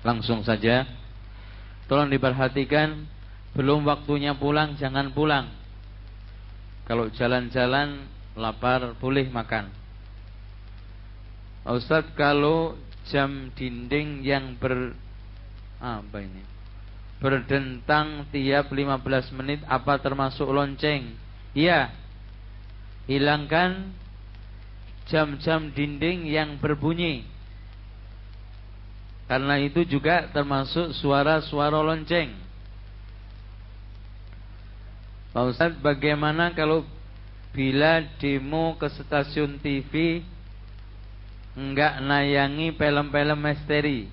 Langsung saja. Tolong diperhatikan, belum waktunya pulang jangan pulang. Kalau jalan-jalan lapar boleh makan. Ustaz kalau jam dinding yang ber apa ini? Berdentang tiap 15 menit apa termasuk lonceng? Iya. Hilangkan jam-jam dinding yang berbunyi. Karena itu juga termasuk suara-suara lonceng. Pak Ustaz, bagaimana kalau bila demo ke stasiun TV enggak nayangi film-film misteri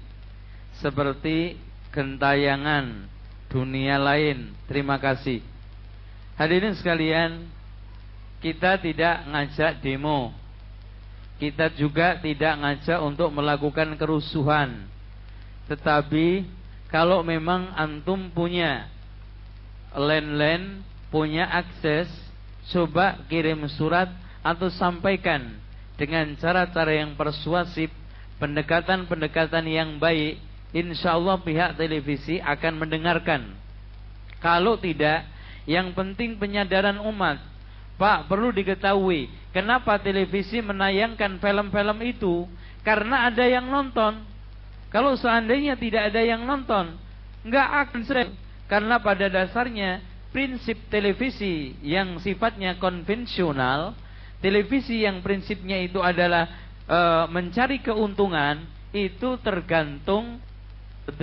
seperti gentayangan dunia lain. Terima kasih. Hadirin sekalian, kita tidak ngajak demo. Kita juga tidak ngajak untuk melakukan kerusuhan. Tetapi kalau memang antum punya len-len, punya akses, coba kirim surat atau sampaikan dengan cara-cara yang persuasif, pendekatan-pendekatan yang baik, insya Allah pihak televisi akan mendengarkan. Kalau tidak, yang penting penyadaran umat. Pak, perlu diketahui, kenapa televisi menayangkan film-film itu? Karena ada yang nonton. Kalau seandainya tidak ada yang nonton, nggak akan sering. Karena pada dasarnya prinsip televisi yang sifatnya konvensional, televisi yang prinsipnya itu adalah e, mencari keuntungan, itu tergantung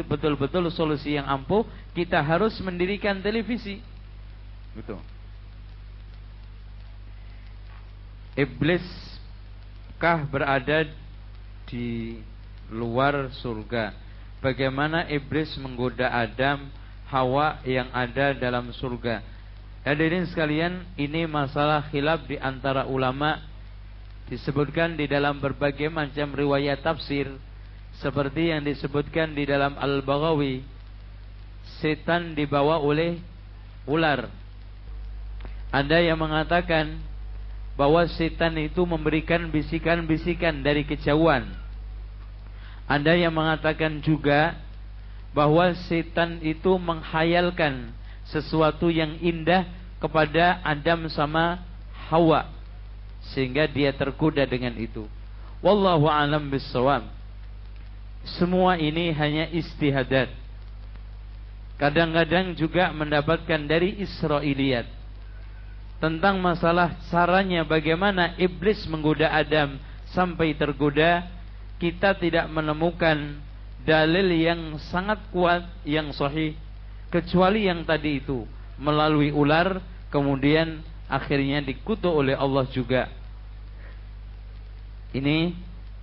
betul-betul solusi yang ampuh. Kita harus mendirikan televisi. Betul. Iblis kah berada di luar surga. Bagaimana iblis menggoda Adam, Hawa yang ada dalam surga. Hadirin sekalian, ini masalah khilaf di antara ulama disebutkan di dalam berbagai macam riwayat tafsir seperti yang disebutkan di dalam Al-Baghawi. Setan dibawa oleh ular. Ada yang mengatakan bahwa setan itu memberikan bisikan-bisikan dari kejauhan ada yang mengatakan juga bahwa setan itu menghayalkan sesuatu yang indah kepada Adam sama Hawa sehingga dia tergoda dengan itu. Wallahu alam bisawab. Semua ini hanya istihadat. Kadang-kadang juga mendapatkan dari Israiliyat tentang masalah caranya bagaimana iblis menggoda Adam sampai tergoda kita tidak menemukan dalil yang sangat kuat yang sahih kecuali yang tadi itu melalui ular kemudian akhirnya dikutuk oleh Allah juga. Ini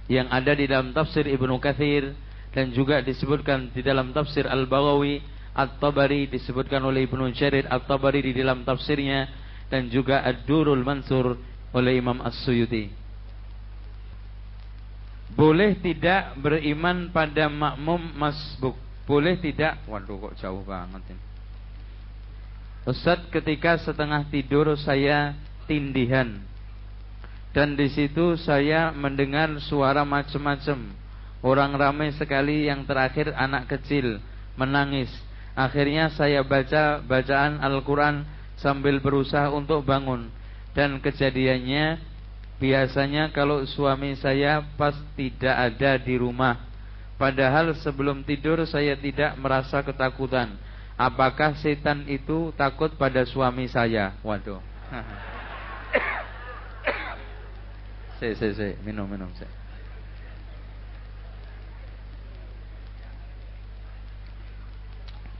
yang ada di dalam tafsir Ibnu Katsir dan juga disebutkan di dalam tafsir Al-Baghawi At-Tabari disebutkan oleh Ibnu Jarir At-Tabari di dalam tafsirnya dan juga Ad-Durul Mansur oleh Imam As-Suyuti. Boleh tidak beriman pada makmum masbuk? Boleh tidak? Waduh kok jauh banget ini. Ustaz ketika setengah tidur saya tindihan dan di situ saya mendengar suara macam-macam. Orang ramai sekali yang terakhir anak kecil menangis. Akhirnya saya baca bacaan Al-Quran sambil berusaha untuk bangun. Dan kejadiannya Biasanya kalau suami saya pas tidak ada di rumah. Padahal sebelum tidur saya tidak merasa ketakutan. Apakah setan itu takut pada suami saya? Waduh. Se, se, se, minum, minum, se.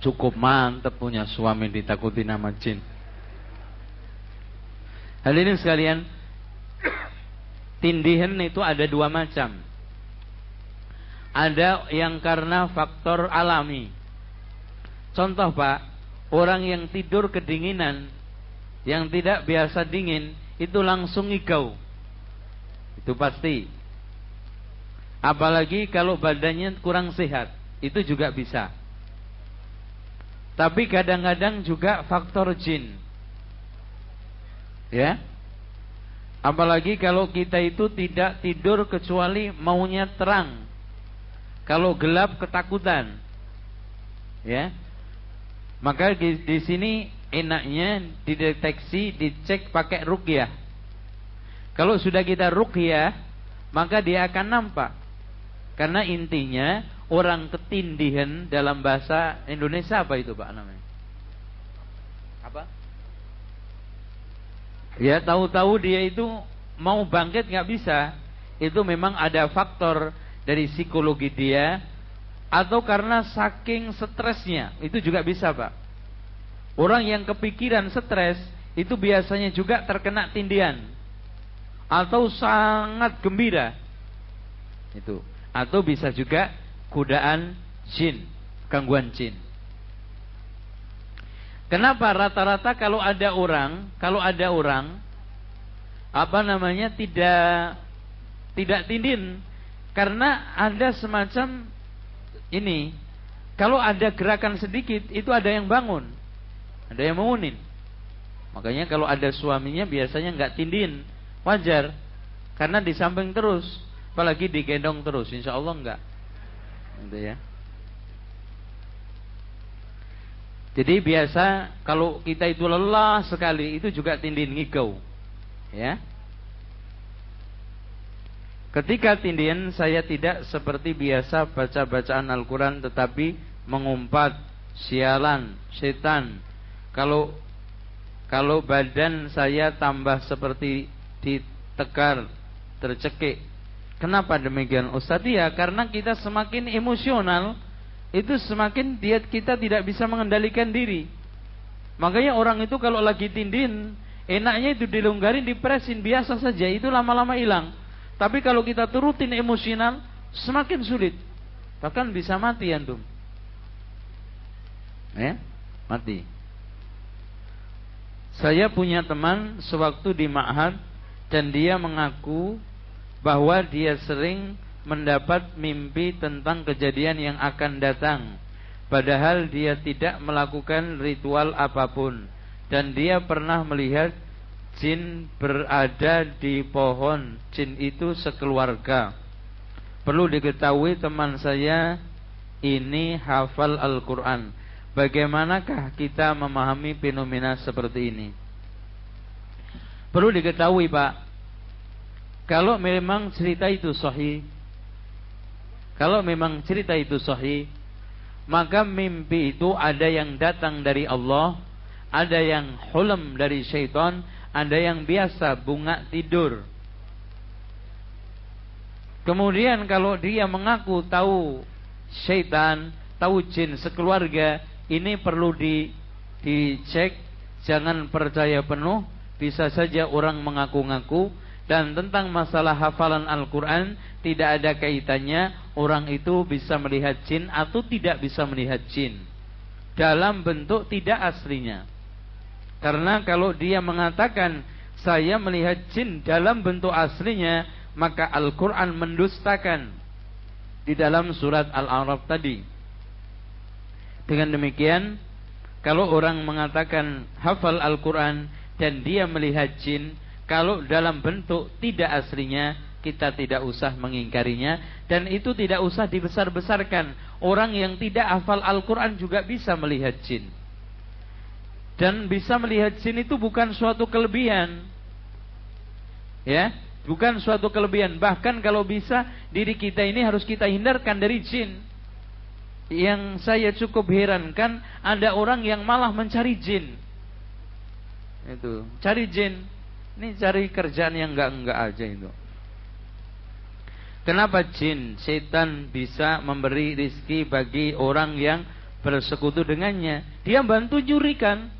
Cukup mantep punya suami ditakuti nama jin. Hadirin sekalian, Tindihan itu ada dua macam. Ada yang karena faktor alami. Contoh Pak, orang yang tidur kedinginan, yang tidak biasa dingin, itu langsung ngigau. Itu pasti. Apalagi kalau badannya kurang sehat, itu juga bisa. Tapi kadang-kadang juga faktor jin. Ya, Apalagi kalau kita itu tidak tidur kecuali maunya terang. Kalau gelap ketakutan. Ya. Maka di, di sini enaknya dideteksi, dicek pakai rukyah. Kalau sudah kita rukyah, maka dia akan nampak. Karena intinya orang ketindihan dalam bahasa Indonesia apa itu Pak namanya? Apa? Ya tahu-tahu dia itu mau bangkit nggak bisa. Itu memang ada faktor dari psikologi dia atau karena saking stresnya. Itu juga bisa pak. Orang yang kepikiran stres itu biasanya juga terkena tindian atau sangat gembira. Itu. Atau bisa juga godaan jin gangguan jin kenapa rata-rata kalau ada orang kalau ada orang apa namanya tidak tidak tindin karena ada semacam ini kalau ada gerakan sedikit itu ada yang bangun, ada yang mengunin. Makanya kalau ada suaminya biasanya nggak tindin, wajar. Karena di samping terus, apalagi digendong terus, insya Allah nggak. Gitu ya. Jadi biasa kalau kita itu lelah sekali itu juga tindin ngigau. Ya. Ketika tindian saya tidak seperti biasa baca bacaan Al-Quran tetapi mengumpat, sialan, setan. Kalau kalau badan saya tambah seperti ditekar, tercekik. Kenapa demikian Ustaz? Ya karena kita semakin emosional itu semakin dia kita tidak bisa mengendalikan diri. Makanya orang itu kalau lagi tindin, enaknya itu dilonggarin, dipresin biasa saja, itu lama-lama hilang. Tapi kalau kita turutin emosional, semakin sulit. Bahkan bisa mati antum. Ya, mati. Saya punya teman sewaktu di Ma'had dan dia mengaku bahwa dia sering mendapat mimpi tentang kejadian yang akan datang. Padahal dia tidak melakukan ritual apa pun dan dia pernah melihat jin berada di pohon. Jin itu sekeluarga. Perlu diketahui teman saya ini hafal Al-Quran. Bagaimanakah kita memahami fenomena seperti ini? Perlu diketahui Pak, kalau memang cerita itu sahih, kalau memang cerita itu sahih, maka mimpi itu ada yang datang dari Allah, ada yang hulm dari syaitan, ada yang biasa bunga tidur. Kemudian kalau dia mengaku tahu syaitan, tahu jin sekeluarga, ini perlu di dicek, jangan percaya penuh. Bisa saja orang mengaku-ngaku dan tentang masalah hafalan Al-Quran tidak ada kaitannya orang itu bisa melihat jin atau tidak bisa melihat jin dalam bentuk tidak aslinya. Karena kalau dia mengatakan saya melihat jin dalam bentuk aslinya, maka Al-Quran mendustakan di dalam surat Al-A'raf tadi. Dengan demikian, kalau orang mengatakan hafal Al-Quran dan dia melihat jin, kalau dalam bentuk tidak aslinya, kita tidak usah mengingkarinya dan itu tidak usah dibesar-besarkan. Orang yang tidak hafal Al-Quran juga bisa melihat jin. Dan bisa melihat jin itu bukan suatu kelebihan. Ya, bukan suatu kelebihan. Bahkan kalau bisa diri kita ini harus kita hindarkan dari jin. Yang saya cukup herankan ada orang yang malah mencari jin. Itu, cari jin. Ini cari kerjaan yang enggak-enggak aja itu. Kenapa jin, setan bisa memberi rizki bagi orang yang bersekutu dengannya? Dia bantu nyurikan.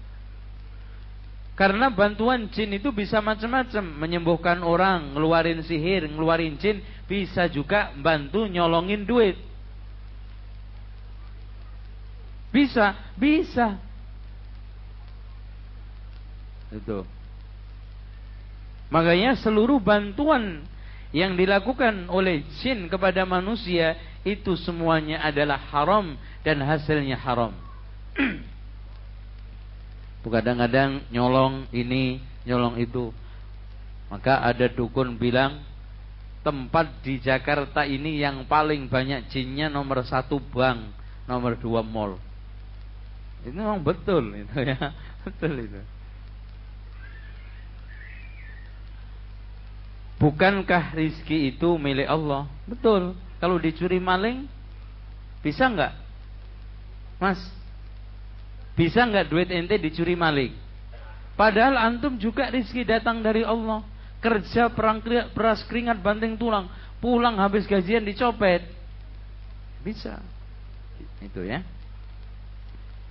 Karena bantuan jin itu bisa macam-macam, menyembuhkan orang, ngeluarin sihir, ngeluarin jin, bisa juga bantu nyolongin duit. Bisa, bisa. Itu. Makanya seluruh bantuan yang dilakukan oleh jin kepada manusia itu semuanya adalah haram dan hasilnya haram. Kadang-kadang nyolong ini, nyolong itu. Maka ada dukun bilang, tempat di Jakarta ini yang paling banyak jinnya nomor satu bank, nomor dua mall. Itu memang betul itu ya, betul itu. Bukankah rizki itu milik Allah? Betul. Kalau dicuri maling, bisa nggak? Mas, bisa nggak duit ente dicuri maling? Padahal antum juga rizki datang dari Allah. Kerja perang peras keringat banting tulang, pulang habis gajian dicopet. Bisa. Itu ya.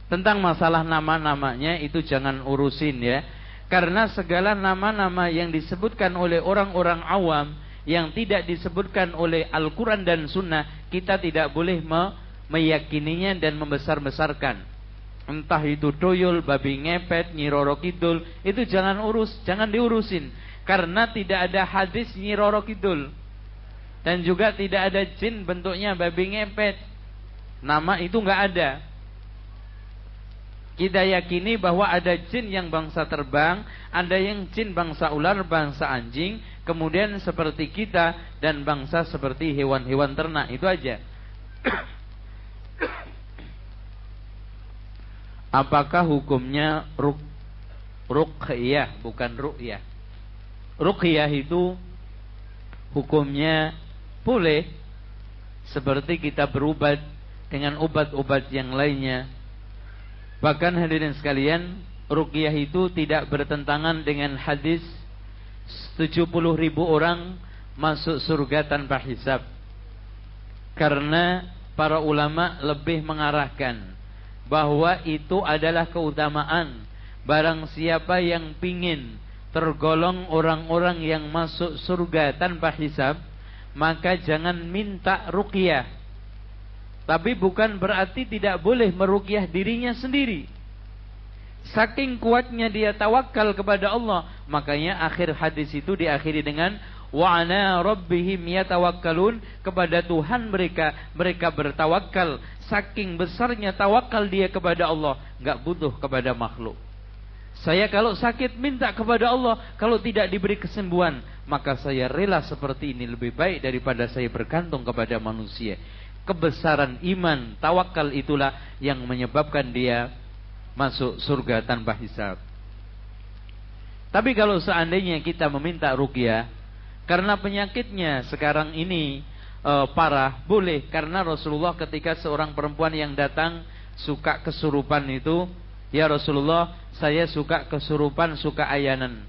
Tentang masalah nama-namanya itu jangan urusin ya karena segala nama-nama yang disebutkan oleh orang-orang awam yang tidak disebutkan oleh Al-Quran dan Sunnah, kita tidak boleh me meyakininya dan membesar-besarkan. Entah itu toyol, babi ngepet, nyiroro kidul, itu jangan urus, jangan diurusin. Karena tidak ada hadis nyiroro kidul. Dan juga tidak ada jin bentuknya babi ngepet. Nama itu nggak ada kita yakini bahwa ada jin yang bangsa terbang, ada yang jin bangsa ular, bangsa anjing, kemudian seperti kita dan bangsa seperti hewan-hewan ternak. Itu aja. Apakah hukumnya ruk ruqyah bukan ruqyah? Ruqyah itu hukumnya boleh seperti kita berubat dengan obat-obat yang lainnya Bahkan hadirin sekalian, ruqyah itu tidak bertentangan dengan hadis 70 ribu orang masuk surga tanpa hisab. Karena para ulama lebih mengarahkan bahwa itu adalah keutamaan barang siapa yang pingin tergolong orang-orang yang masuk surga tanpa hisab maka jangan minta ruqyah tapi bukan berarti tidak boleh merukyah dirinya sendiri. Saking kuatnya dia tawakal kepada Allah. Makanya akhir hadis itu diakhiri dengan wa ana rabbihim yatawakkalun kepada Tuhan mereka mereka bertawakal saking besarnya tawakal dia kepada Allah nggak butuh kepada makhluk saya kalau sakit minta kepada Allah kalau tidak diberi kesembuhan maka saya rela seperti ini lebih baik daripada saya bergantung kepada manusia kebesaran iman, tawakal itulah yang menyebabkan dia masuk surga tanpa hisab. Tapi kalau seandainya kita meminta rukyah karena penyakitnya sekarang ini e, parah, boleh karena Rasulullah ketika seorang perempuan yang datang suka kesurupan itu, ya Rasulullah, saya suka kesurupan, suka ayanan.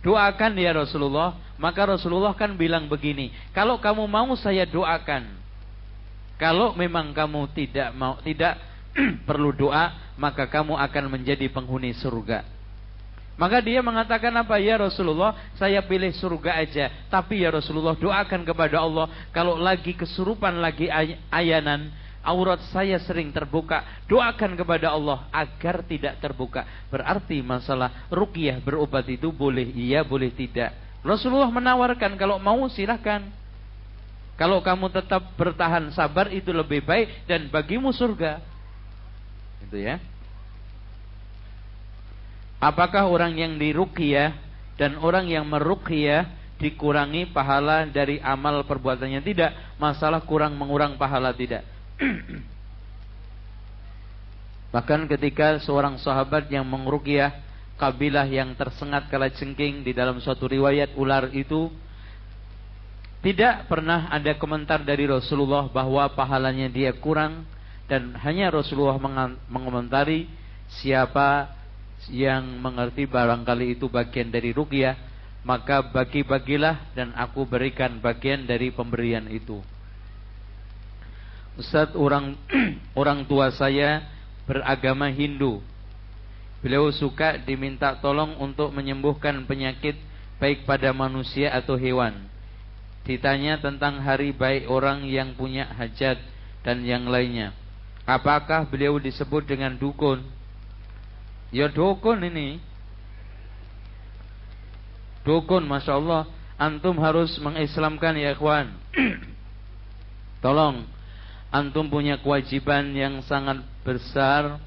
Doakan ya Rasulullah, maka Rasulullah kan bilang begini, kalau kamu mau saya doakan, kalau memang kamu tidak mau tidak perlu doa, maka kamu akan menjadi penghuni surga. Maka dia mengatakan apa? Ya Rasulullah, saya pilih surga aja. Tapi ya Rasulullah, doakan kepada Allah. Kalau lagi kesurupan, lagi ay ayanan, aurat saya sering terbuka. Doakan kepada Allah agar tidak terbuka. Berarti masalah rukyah berobat itu boleh iya, boleh tidak. Rasulullah menawarkan kalau mau silahkan. Kalau kamu tetap bertahan sabar itu lebih baik dan bagimu surga. Itu ya. Apakah orang yang diruqyah dan orang yang meruqyah dikurangi pahala dari amal perbuatannya? Tidak. Masalah kurang mengurang pahala tidak. Bahkan ketika seorang sahabat yang mengruqyah kabilah yang tersengat kala cengking di dalam suatu riwayat ular itu tidak pernah ada komentar dari Rasulullah bahwa pahalanya dia kurang dan hanya Rasulullah mengomentari siapa yang mengerti barangkali itu bagian dari ruqyah maka bagi-bagilah dan aku berikan bagian dari pemberian itu. Ustaz orang orang tua saya beragama Hindu. Beliau suka diminta tolong untuk menyembuhkan penyakit baik pada manusia atau hewan. Ditanya tentang hari baik orang yang punya hajat dan yang lainnya. Apakah beliau disebut dengan dukun? Ya dukun ini. Dukun, masya Allah. Antum harus mengislamkan ya ikhwan. Tolong, antum punya kewajiban yang sangat besar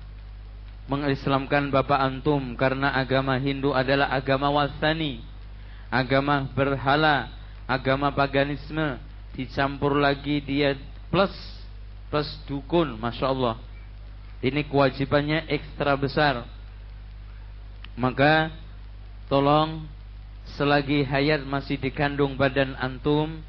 mengislamkan bapak antum karena agama Hindu adalah agama wasani, agama berhala, agama paganisme dicampur lagi dia plus plus dukun, masya Allah. Ini kewajibannya ekstra besar. Maka tolong selagi hayat masih dikandung badan antum,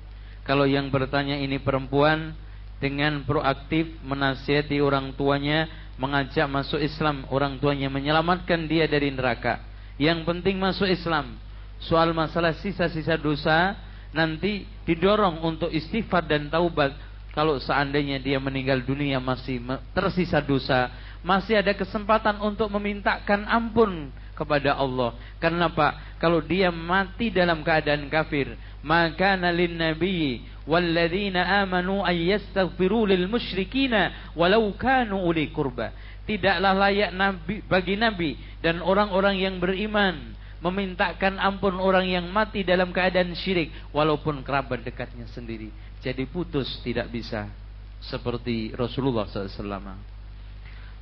kalau yang bertanya ini perempuan dengan proaktif menasihati orang tuanya, mengajak masuk Islam, orang tuanya menyelamatkan dia dari neraka. Yang penting masuk Islam. Soal masalah sisa-sisa dosa nanti didorong untuk istighfar dan taubat kalau seandainya dia meninggal dunia masih tersisa dosa, masih ada kesempatan untuk memintakan ampun kepada Allah. Karena apa? Kalau dia mati dalam keadaan kafir, maka nalin nabi walladzina amanu ayyastaghfiru lil musyrikina walau kanu uli kurba. Tidaklah layak nabi bagi nabi dan orang-orang yang beriman memintakan ampun orang yang mati dalam keadaan syirik walaupun kerabat dekatnya sendiri. Jadi putus tidak bisa seperti Rasulullah SAW.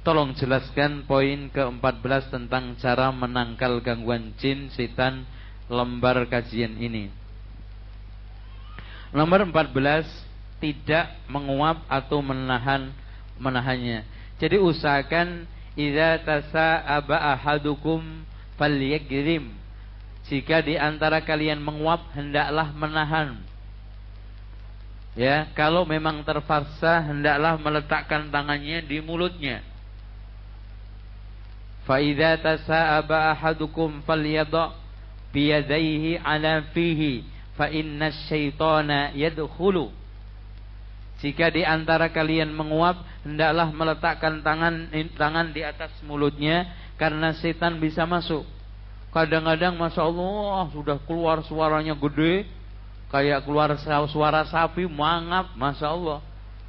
Tolong jelaskan poin ke-14 tentang cara menangkal gangguan jin setan lembar kajian ini. Nomor 14 tidak menguap atau menahan menahannya. Jadi usahakan idza tasa'aba ahadukum falyagrim. Jika di antara kalian menguap hendaklah menahan Ya, kalau memang terpaksa hendaklah meletakkan tangannya di mulutnya. Fa idza tasa'aba ahadukum falyadha biyadayhi ala fihi fa inna syaitana yadkhulu. Jika di antara kalian menguap, hendaklah meletakkan tangan tangan di atas mulutnya karena setan bisa masuk. Kadang-kadang Masya Allah sudah keluar suaranya gede, kayak keluar suara sapi mangap, masya Allah.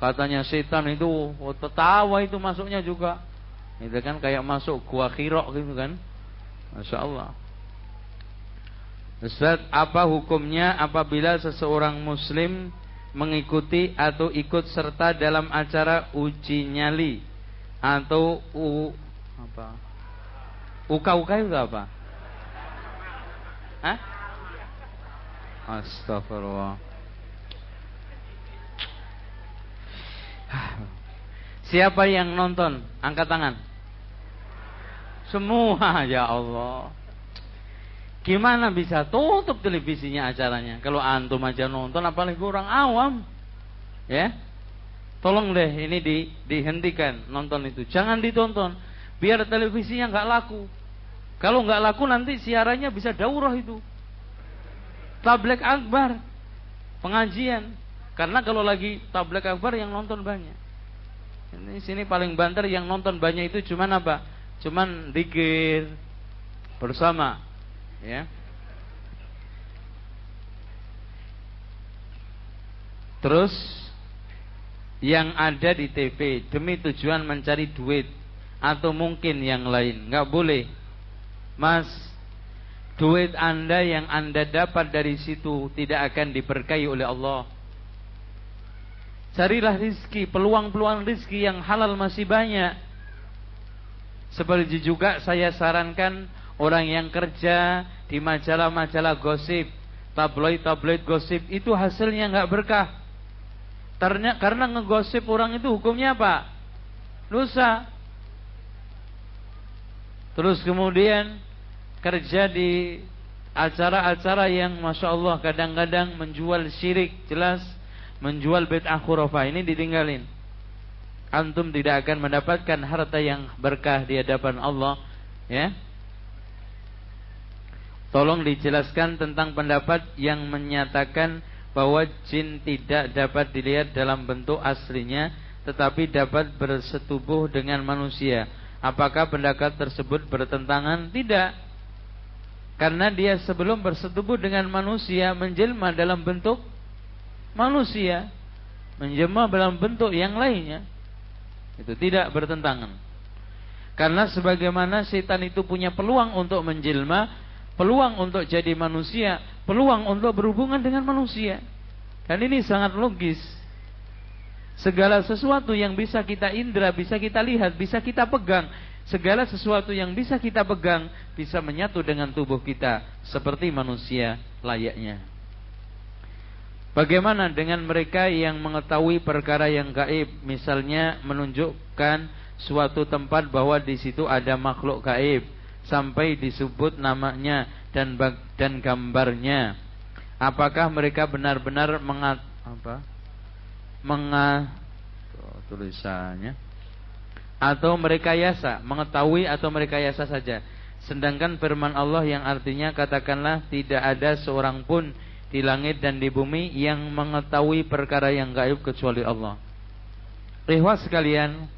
Katanya setan itu oh, tertawa itu masuknya juga. Itu kan kayak masuk gua khirok gitu kan. Masya Allah. Ustaz, apa hukumnya apabila seseorang muslim mengikuti atau ikut serta dalam acara uji nyali atau u apa? Uka-uka itu apa? Hah? Astagfirullah. Siapa yang nonton? Angkat tangan. Semua ya Allah. Gimana bisa tutup televisinya acaranya? Kalau antum aja nonton apalagi orang awam. Ya. Tolong deh ini di, dihentikan nonton itu. Jangan ditonton. Biar televisinya nggak laku. Kalau nggak laku nanti siarannya bisa daurah itu tablek akbar, pengajian. Karena kalau lagi tablek akbar yang nonton banyak. Ini sini paling banter yang nonton banyak itu cuman apa? Cuman dikir bersama, ya. Terus yang ada di TV demi tujuan mencari duit atau mungkin yang lain, nggak boleh. Mas, duit Anda yang Anda dapat dari situ tidak akan diberkahi oleh Allah. Carilah rizki, peluang-peluang rizki yang halal masih banyak. Seperti juga saya sarankan orang yang kerja di majalah-majalah gosip, tabloid-tabloid gosip itu hasilnya nggak berkah. Karena, karena ngegosip orang itu hukumnya apa? Dosa. Terus kemudian kerja di acara-acara yang masya Allah kadang-kadang menjual syirik jelas menjual bid'ah khurafah ini ditinggalin. Antum tidak akan mendapatkan harta yang berkah di hadapan Allah ya. Tolong dijelaskan tentang pendapat yang menyatakan bahwa jin tidak dapat dilihat dalam bentuk aslinya tetapi dapat bersetubuh dengan manusia apakah pendapat tersebut bertentangan tidak karena dia sebelum bersetubuh dengan manusia menjelma dalam bentuk manusia, menjelma dalam bentuk yang lainnya. Itu tidak bertentangan. Karena sebagaimana setan itu punya peluang untuk menjelma, peluang untuk jadi manusia, peluang untuk berhubungan dengan manusia. Dan ini sangat logis. Segala sesuatu yang bisa kita indra, bisa kita lihat, bisa kita pegang, segala sesuatu yang bisa kita pegang bisa menyatu dengan tubuh kita seperti manusia layaknya. Bagaimana dengan mereka yang mengetahui perkara yang gaib, misalnya menunjukkan suatu tempat bahwa di situ ada makhluk gaib sampai disebut namanya dan dan gambarnya. Apakah mereka benar-benar mengat? Menga oh, tulisannya atau mereka yasa, mengetahui atau mereka yasa saja. Sedangkan firman Allah yang artinya katakanlah tidak ada seorang pun di langit dan di bumi yang mengetahui perkara yang gaib kecuali Allah. Ikhwas sekalian,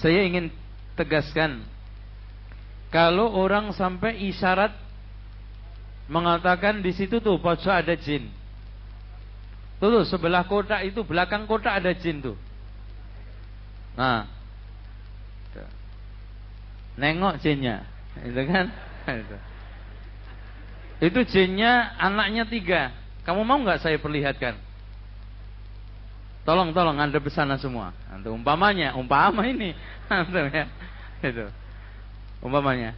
saya ingin tegaskan kalau orang sampai isyarat mengatakan di situ tuh pojok ada jin. Tuh, tuh sebelah kotak itu belakang kotak ada jin tuh. Nah, nengok jinnya, itu kan? Itu. Jinnya anaknya tiga. Kamu mau nggak saya perlihatkan? Tolong, tolong anda besana semua. Antum umpamanya, umpama ini, ya, itu. Umpamanya.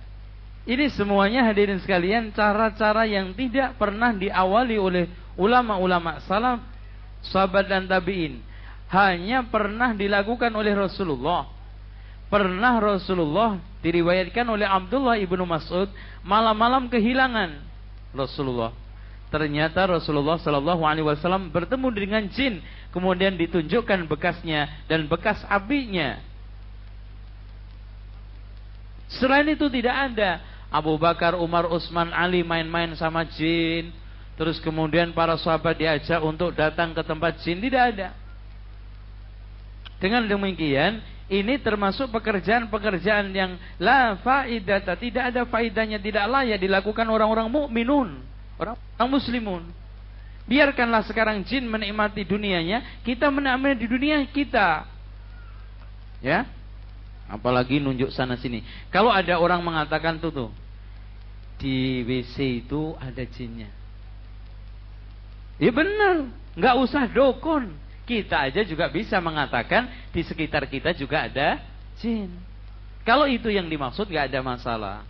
Ini semuanya hadirin sekalian cara-cara yang tidak pernah diawali oleh ulama-ulama salaf, sahabat dan tabi'in. Hanya pernah dilakukan oleh Rasulullah. Pernah Rasulullah diriwayatkan oleh Abdullah ibnu Mas'ud malam-malam kehilangan Rasulullah. Ternyata Rasulullah Shallallahu Alaihi Wasallam bertemu dengan jin, kemudian ditunjukkan bekasnya dan bekas apinya. Selain itu tidak ada Abu Bakar, Umar, Utsman, Ali main-main sama jin. Terus kemudian para sahabat diajak untuk datang ke tempat jin tidak ada. Dengan demikian, ini termasuk pekerjaan-pekerjaan yang la faidata, tidak ada faidahnya, tidak layak dilakukan orang-orang mukminun, orang-orang muslimun. Biarkanlah sekarang jin menikmati dunianya, kita menikmati di dunia kita. Ya. Apalagi nunjuk sana sini. Kalau ada orang mengatakan tuh tuh di WC itu ada jinnya. Ya benar, nggak usah dokon kita aja juga bisa mengatakan di sekitar kita juga ada jin. Kalau itu yang dimaksud gak ada masalah.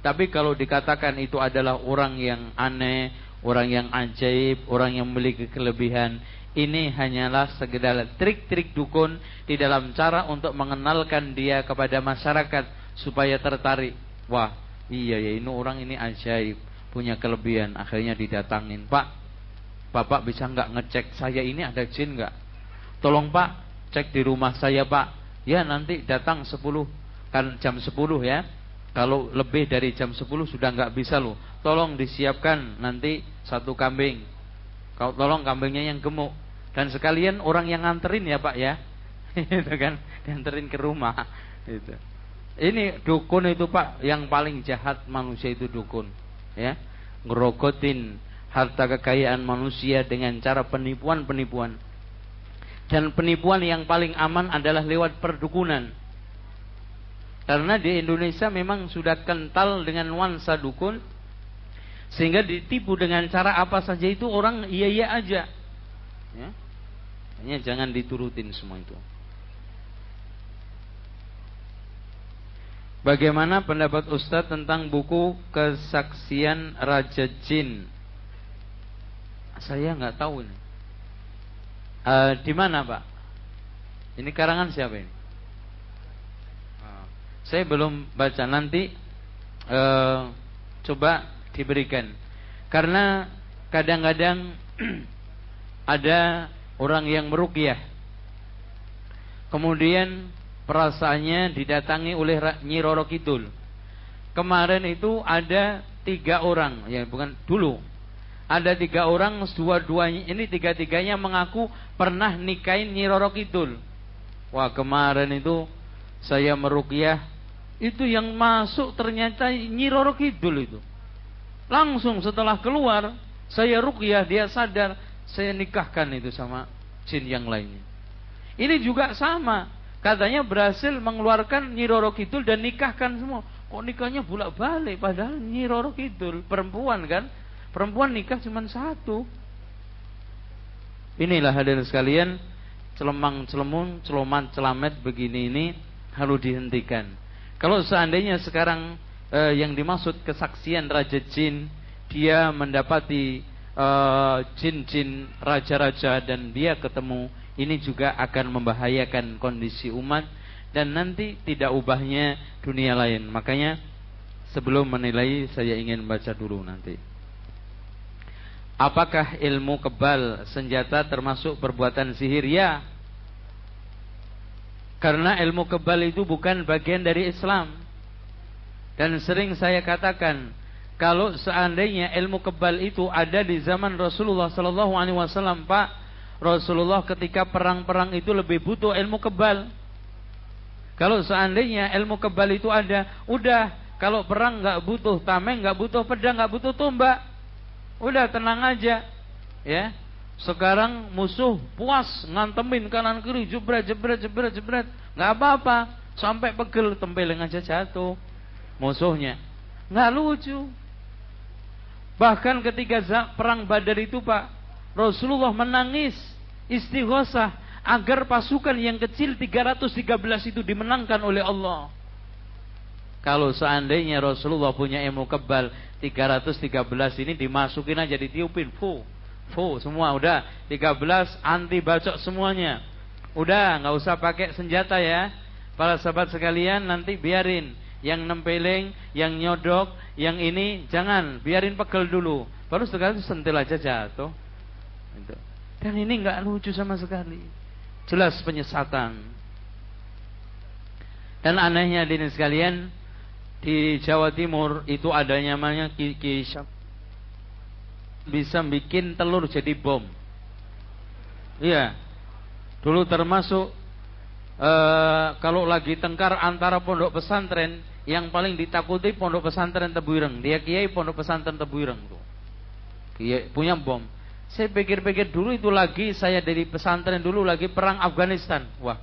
Tapi kalau dikatakan itu adalah orang yang aneh, orang yang ajaib, orang yang memiliki kelebihan, ini hanyalah sekedar trik-trik dukun di dalam cara untuk mengenalkan dia kepada masyarakat supaya tertarik. Wah, iya ya ini orang ini ajaib, punya kelebihan. Akhirnya didatangin, Pak, Bapak bisa nggak ngecek saya ini ada jin nggak? Tolong Pak, cek di rumah saya Pak. Ya nanti datang 10 kan jam 10 ya. Kalau lebih dari jam 10 sudah nggak bisa loh. Tolong disiapkan nanti satu kambing. Kau tolong kambingnya yang gemuk dan sekalian orang yang nganterin ya Pak ya. itu kan, dianterin ke rumah itu. Ini dukun itu Pak yang paling jahat manusia itu dukun ya. Ngerogotin harta kekayaan manusia dengan cara penipuan-penipuan. Dan penipuan yang paling aman adalah lewat perdukunan. Karena di Indonesia memang sudah kental dengan nuansa dukun. Sehingga ditipu dengan cara apa saja itu orang iya-iya aja. Ya. Hanya jangan diturutin semua itu. Bagaimana pendapat Ustadz tentang buku Kesaksian Raja Jin saya nggak tahu ini. Uh, di mana Pak? Ini karangan siapa ini? Uh, saya belum baca nanti uh, coba diberikan. Karena kadang-kadang ada orang yang merukyah. Kemudian perasaannya didatangi oleh Nyi Roro Kidul. Kemarin itu ada tiga orang, ya bukan dulu ada tiga orang, dua-duanya ini tiga-tiganya mengaku pernah nikahin Nyi Roro Kidul. Wah kemarin itu saya merukyah itu yang masuk ternyata Nyi Roro Kidul itu. Langsung setelah keluar saya rukyah dia sadar saya nikahkan itu sama jin yang lainnya. Ini juga sama. Katanya berhasil mengeluarkan Nyi Roro Kidul dan nikahkan semua. Kok nikahnya bulak balik padahal Nyi Roro Kidul perempuan kan Perempuan nikah cuma satu. Inilah hadirin sekalian, celemang celemun, celoman celamet begini ini harus dihentikan. Kalau seandainya sekarang eh, yang dimaksud kesaksian Raja Jin, dia mendapati uh, jin-jin raja-raja dan dia ketemu ini juga akan membahayakan kondisi umat dan nanti tidak ubahnya dunia lain. Makanya sebelum menilai saya ingin baca dulu nanti. Apakah ilmu kebal senjata termasuk perbuatan sihir? Ya. Karena ilmu kebal itu bukan bagian dari Islam. Dan sering saya katakan, kalau seandainya ilmu kebal itu ada di zaman Rasulullah Sallallahu Alaihi Wasallam, Pak, Rasulullah ketika perang-perang itu lebih butuh ilmu kebal. Kalau seandainya ilmu kebal itu ada, udah kalau perang nggak butuh tameng, nggak butuh pedang, nggak butuh tombak, udah tenang aja, ya. Sekarang musuh puas ngantemin kanan kiri, jebret jebret jebret jebret, nggak apa-apa, sampai pegel tempeleng aja jatuh musuhnya, nggak lucu. Bahkan ketika perang Badar itu Pak, Rasulullah menangis istighosah agar pasukan yang kecil 313 itu dimenangkan oleh Allah. Kalau seandainya Rasulullah punya ilmu kebal 313 ini dimasukin aja ditiupin fu fu semua udah 13 anti bacok semuanya. Udah nggak usah pakai senjata ya. Para sahabat sekalian nanti biarin yang nempeleng, yang nyodok, yang ini jangan biarin pegel dulu. Baru sekali sentil aja jatuh. Dan ini nggak lucu sama sekali jelas penyesatan. Dan anehnya di sekalian di Jawa Timur itu adanya namanya Kiki bisa bikin telur jadi bom. Iya. Dulu termasuk uh, kalau lagi tengkar antara pondok pesantren yang paling ditakuti pondok pesantren Tebuireng. Dia kiai pondok pesantren Tebuireng tuh. Kiai punya bom. Saya pikir-pikir dulu itu lagi saya dari pesantren dulu lagi perang Afghanistan. Wah,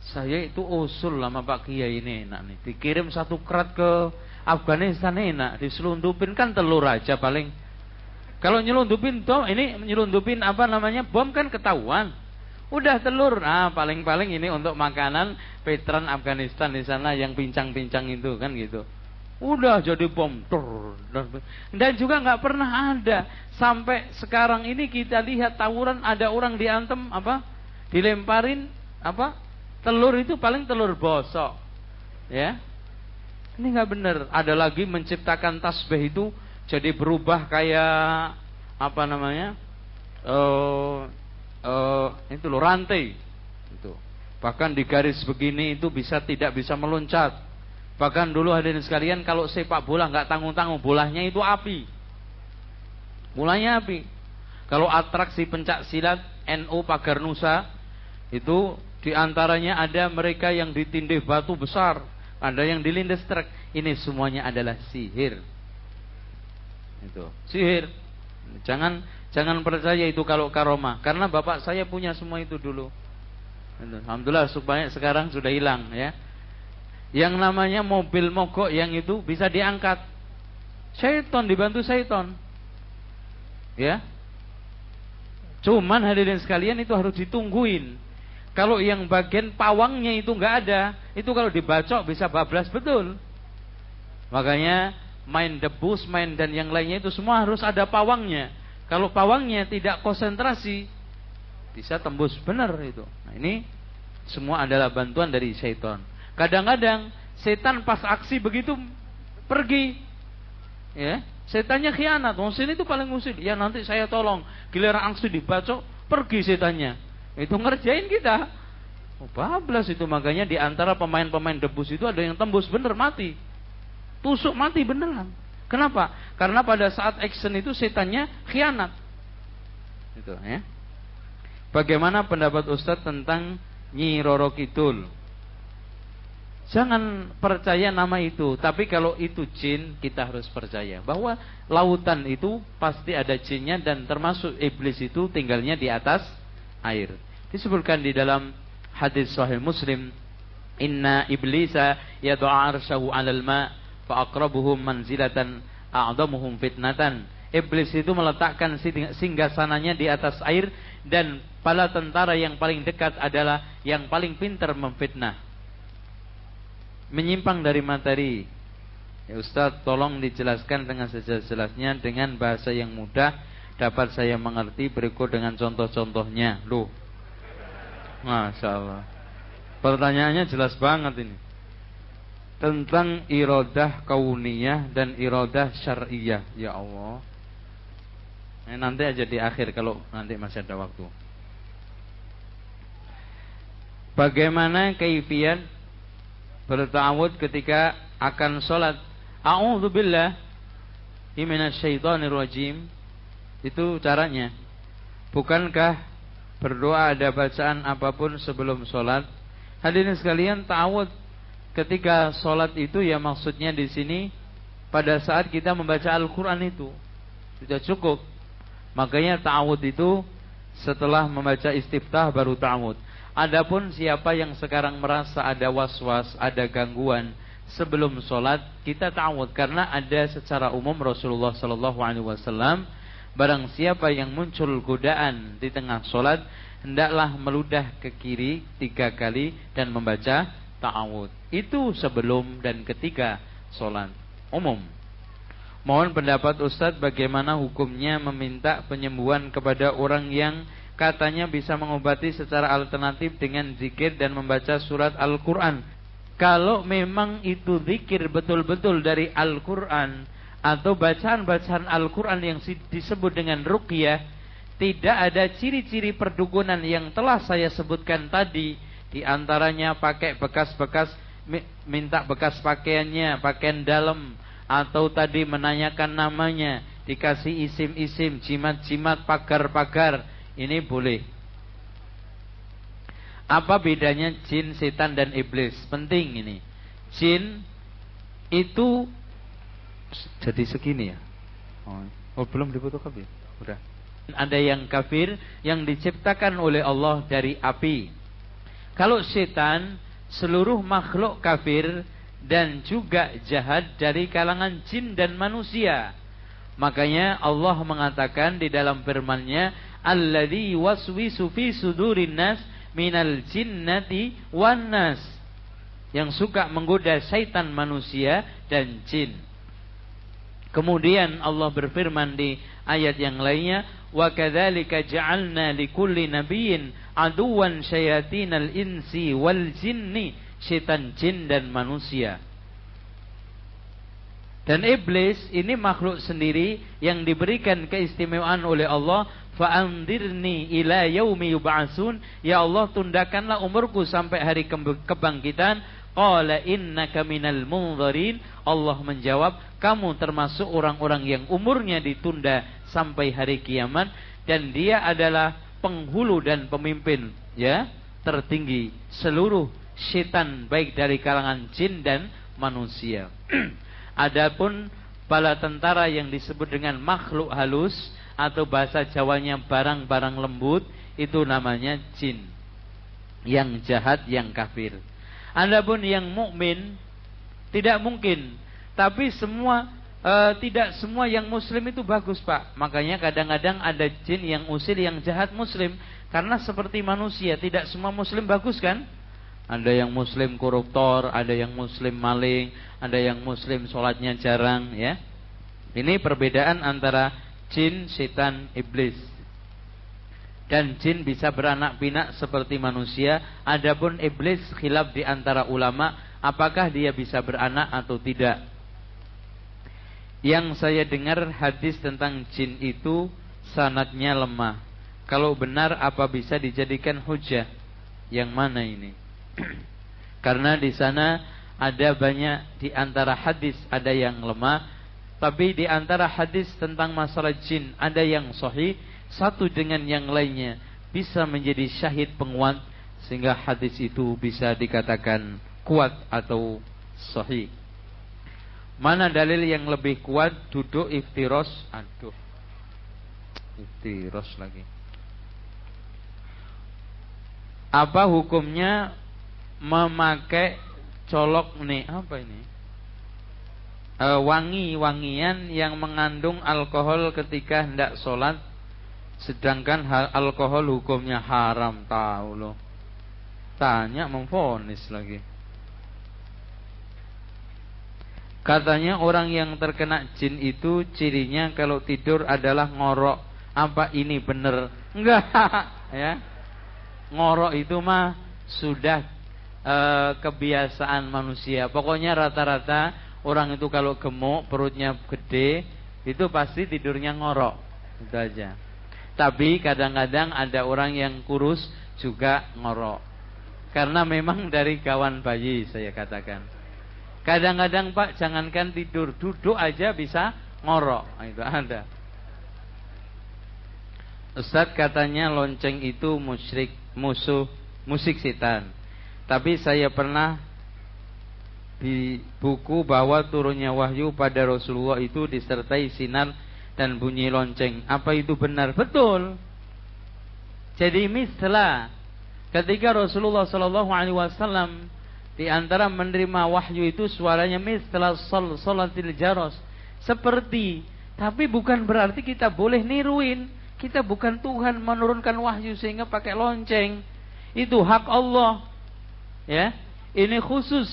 saya itu usul lama Pak Kiai ini enak nih. Dikirim satu kerat ke Afghanistan enak, diselundupin kan telur aja paling. Kalau nyelundupin toh ini nyelundupin apa namanya bom kan ketahuan. Udah telur, nah paling-paling ini untuk makanan veteran Afghanistan di sana yang pincang-pincang itu kan gitu. Udah jadi bom. Dan juga nggak pernah ada sampai sekarang ini kita lihat tawuran ada orang diantem apa? Dilemparin apa? Telur itu paling telur bosok. Ya. Ini nggak benar. Ada lagi menciptakan tasbih itu jadi berubah kayak apa namanya? Uh, uh, itu loh rantai. Itu. Bahkan di garis begini itu bisa tidak bisa meloncat Bahkan dulu hadirin sekalian kalau sepak bola nggak tanggung-tanggung bolanya itu api. Mulanya api. Kalau atraksi pencak silat NU Pagar Nusa itu di antaranya ada mereka yang ditindih batu besar, ada yang dilindas truk. Ini semuanya adalah sihir. Itu sihir. Jangan jangan percaya itu kalau karomah, karena bapak saya punya semua itu dulu. Alhamdulillah supaya sekarang sudah hilang ya. Yang namanya mobil mogok yang itu bisa diangkat. Syaiton dibantu syaiton. Ya. Cuman hadirin sekalian itu harus ditungguin. Kalau yang bagian pawangnya itu nggak ada, itu kalau dibacok bisa bablas betul. Makanya main debus, main dan yang lainnya itu semua harus ada pawangnya. Kalau pawangnya tidak konsentrasi, bisa tembus benar itu. Nah, ini semua adalah bantuan dari syaitan. Kadang-kadang setan pas aksi begitu pergi. Ya, setannya khianat. Sini itu paling usil. Ya nanti saya tolong. Giliran aksi dibacok, pergi setannya. Itu ngerjain kita. Oh, bablas itu makanya di antara pemain-pemain debus itu ada yang tembus bener mati. Tusuk mati beneran. Kenapa? Karena pada saat action itu setannya khianat. Itu ya. Bagaimana pendapat Ustadz tentang Nyi Roro Kidul? Jangan percaya nama itu, tapi kalau itu jin, kita harus percaya bahwa lautan itu pasti ada jinnya dan termasuk iblis itu tinggalnya di atas air. Disebutkan di dalam hadis Sahih Muslim, "Inna iblisa yad'a arsyahu 'alal ma' fa aqrabuhum manzilatan a'damuhum fitnatan." Iblis itu meletakkan singgasananya di atas air dan pala tentara yang paling dekat adalah yang paling pintar memfitnah menyimpang dari materi. Ya Ustaz, tolong dijelaskan dengan sejelas-jelasnya dengan bahasa yang mudah dapat saya mengerti berikut dengan contoh-contohnya. Loh. Masya Allah. Pertanyaannya jelas banget ini. Tentang irodah kauniyah dan irodah syariah. Ya Allah. Eh, nanti aja di akhir kalau nanti masih ada waktu. Bagaimana kaifiat bertawud ketika akan sholat? A'udzubillah minasyaitonir rajim itu caranya. Bukankah berdoa ada bacaan apa pun sebelum sholat? Hadirin sekalian, ta'awud ketika sholat itu ya maksudnya di sini pada saat kita membaca Al-Quran itu sudah cukup. Makanya ta'awud itu setelah membaca istiftah baru ta'awud. Adapun siapa yang sekarang merasa ada was-was, ada gangguan sebelum sholat, kita ta'awud karena ada secara umum Rasulullah Wasallam Barang siapa yang muncul godaan di tengah solat hendaklah meludah ke kiri tiga kali dan membaca ta'awud. Itu sebelum dan ketika solat umum. Mohon pendapat Ustadz bagaimana hukumnya meminta penyembuhan kepada orang yang katanya bisa mengobati secara alternatif dengan zikir dan membaca surat Al-Quran. Kalau memang itu zikir betul-betul dari Al-Quran, atau bacaan-bacaan Al-Quran yang disebut dengan ruqyah tidak ada ciri-ciri perdukunan yang telah saya sebutkan tadi. Di antaranya pakai bekas-bekas minta bekas pakaiannya pakaian dalam atau tadi menanyakan namanya dikasih isim-isim jimat-jimat pagar-pagar. Ini boleh. Apa bedanya jin, setan dan iblis? Penting ini. Jin itu jadi segini ya? Oh, oh belum difotokopi? Udah. Ada yang kafir yang diciptakan oleh Allah dari api. Kalau setan seluruh makhluk kafir dan juga jahat dari kalangan jin dan manusia. Makanya Allah mengatakan di dalam firman-Nya, "Alladzi waswisu fi sudurin nas minal jinnati wan nas." Yang suka menggoda syaitan manusia dan jin. Kemudian Allah berfirman di ayat yang lainnya, "Wa kadzalika ja'alna likulli nabiyyin aduwan syayatinal insi wal jinni." Setan jin dan manusia. Dan iblis ini makhluk sendiri yang diberikan keistimewaan oleh Allah. Fa'andirni ila yaumi yub'asun. Ya Allah tundakanlah umurku sampai hari kebangkitan Qala innaka minal munzarin. Allah menjawab, kamu termasuk orang-orang yang umurnya ditunda sampai hari kiamat dan dia adalah penghulu dan pemimpin ya tertinggi seluruh setan baik dari kalangan jin dan manusia. Adapun bala tentara yang disebut dengan makhluk halus atau bahasa Jawanya barang-barang lembut itu namanya jin yang jahat yang kafir. Adapun yang mukmin tidak mungkin. Tapi semua e, tidak semua yang muslim itu bagus, Pak. Makanya kadang-kadang ada jin yang usil yang jahat muslim karena seperti manusia, tidak semua muslim bagus kan? Ada yang muslim koruptor, ada yang muslim maling, ada yang muslim sholatnya jarang ya. Ini perbedaan antara jin, setan, iblis dan jin bisa beranak pinak seperti manusia. Adapun iblis khilaf di antara ulama apakah dia bisa beranak atau tidak. Yang saya dengar hadis tentang jin itu sanatnya lemah. Kalau benar apa bisa dijadikan hujah? Yang mana ini? Karena di sana ada banyak di antara hadis ada yang lemah, tapi di antara hadis tentang masalah jin ada yang sahih, satu dengan yang lainnya bisa menjadi syahid penguat sehingga hadis itu bisa dikatakan kuat atau sahih. Mana dalil yang lebih kuat duduk iftiros? Aduh. Iftiros lagi. Apa hukumnya memakai colok nih? Apa ini? E, wangi-wangian yang mengandung alkohol ketika hendak sholat Sedangkan hal alkohol hukumnya haram tahu loh. Tanya memfonis lagi. Katanya orang yang terkena jin itu cirinya kalau tidur adalah ngorok Apa ini benar? Enggak, ya. Ngorok itu mah sudah e, kebiasaan manusia. Pokoknya rata-rata orang itu kalau gemuk, perutnya gede, itu pasti tidurnya ngorok. Itu aja. Tapi kadang-kadang ada orang yang kurus juga ngorok. Karena memang dari kawan bayi saya katakan. Kadang-kadang Pak jangankan tidur, duduk aja bisa ngorok. Nah, itu ada. Ustadz katanya lonceng itu musyrik, musuh, musik setan. Tapi saya pernah di buku bahwa turunnya wahyu pada Rasulullah itu disertai sinar dan bunyi lonceng. Apa itu benar? Betul. Jadi misalnya ketika Rasulullah Shallallahu Alaihi Wasallam di antara menerima wahyu itu suaranya misalnya sol solatil jaros seperti tapi bukan berarti kita boleh niruin. Kita bukan Tuhan menurunkan wahyu sehingga pakai lonceng. Itu hak Allah. Ya. Ini khusus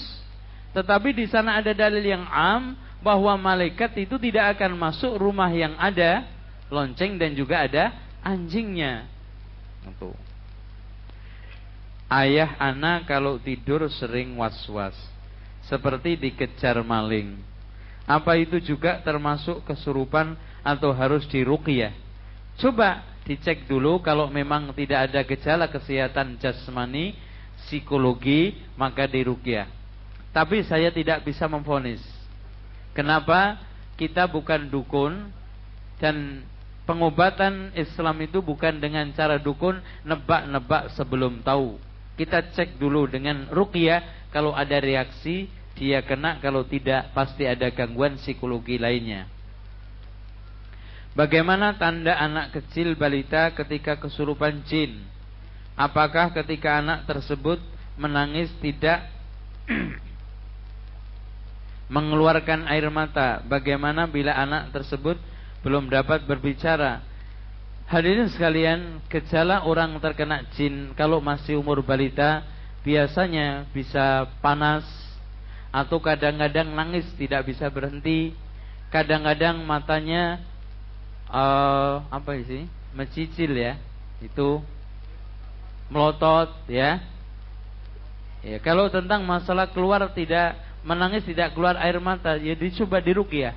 tetapi di sana ada dalil yang am bahwa malaikat itu tidak akan masuk rumah yang ada lonceng dan juga ada anjingnya. Itu. Ayah anak kalau tidur sering was-was seperti dikejar maling. Apa itu juga termasuk kesurupan atau harus diruqyah? Coba dicek dulu kalau memang tidak ada gejala kesehatan jasmani, psikologi, maka diruqyah. Tapi saya tidak bisa memfonis. Kenapa? Kita bukan dukun dan pengobatan Islam itu bukan dengan cara dukun nebak-nebak sebelum tahu. Kita cek dulu dengan ruqyah kalau ada reaksi dia kena kalau tidak pasti ada gangguan psikologi lainnya. Bagaimana tanda anak kecil balita ketika kesurupan jin? Apakah ketika anak tersebut menangis tidak mengeluarkan air mata. Bagaimana bila anak tersebut belum dapat berbicara? Hadirin sekalian, gejala orang terkena jin kalau masih umur balita biasanya bisa panas atau kadang-kadang nangis tidak bisa berhenti. Kadang-kadang matanya uh, apa sih? Mencicil ya. Itu melotot ya. Ya, kalau tentang masalah keluar tidak menangis tidak keluar air mata, ya dicoba diruqyah.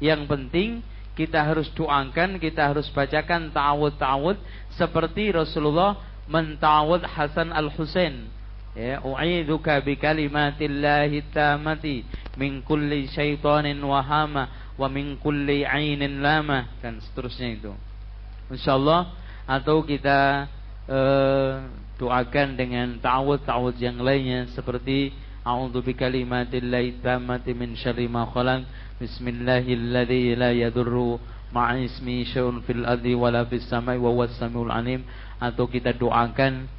Yang penting kita harus doakan, kita harus bacakan ta'awud-ta'awud seperti Rasulullah menta'awud Hasan Al-Husain. Ya, u'idzuka bi kalimatillahi tamati min kulli syaitanin wahama wa min kulli ainin lama dan seterusnya itu. Insyaallah atau kita uh, doakan dengan ta'awud-ta'awud yang lainnya seperti A'udzu bikalimatillahi tammati min syarri ma khalaq. Bismillahilladzi la yadurru ma'a ismi syai'un fil ardi wala fis samai wa huwas samiul alim atau kita doakan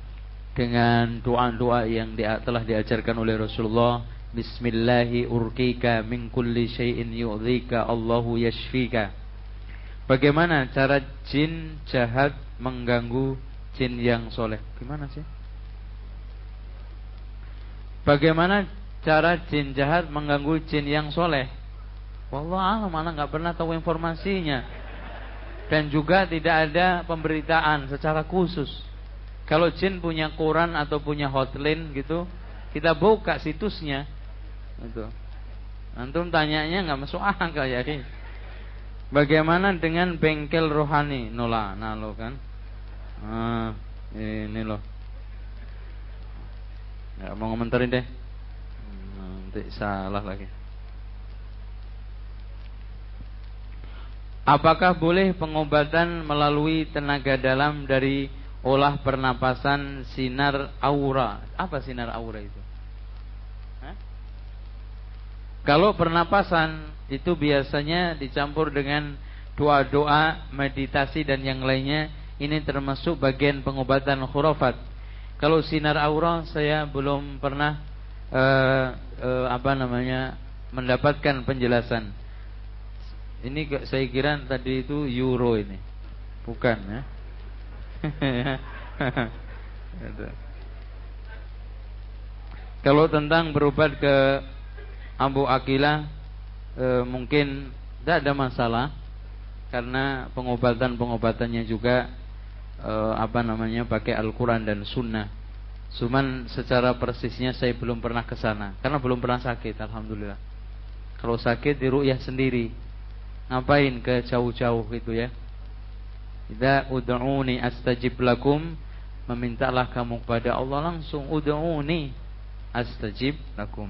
dengan doa-doa yang dia, telah diajarkan oleh Rasulullah Bismillahi urkika min kulli syai'in yu'dhika Allahu yashfika Bagaimana cara jin jahat mengganggu jin yang soleh Gimana sih? Bagaimana cara jin jahat mengganggu jin yang soleh? Wallah alam, mana nggak pernah tahu informasinya. Dan juga tidak ada pemberitaan secara khusus. Kalau jin punya koran atau punya hotline gitu, kita buka situsnya. Itu. Antum tanyanya nggak masuk akal ya. Bagaimana dengan bengkel rohani? Nola, nah lo kan. Ah, ini loh. Ya, mau ngomentarin deh. Nanti salah lagi. Apakah boleh pengobatan melalui tenaga dalam dari olah pernapasan sinar aura? Apa sinar aura itu? Kalau pernapasan itu biasanya dicampur dengan doa-doa, meditasi dan yang lainnya. Ini termasuk bagian pengobatan khurafat. Kalau sinar aura saya belum pernah uh, uh, apa namanya mendapatkan penjelasan. Ini saya kira tadi itu euro ini, bukan ya? Kalau tentang berobat ke Abu Akila e, mungkin tidak ada masalah. karena pengobatan-pengobatannya juga eh, apa namanya pakai Al-Qur'an dan Sunnah. Cuman secara persisnya saya belum pernah ke sana karena belum pernah sakit alhamdulillah. Kalau sakit di ru'yah sendiri. Ngapain ke jauh-jauh gitu ya? Idza ud'uni astajib lakum memintalah kamu kepada Allah langsung ud'uni astajib lakum.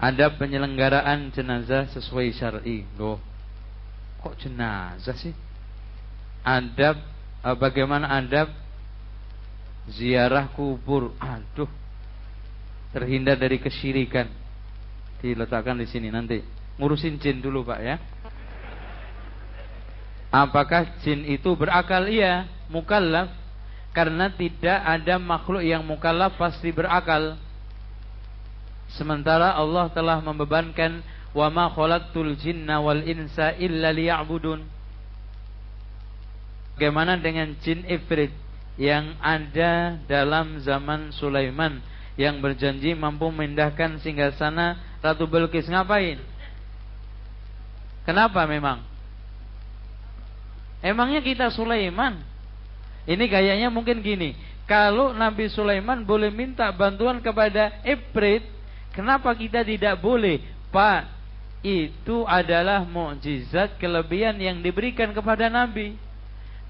Ada penyelenggaraan jenazah sesuai syar'i. Loh. Kok jenazah sih? Adab eh, bagaimana adab ziarah kubur? Aduh. Terhindar dari kesyirikan. Diletakkan di sini nanti. Ngurusin jin dulu, Pak ya. Apakah jin itu berakal? Iya, mukallaf. Karena tidak ada makhluk yang mukallaf pasti berakal. Sementara Allah telah membebankan wa ma khalaqtul jinna wal insa illa liya'budun. Bagaimana dengan jin ifrit yang ada dalam zaman Sulaiman yang berjanji mampu memindahkan singgasana Ratu Belkis ngapain? Kenapa memang? Emangnya kita Sulaiman? Ini gayanya mungkin gini. Kalau Nabi Sulaiman boleh minta bantuan kepada Ibrit, kenapa kita tidak boleh? Pak, itu adalah mukjizat kelebihan yang diberikan kepada Nabi.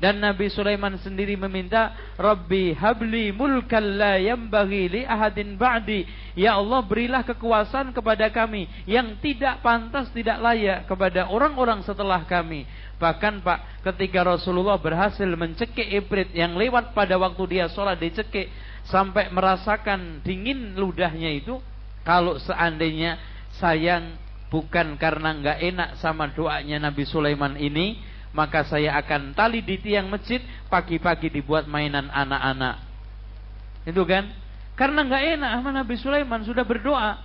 Dan Nabi Sulaiman sendiri meminta, Rabbi habli mulkan la yambaghi li ahadin ba'di. Ya Allah berilah kekuasaan kepada kami yang tidak pantas, tidak layak kepada orang-orang setelah kami. Bahkan Pak, ketika Rasulullah berhasil mencekik ibrit yang lewat pada waktu dia sholat dicekik sampai merasakan dingin ludahnya itu, kalau seandainya sayang bukan karena nggak enak sama doanya Nabi Sulaiman ini, maka saya akan tali di tiang masjid pagi-pagi dibuat mainan anak-anak. Itu kan? Karena nggak enak sama Nabi Sulaiman sudah berdoa.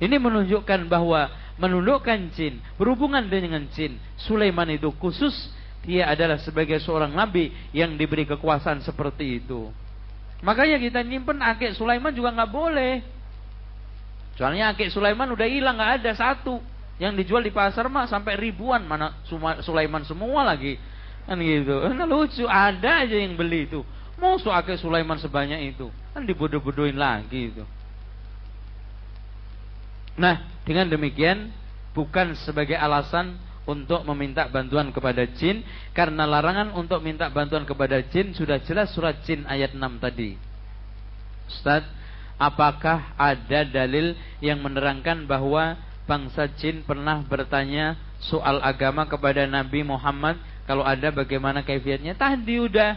Ini menunjukkan bahwa menundukkan jin, berhubungan dengan jin. Sulaiman itu khusus dia adalah sebagai seorang nabi yang diberi kekuasaan seperti itu. Makanya kita nyimpen akik Sulaiman juga nggak boleh. Soalnya akik Sulaiman udah hilang nggak ada satu yang dijual di pasar mah sampai ribuan mana Sulaiman semua lagi kan gitu. Nah lucu ada aja yang beli itu. Mau akik Sulaiman sebanyak itu kan dibodoh-bodohin lagi itu. Nah, dengan demikian bukan sebagai alasan untuk meminta bantuan kepada jin karena larangan untuk minta bantuan kepada jin sudah jelas surat jin ayat 6 tadi. Ustaz, apakah ada dalil yang menerangkan bahwa bangsa jin pernah bertanya soal agama kepada Nabi Muhammad? Kalau ada bagaimana kaifiatnya? Tadi udah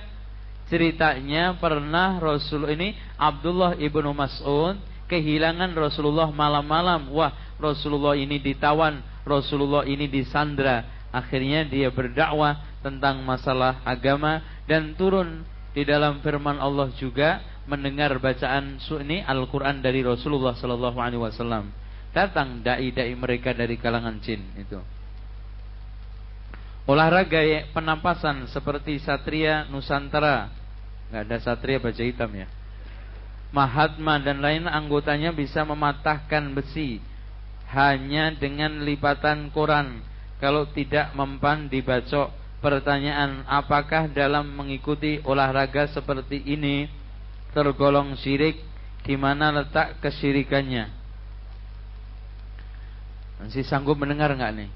ceritanya pernah Rasul ini Abdullah ibnu Mas'ud kehilangan Rasulullah malam-malam. Wah, Rasulullah ini ditawan, Rasulullah ini disandra. Akhirnya dia berdakwah tentang masalah agama dan turun di dalam firman Allah juga mendengar bacaan sunni Al-Qur'an dari Rasulullah sallallahu alaihi wasallam. Datang dai-dai mereka dari kalangan jin itu. Olahraga penampasan seperti Satria Nusantara. Enggak ada Satria baca hitam ya. Mahatma dan lain anggotanya bisa mematahkan besi hanya dengan lipatan koran. Kalau tidak mempan dibacok. Pertanyaan, apakah dalam mengikuti olahraga seperti ini tergolong syirik? Di mana letak kesyirikannya? Masih sanggup mendengar nggak nih?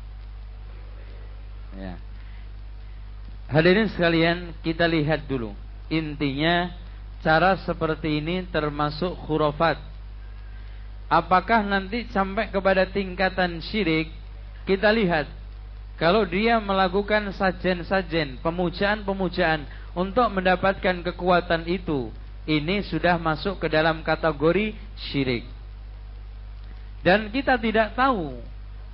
Ya. Hadirin sekalian, kita lihat dulu. Intinya cara seperti ini termasuk khurafat. Apakah nanti sampai kepada tingkatan syirik? Kita lihat. Kalau dia melakukan sajen-sajen, pemujaan-pemujaan untuk mendapatkan kekuatan itu, ini sudah masuk ke dalam kategori syirik. Dan kita tidak tahu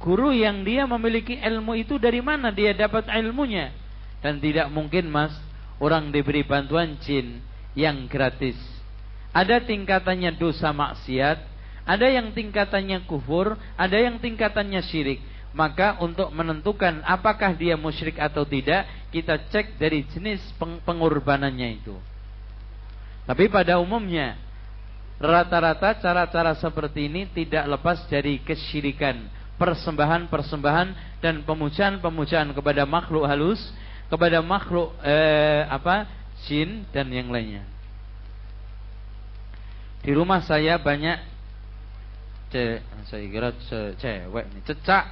guru yang dia memiliki ilmu itu dari mana dia dapat ilmunya. Dan tidak mungkin mas, orang diberi bantuan jin yang gratis. Ada tingkatannya dosa maksiat, ada yang tingkatannya kufur, ada yang tingkatannya syirik. Maka untuk menentukan apakah dia musyrik atau tidak, kita cek dari jenis pengorbanannya itu. Tapi pada umumnya, rata-rata cara-cara seperti ini tidak lepas dari kesyirikan. Persembahan-persembahan dan pemujaan-pemujaan kepada makhluk halus, kepada makhluk eh, apa jin dan yang lainnya. Di rumah saya banyak ce, saya kira ce, cewek nih, cecak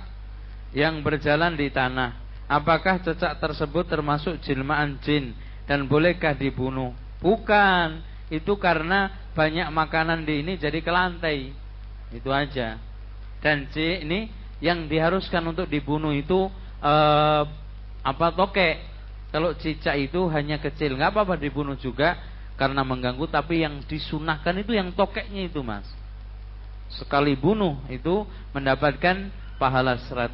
yang berjalan di tanah. Apakah cecak tersebut termasuk jelmaan jin dan bolehkah dibunuh? Bukan, itu karena banyak makanan di ini jadi ke lantai. Itu aja. Dan C ini yang diharuskan untuk dibunuh itu eh, apa tokek. Kalau cicak itu hanya kecil, nggak apa-apa dibunuh juga karena mengganggu tapi yang disunahkan itu yang tokeknya itu mas. Sekali bunuh itu mendapatkan pahala 100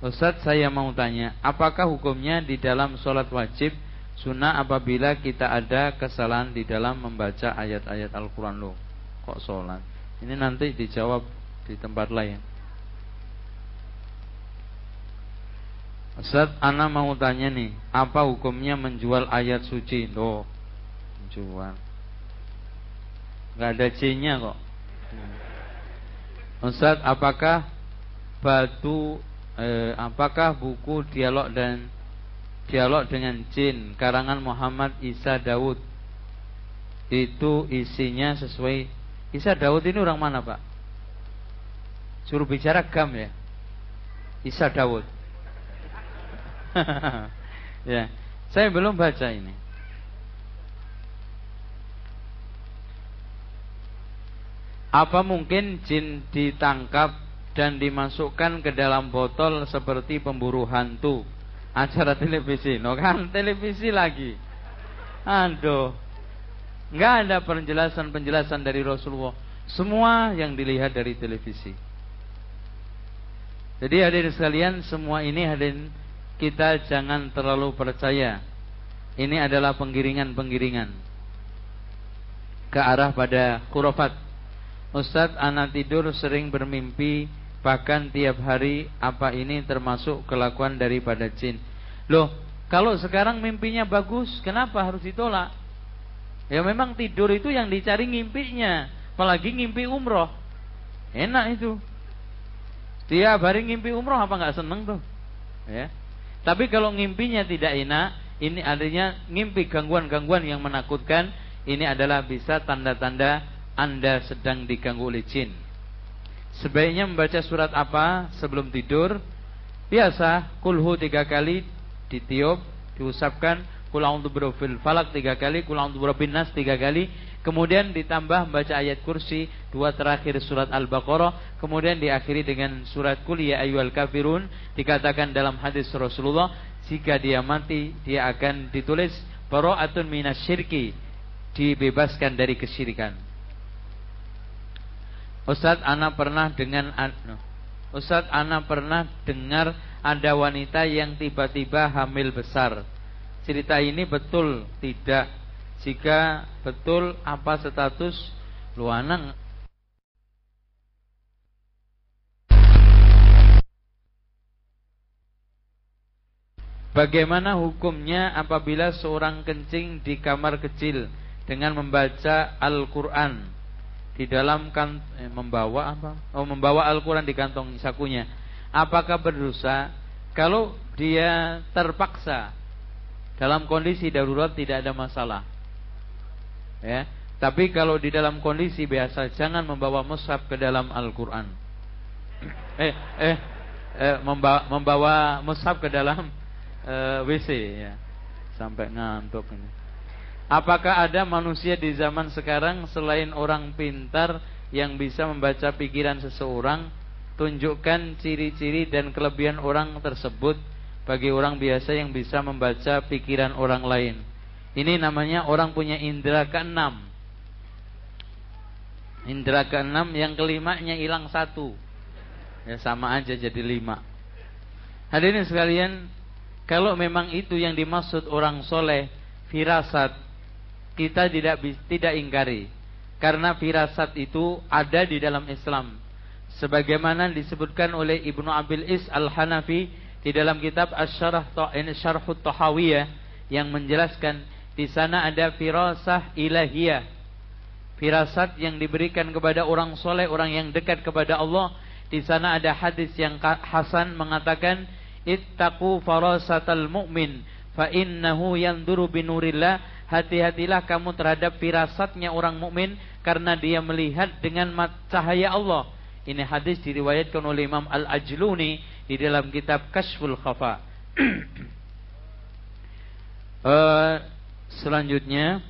Ustaz saya mau tanya apakah hukumnya di dalam sholat wajib sunnah apabila kita ada kesalahan di dalam membaca ayat-ayat Al-Quran? Loh kok sholat ini nanti dijawab di tempat lain Ustaz, Ana mau tanya nih, apa hukumnya menjual ayat suci? Loh, menjual. Gak ada C-nya kok. Ustaz, apakah batu eh, apakah buku dialog dan dialog dengan jin karangan Muhammad Isa Daud itu isinya sesuai Isa Daud ini orang mana, Pak? Suruh bicara gam ya? Isa Daud. ya, saya belum baca ini. Apa mungkin jin ditangkap dan dimasukkan ke dalam botol seperti pemburu hantu? Acara televisi, no kan televisi lagi. Aduh, nggak ada penjelasan-penjelasan dari Rasulullah. Semua yang dilihat dari televisi. Jadi hadirin sekalian, semua ini hadirin kita jangan terlalu percaya. Ini adalah penggiringan-penggiringan ke arah pada khurafat. Ustadz anak tidur sering bermimpi bahkan tiap hari apa ini termasuk kelakuan daripada jin. Loh, kalau sekarang mimpinya bagus, kenapa harus ditolak? Ya memang tidur itu yang dicari ngimpinya, apalagi ngimpi umroh. Enak itu. Tiap hari ngimpi umroh apa nggak seneng tuh? Ya. Tapi kalau ngimpinya tidak enak, ini adanya ngimpi gangguan-gangguan yang menakutkan, ini adalah bisa tanda-tanda Anda sedang diganggu oleh jin. Sebaiknya membaca surat apa sebelum tidur? Biasa, kulhu tiga kali ditiup, diusapkan, kul a'udzu falak tiga kali, kul a'udzu nas tiga kali, kemudian ditambah membaca ayat kursi dua terakhir surat Al-Baqarah, kemudian diakhiri dengan surat Qul ya ayyuhal kafirun, dikatakan dalam hadis Rasulullah, jika dia mati dia akan ditulis bara'atun minasyirki, dibebaskan dari kesyirikan. Ustaz ana pernah dengan Ustaz ana pernah dengar ada wanita yang tiba-tiba hamil besar cerita ini betul tidak jika betul apa status luanang Bagaimana hukumnya apabila seorang kencing di kamar kecil dengan membaca Al-Qur'an di dalam kan eh, membawa apa? Oh, membawa Al-Qur'an di kantong sakunya. Apakah berdosa kalau dia terpaksa dalam kondisi darurat tidak ada masalah. Ya. Tapi kalau di dalam kondisi biasa jangan membawa mushaf ke dalam Al-Qur'an. Eh eh, eh membawa, membawa mushaf ke dalam eh, WC ya. Sampai ngantuk ini. Apakah ada manusia di zaman sekarang selain orang pintar yang bisa membaca pikiran seseorang? Tunjukkan ciri-ciri dan kelebihan orang tersebut bagi orang biasa yang bisa membaca pikiran orang lain. Ini namanya orang punya indera keenam. Indera keenam yang kelimanya hilang satu. Ya sama aja jadi lima. Hadirin sekalian, kalau memang itu yang dimaksud orang soleh, firasat, kita tidak tidak ingkari. Karena firasat itu ada di dalam Islam. Sebagaimana disebutkan oleh Ibnu Abil Is Al-Hanafi di dalam kitab Asy-Syarah Syarhut Tahawiyah yang menjelaskan di sana ada firasah ilahiyah. Firasat yang diberikan kepada orang soleh, orang yang dekat kepada Allah. Di sana ada hadis yang Hasan mengatakan ittaqu farasatal mu'min fa innahu yanduru binurillah. Hati-hatilah kamu terhadap firasatnya orang mukmin karena dia melihat dengan cahaya Allah. Ini hadis diriwayatkan oleh Imam Al-Ajluni di dalam kitab Kashful Khafa uh, selanjutnya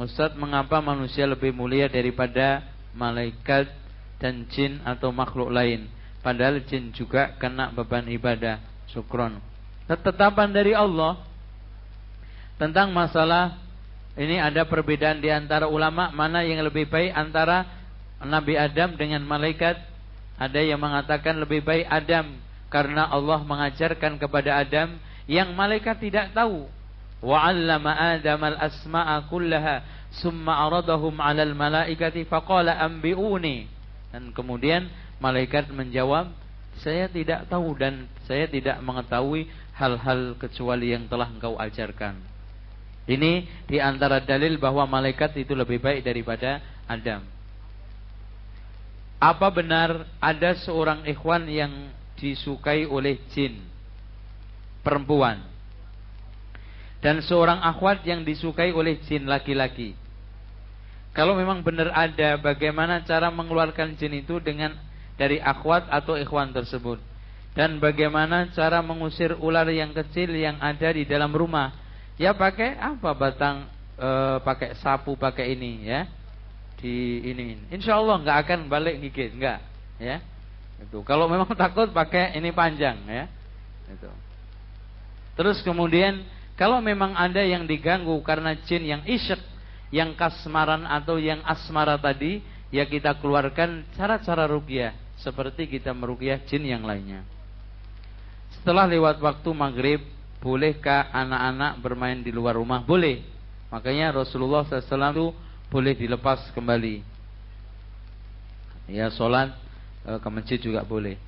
Ustaz mengapa manusia lebih mulia daripada malaikat dan jin atau makhluk lain Padahal jin juga kena beban ibadah. Syukron. Ketetapan dari Allah tentang masalah ini ada perbedaan di antara ulama mana yang lebih baik antara Nabi Adam dengan malaikat. Ada yang mengatakan lebih baik Adam karena Allah mengajarkan kepada Adam yang malaikat tidak tahu. Wa 'allama Adam al-asma'a kullaha summa aradahum 'alal malaikati faqala anbi'uni. Dan kemudian Malaikat menjawab, saya tidak tahu dan saya tidak mengetahui hal-hal kecuali yang telah engkau ajarkan. Ini di antara dalil bahwa malaikat itu lebih baik daripada Adam. Apa benar ada seorang ikhwan yang disukai oleh jin? Perempuan. Dan seorang akhwat yang disukai oleh jin laki-laki? Kalau memang benar ada, bagaimana cara mengeluarkan jin itu dengan dari akhwat atau ikhwan tersebut? Dan bagaimana cara mengusir ular yang kecil yang ada di dalam rumah? Ya pakai apa batang e, pakai sapu pakai ini ya di ini insya Allah nggak akan balik gigit nggak ya itu kalau memang takut pakai ini panjang ya itu terus kemudian kalau memang ada yang diganggu karena jin yang isyek yang kasmaran atau yang asmara tadi ya kita keluarkan cara-cara rukyah seperti kita merukyah jin yang lainnya. Setelah lewat waktu maghrib, bolehkah anak-anak bermain di luar rumah? Boleh. Makanya Rasulullah SAW boleh dilepas kembali. Ya sholat e, ke masjid juga boleh.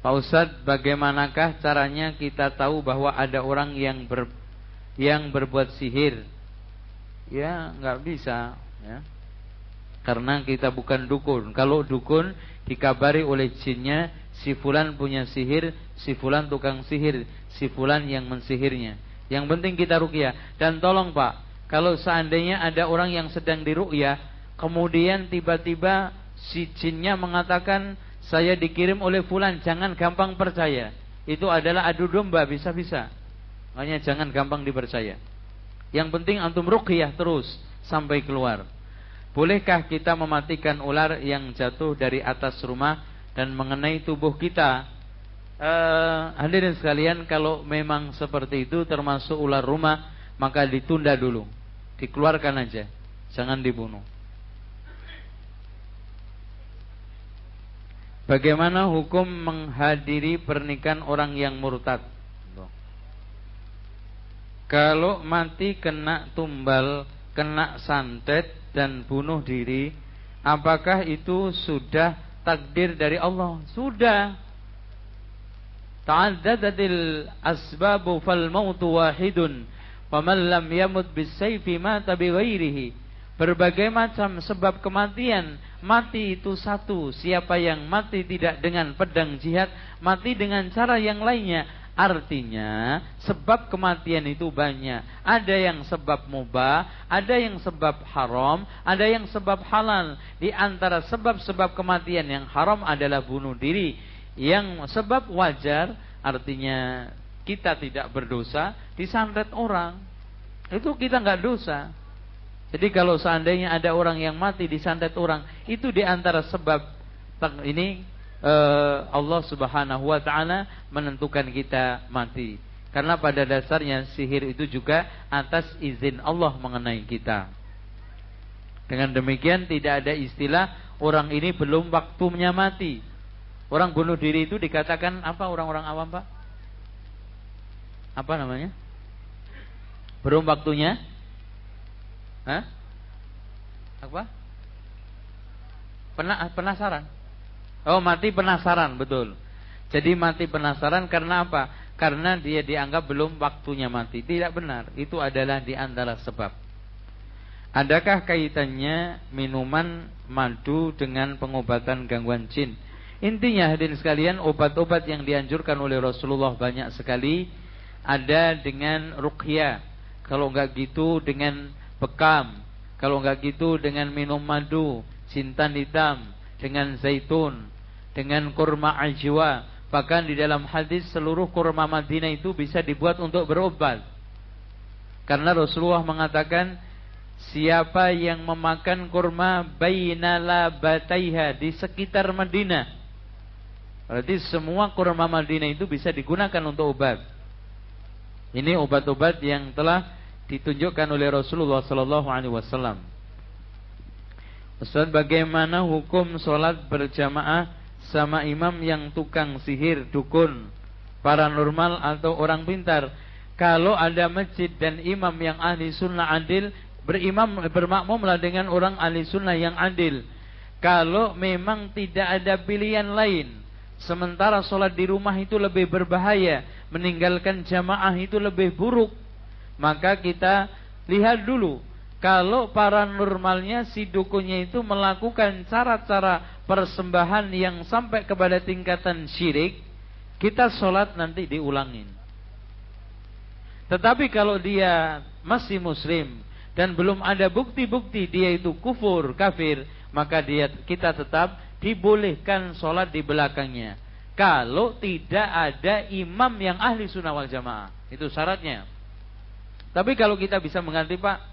Pak Ustadz, bagaimanakah caranya kita tahu bahwa ada orang yang ber, yang berbuat sihir? Ya nggak bisa. Ya. Karena kita bukan dukun. Kalau dukun dikabari oleh jinnya, si fulan punya sihir, si fulan tukang sihir, si fulan yang mensihirnya. Yang penting kita rukyah. Dan tolong Pak, kalau seandainya ada orang yang sedang dirukyah, kemudian tiba-tiba si jinnya mengatakan saya dikirim oleh fulan, jangan gampang percaya. Itu adalah adu domba bisa-bisa. Makanya jangan gampang dipercaya. Yang penting antum rukyah terus sampai keluar. Bolehkah kita mematikan ular yang jatuh dari atas rumah dan mengenai tubuh kita? Uh, hadirin sekalian, kalau memang seperti itu termasuk ular rumah, maka ditunda dulu. Dikeluarkan aja, jangan dibunuh. Bagaimana hukum menghadiri pernikahan orang yang murtad? Kalau mati kena tumbal, kena santet, dan bunuh diri, apakah itu sudah takdir dari Allah? Sudah. Ta'addadatil asbabu fal mautu wahidun. Faman lam yamut bisayfi mata bighairihi. Berbagai macam sebab kematian Mati itu satu Siapa yang mati tidak dengan pedang jihad Mati dengan cara yang lainnya Artinya sebab kematian itu banyak. Ada yang sebab mubah, ada yang sebab haram, ada yang sebab halal. Di antara sebab-sebab kematian yang haram adalah bunuh diri. Yang sebab wajar artinya kita tidak berdosa disantet orang. Itu kita nggak dosa. Jadi kalau seandainya ada orang yang mati disantet orang, itu di antara sebab ini uh, Allah Subhanahu wa taala menentukan kita mati. Karena pada dasarnya sihir itu juga atas izin Allah mengenai kita. Dengan demikian tidak ada istilah orang ini belum waktunya mati. Orang bunuh diri itu dikatakan apa orang-orang awam, Pak? Apa namanya? Belum waktunya? Hah? Apa? Penasaran? Oh mati penasaran betul. Jadi mati penasaran karena apa? Karena dia dianggap belum waktunya mati. Tidak benar. Itu adalah di antara sebab. Adakah kaitannya minuman madu dengan pengobatan gangguan jin? Intinya hadirin sekalian, obat-obat yang dianjurkan oleh Rasulullah banyak sekali. Ada dengan ruqyah. Kalau enggak gitu dengan bekam. Kalau enggak gitu dengan minum madu, cintan hitam, dengan zaitun, dengan kurma ajwa. Bahkan di dalam hadis seluruh kurma Madinah itu bisa dibuat untuk berobat. Karena Rasulullah mengatakan siapa yang memakan kurma bainala bataiha di sekitar Madinah Berarti semua kurma Madinah itu bisa digunakan untuk obat. Ini obat-obat yang telah ditunjukkan oleh Rasulullah sallallahu alaihi wasallam. Ustaz, bagaimana hukum sholat berjamaah sama imam yang tukang sihir, dukun, paranormal atau orang pintar? Kalau ada masjid dan imam yang ahli sunnah adil, berimam bermakmumlah dengan orang ahli sunnah yang adil. Kalau memang tidak ada pilihan lain, Sementara sholat di rumah itu lebih berbahaya, meninggalkan jamaah itu lebih buruk. Maka kita lihat dulu, kalau paranormalnya si dukunnya itu melakukan cara-cara persembahan yang sampai kepada tingkatan syirik, kita sholat nanti diulangin. Tetapi kalau dia masih muslim dan belum ada bukti-bukti dia itu kufur, kafir, maka dia kita tetap dibolehkan sholat di belakangnya. Kalau tidak ada imam yang ahli sunnah wal jamaah. Itu syaratnya. Tapi kalau kita bisa mengganti Pak,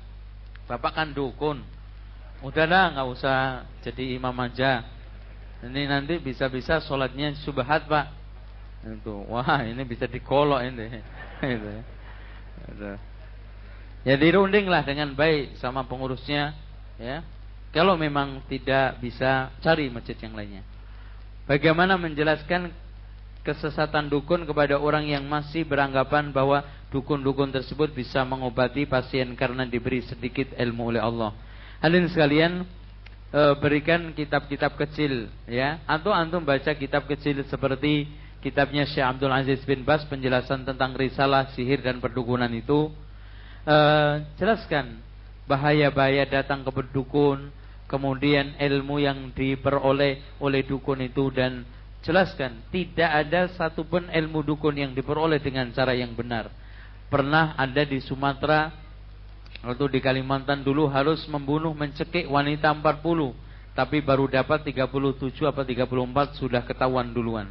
Bapak kan dukun. Udah dah nggak usah jadi imam aja. Ini nanti bisa-bisa sholatnya subhat Pak. Itu, wah ini bisa dikolok ini. Itu. Ya dirunding lah dengan baik sama pengurusnya, ya. Kalau memang tidak bisa cari masjid yang lainnya. Bagaimana menjelaskan kesesatan dukun kepada orang yang masih beranggapan bahwa dukun-dukun tersebut bisa mengobati pasien karena diberi sedikit ilmu oleh Allah. Hadirin sekalian, e, berikan kitab-kitab kecil ya, atau antum baca kitab kecil seperti kitabnya Syekh Abdul Aziz bin Bas penjelasan tentang risalah sihir dan perdukunan itu. E, jelaskan bahaya-bahaya datang ke berdukun, kemudian ilmu yang diperoleh oleh dukun itu dan jelaskan tidak ada satupun ilmu dukun yang diperoleh dengan cara yang benar. Pernah ada di Sumatera atau di Kalimantan dulu harus membunuh mencekik wanita 40 tapi baru dapat 37 atau 34 sudah ketahuan duluan.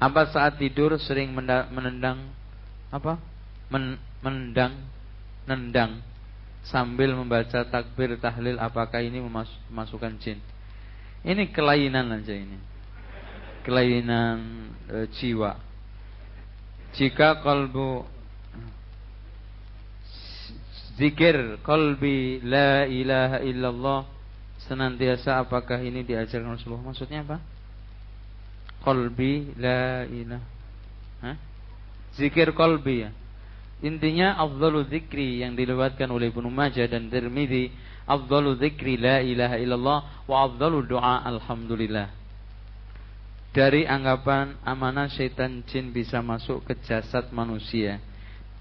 Apa saat tidur sering menendang apa? Men, menendang nendang sambil membaca takbir tahlil apakah ini memasukkan jin? Ini kelainan aja ini. Kelainan e, jiwa. Jika kalbu zikir kalbi la ilaha illallah senantiasa apakah ini diajarkan Rasulullah? Maksudnya apa? Kalbi la ilaha. Zikir kalbi ya. Intinya afdalu zikri yang dilewatkan oleh Ibnu Majah dan Tirmizi, afdalu zikri la ilaha illallah wa afdalu doa alhamdulillah. Dari anggapan amanah syaitan jin bisa masuk ke jasad manusia.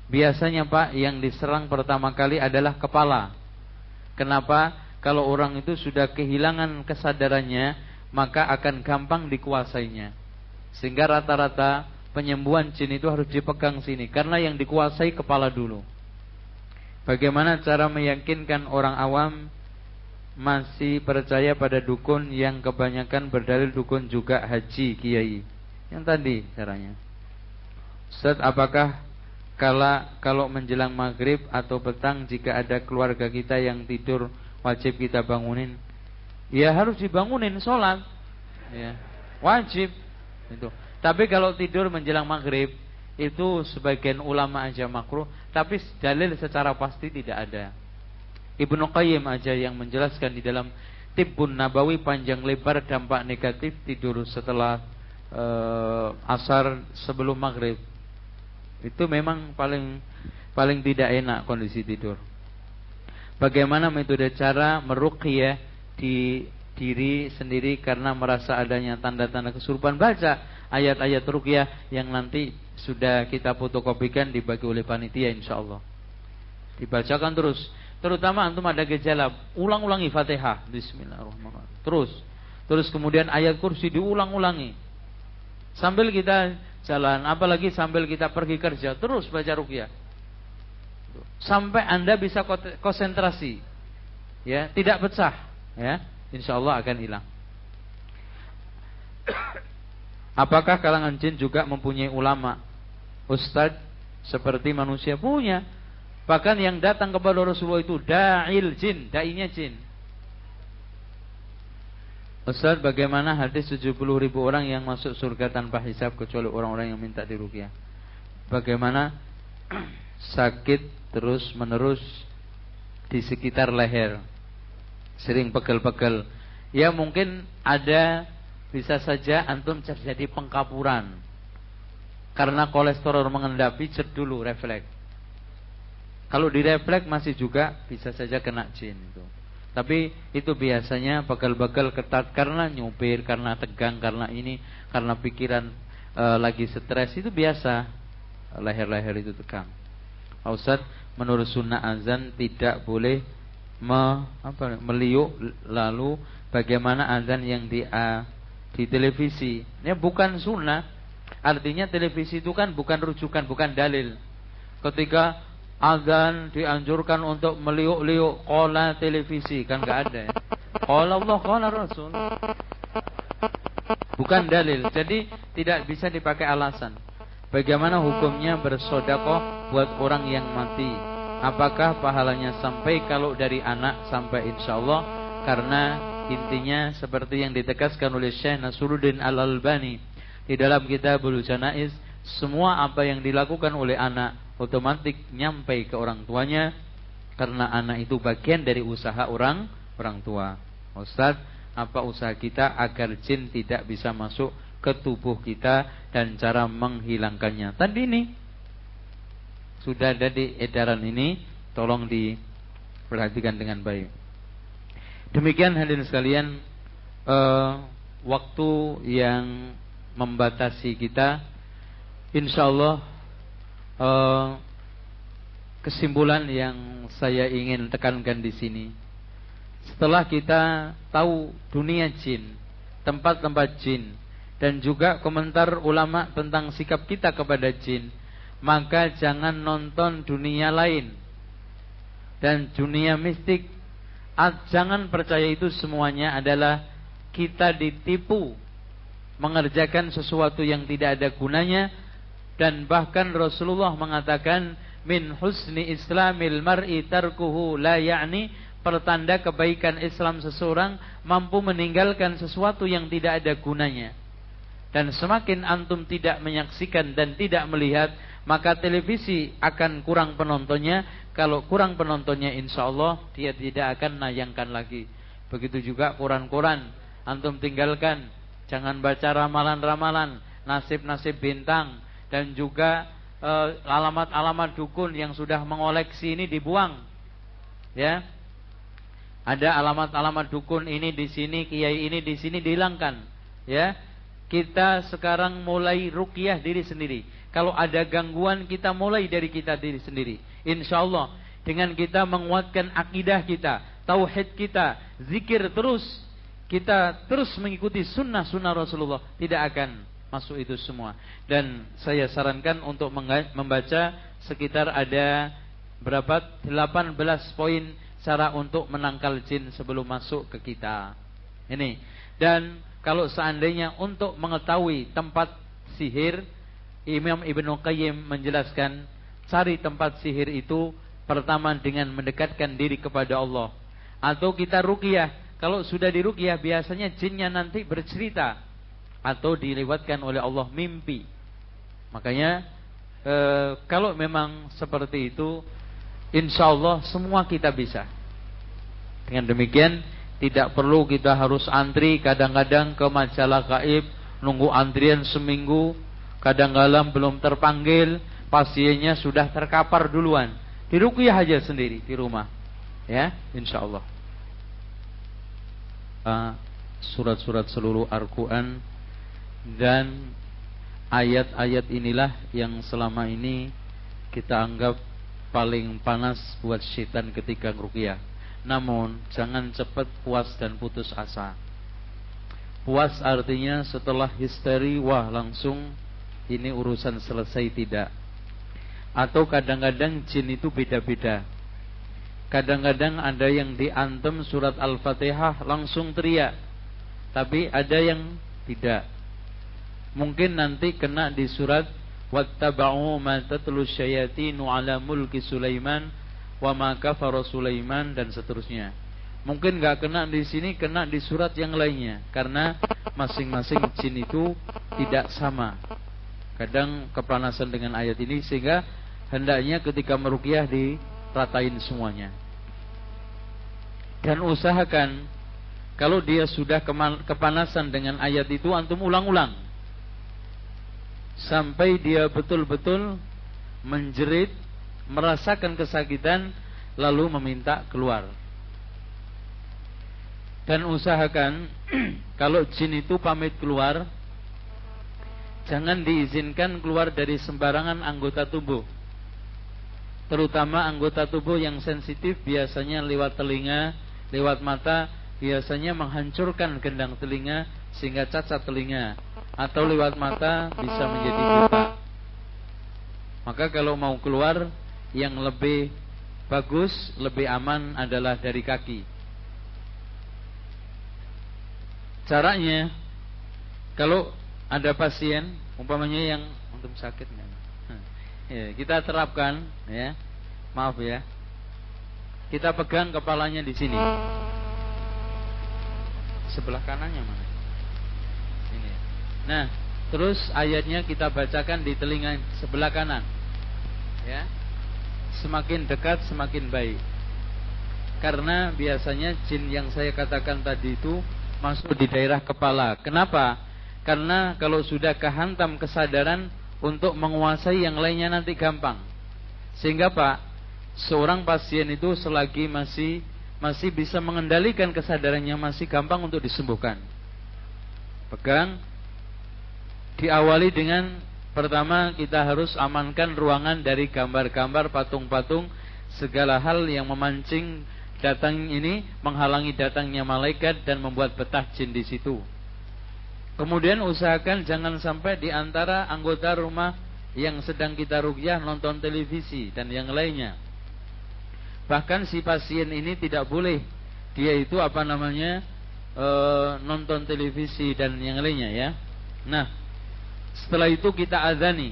Biasanya Pak yang diserang pertama kali adalah kepala. Kenapa? Kalau orang itu sudah kehilangan kesadarannya, maka akan gampang dikuasainya. Sehingga rata-rata penyembuhan jin itu harus dipegang sini karena yang dikuasai kepala dulu. Bagaimana cara meyakinkan orang awam masih percaya pada dukun yang kebanyakan berdalil dukun juga haji kiai? Yang tadi caranya. Ustaz, apakah kala kalau menjelang maghrib atau petang jika ada keluarga kita yang tidur wajib kita bangunin? Ya harus dibangunin sholat. Ya, wajib itu. Tapi kalau tidur menjelang maghrib itu sebagian ulama aja makruh, tapi dalil secara pasti tidak ada. Ibnu Qayyim aja yang menjelaskan di dalam Tibbun Nabawi panjang lebar dampak negatif tidur setelah uh, asar sebelum maghrib. Itu memang paling paling tidak enak kondisi tidur. Bagaimana metode cara meruqyah di diri sendiri karena merasa adanya tanda-tanda kesurupan baca ayat-ayat rukyah yang nanti sudah kita fotokopikan dibagi oleh panitia insyaallah. Dibacakan terus. Terutama antum ada gejala, ulang-ulangi Fatihah. Bismillahirrahmanirrahim. Terus Terus kemudian ayat kursi diulang-ulangi. Sambil kita jalan, apalagi sambil kita pergi kerja, terus baca rukyah. Sampai Anda bisa konsentrasi. Ya, tidak pecah, ya. Insya Allah akan hilang. Apakah kalangan jin juga mempunyai ulama? Ustadz seperti manusia punya. Bahkan yang datang kepada Rasulullah itu da'il jin, da'inya jin. Ustaz, bagaimana hadis 70 ribu orang yang masuk surga tanpa hisab kecuali orang-orang yang minta dirukyah? Bagaimana sakit terus menerus di sekitar leher, sering pegel-pegel. Ya mungkin ada bisa saja antum terjadi pengkapuran karena kolesterol mengendapi cek dulu refleks. Kalau di refleks masih juga bisa saja kena jin itu. Tapi itu biasanya bakal-bakal ketat karena nyupir, karena tegang, karena ini, karena pikiran e, lagi stres itu biasa leher-leher itu tegang. Ustaz, menurut sunnah azan tidak boleh me, apa, meliuk lalu bagaimana azan yang di di televisi. Ini bukan sunnah. Artinya televisi itu kan bukan rujukan, bukan dalil. Ketika azan dianjurkan untuk meliuk-liuk kola televisi kan nggak ada ya. Kola Allah, kola Rasul. Bukan dalil. Jadi tidak bisa dipakai alasan. Bagaimana hukumnya bersodakoh buat orang yang mati? Apakah pahalanya sampai kalau dari anak sampai insya Allah? Karena intinya seperti yang ditegaskan oleh Syekh Nasruddin Al-Albani di dalam kitabul Janaiz, semua apa yang dilakukan oleh anak otomatis nyampe ke orang tuanya karena anak itu bagian dari usaha orang orang tua. Ustaz, apa usaha kita agar jin tidak bisa masuk ke tubuh kita dan cara menghilangkannya? Tadi ini sudah ada di edaran ini, tolong diperhatikan dengan baik. Demikian hadirin sekalian, uh, waktu yang membatasi kita, insya Allah uh, kesimpulan yang saya ingin tekankan di sini. Setelah kita tahu dunia jin, tempat-tempat jin, dan juga komentar ulama tentang sikap kita kepada jin, maka jangan nonton dunia lain dan dunia mistik. Jangan percaya itu semuanya adalah kita ditipu mengerjakan sesuatu yang tidak ada gunanya dan bahkan Rasulullah mengatakan min husni islamil mar'i tarkuhu la ya'ni pertanda kebaikan Islam seseorang mampu meninggalkan sesuatu yang tidak ada gunanya. Dan semakin antum tidak menyaksikan dan tidak melihat, maka televisi akan kurang penontonnya. Kalau kurang penontonnya, insya Allah dia tidak akan nayangkan lagi. Begitu juga koran-koran, antum tinggalkan. Jangan baca ramalan-ramalan, nasib-nasib bintang, dan juga eh, alamat-alamat uh, dukun yang sudah mengoleksi ini dibuang. Ya. Ada alamat-alamat dukun ini di sini, kiai ini di sini dihilangkan. Ya. Kita sekarang mulai rukyah diri sendiri. Kalau ada gangguan kita mulai dari kita diri sendiri. Insya Allah dengan kita menguatkan akidah kita, tauhid kita, zikir terus, kita terus mengikuti sunnah-sunnah Rasulullah, tidak akan masuk itu semua. Dan saya sarankan untuk membaca sekitar ada berapa 18 poin cara untuk menangkal jin sebelum masuk ke kita. Ini. Dan kalau seandainya untuk mengetahui tempat sihir, Imam Ibnu Qayyim menjelaskan cari tempat sihir itu pertama dengan mendekatkan diri kepada Allah. Atau kita ruqyah. Kalau sudah diruqyah biasanya jinnya nanti bercerita atau dilewatkan oleh Allah mimpi. Makanya e, kalau memang seperti itu, insya Allah semua kita bisa. Dengan demikian tidak perlu kita harus antri kadang-kadang ke majalah gaib nunggu antrian seminggu, kadang-kadang belum terpanggil, pasiennya sudah terkapar duluan. Diruqyah aja sendiri di rumah. Ya, insya Allah. Ah, surat-surat uh, seluruh Al-Quran dan ayat-ayat inilah yang selama ini kita anggap paling panas buat syaitan ketika ruqyah. Namun jangan cepat puas dan putus asa. Puas artinya setelah histeri wah langsung ini urusan selesai tidak. Atau kadang-kadang jin itu beda-beda. Kadang-kadang ada yang diantem surat Al-Fatihah langsung teriak. Tapi ada yang tidak. Mungkin nanti kena di surat wattaba'u ma tatlu syayatinu ala mulki Sulaiman wa ma kafara Sulaiman dan seterusnya. Mungkin nggak kena di sini, kena di surat yang lainnya karena masing-masing jin itu tidak sama. Kadang kepanasan dengan ayat ini sehingga hendaknya ketika merukyah diratain semuanya. Dan usahakan kalau dia sudah kepanasan dengan ayat itu antum ulang-ulang. Sampai dia betul-betul menjerit, merasakan kesakitan lalu meminta keluar. Dan usahakan kalau jin itu pamit keluar jangan diizinkan keluar dari sembarangan anggota tubuh terutama anggota tubuh yang sensitif biasanya lewat telinga, lewat mata, biasanya menghancurkan gendang telinga sehingga cacat telinga atau lewat mata bisa menjadi buta. Maka kalau mau keluar yang lebih bagus, lebih aman adalah dari kaki. Caranya kalau ada pasien umpamanya yang untuk sakit Ya, kita terapkan ya. Maaf ya. Kita pegang kepalanya di sini. Sebelah kanannya mana? Ini. Nah, terus ayatnya kita bacakan di telinga sebelah kanan. Ya. Semakin dekat semakin baik. Karena biasanya jin yang saya katakan tadi itu masuk di daerah kepala. Kenapa? Karena kalau sudah kehantam kesadaran untuk menguasai yang lainnya nanti gampang. Sehingga Pak, seorang pasien itu selagi masih masih bisa mengendalikan kesadarannya masih gampang untuk disembuhkan. Pegang diawali dengan pertama kita harus amankan ruangan dari gambar-gambar patung-patung segala hal yang memancing datang ini menghalangi datangnya malaikat dan membuat betah jin di situ. Kemudian usahakan jangan sampai di antara anggota rumah yang sedang kita rukyah nonton televisi dan yang lainnya. Bahkan si pasien ini tidak boleh dia itu apa namanya e, nonton televisi dan yang lainnya ya. Nah, setelah itu kita azani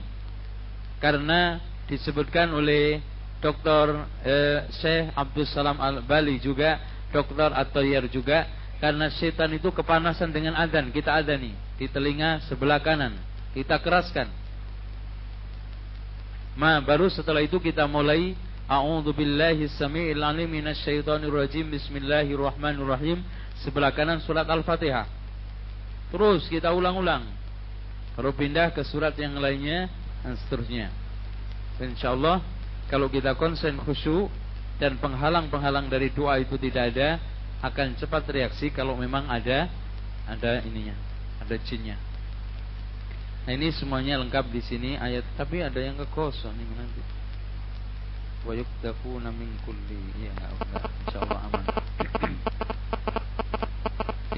karena disebutkan oleh Dr. E, Syekh Abdul Salam Al Bali juga, Dr. Atoyer juga karena setan itu kepanasan dengan adzan, kita adani di telinga sebelah kanan. Kita keraskan. Ma baru setelah itu kita mulai A'udzu billahi samiil alim minasyaitonir rajim. Bismillahirrahmanirrahim. Sebelah kanan surat Al-Fatihah. Terus kita ulang-ulang. Baru pindah ke surat yang lainnya dan seterusnya. Insyaallah kalau kita konsen khusyuk dan penghalang-penghalang dari doa itu tidak ada, akan cepat reaksi kalau memang ada ada ininya, ada jinnya. Nah ini semuanya lengkap di sini ayat, tapi ada yang kekosong nih nanti. Wa yuktafuna min kulli. Iya enggak, insyaallah aman.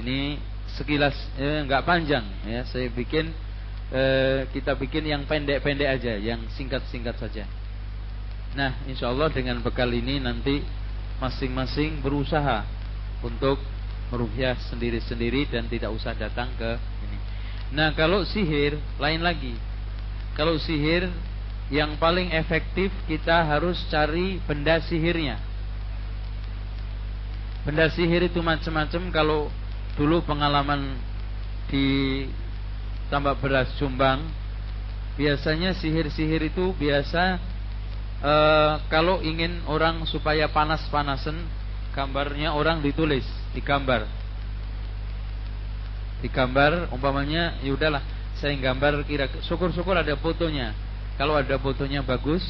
ini sekilas eh, enggak panjang ya, saya bikin eh, kita bikin yang pendek-pendek aja, yang singkat-singkat saja. Nah, insya Allah dengan bekal ini nanti masing-masing berusaha untuk meruhyah sendiri-sendiri dan tidak usah datang ke ini. Nah, kalau sihir lain lagi. Kalau sihir yang paling efektif kita harus cari benda sihirnya. Benda sihir itu macam-macam kalau dulu pengalaman di tambak beras Jombang biasanya sihir-sihir itu biasa e, kalau ingin orang supaya panas-panasan gambarnya orang ditulis di gambar. Di gambar umpamanya ya udahlah saya gambar kira syukur-syukur ada fotonya. Kalau ada fotonya bagus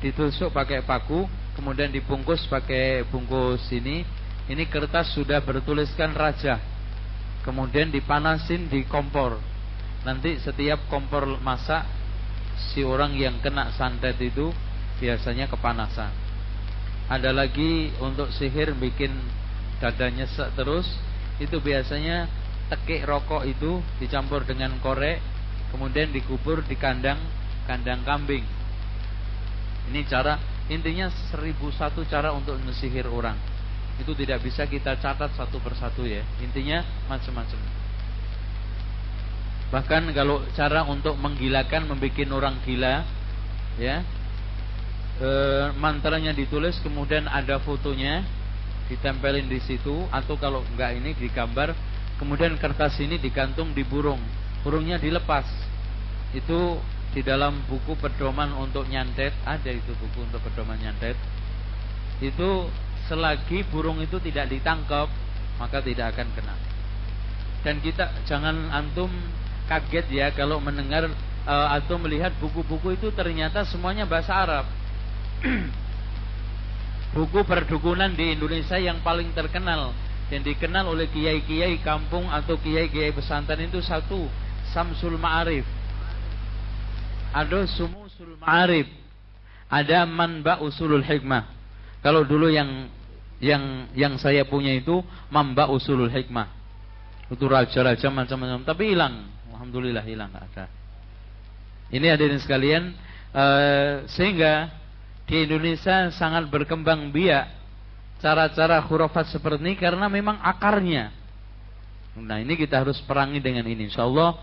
ditusuk pakai paku kemudian dibungkus pakai bungkus ini. Ini kertas sudah bertuliskan raja. Kemudian dipanasin di kompor. Nanti setiap kompor masak si orang yang kena santet itu biasanya kepanasan ada lagi untuk sihir bikin dadanya nyesek terus itu biasanya tekik rokok itu dicampur dengan korek kemudian dikubur di kandang kandang kambing. Ini cara intinya seribu satu cara untuk mesihir orang. Itu tidak bisa kita catat satu persatu ya. Intinya macam-macam. Bahkan kalau cara untuk menggilakan, membuat orang gila, ya, e, mantranya ditulis, kemudian ada fotonya, ditempelin di situ, atau kalau enggak ini digambar, kemudian kertas ini digantung di burung, burungnya dilepas. Itu di dalam buku pedoman untuk nyantet, ada itu buku untuk pedoman nyantet. Itu selagi burung itu tidak ditangkap, maka tidak akan kena. Dan kita jangan antum kaget ya kalau mendengar uh, atau melihat buku-buku itu ternyata semuanya bahasa Arab. Buku perdukunan di Indonesia yang paling terkenal dan dikenal oleh kiai-kiai kampung atau kiai-kiai pesantren itu satu Samsul Ma'arif. Ada Sumusul Ma'arif. Ada Manba Usulul Hikmah. Kalau dulu yang yang yang saya punya itu Mamba Usulul Hikmah. Itu raja-raja macam-macam tapi hilang Alhamdulillah hilang nggak ada. Ini hadirin sekalian, uh, sehingga di Indonesia sangat berkembang biak cara-cara khurafat seperti ini karena memang akarnya. Nah ini kita harus perangi dengan ini. Insya Allah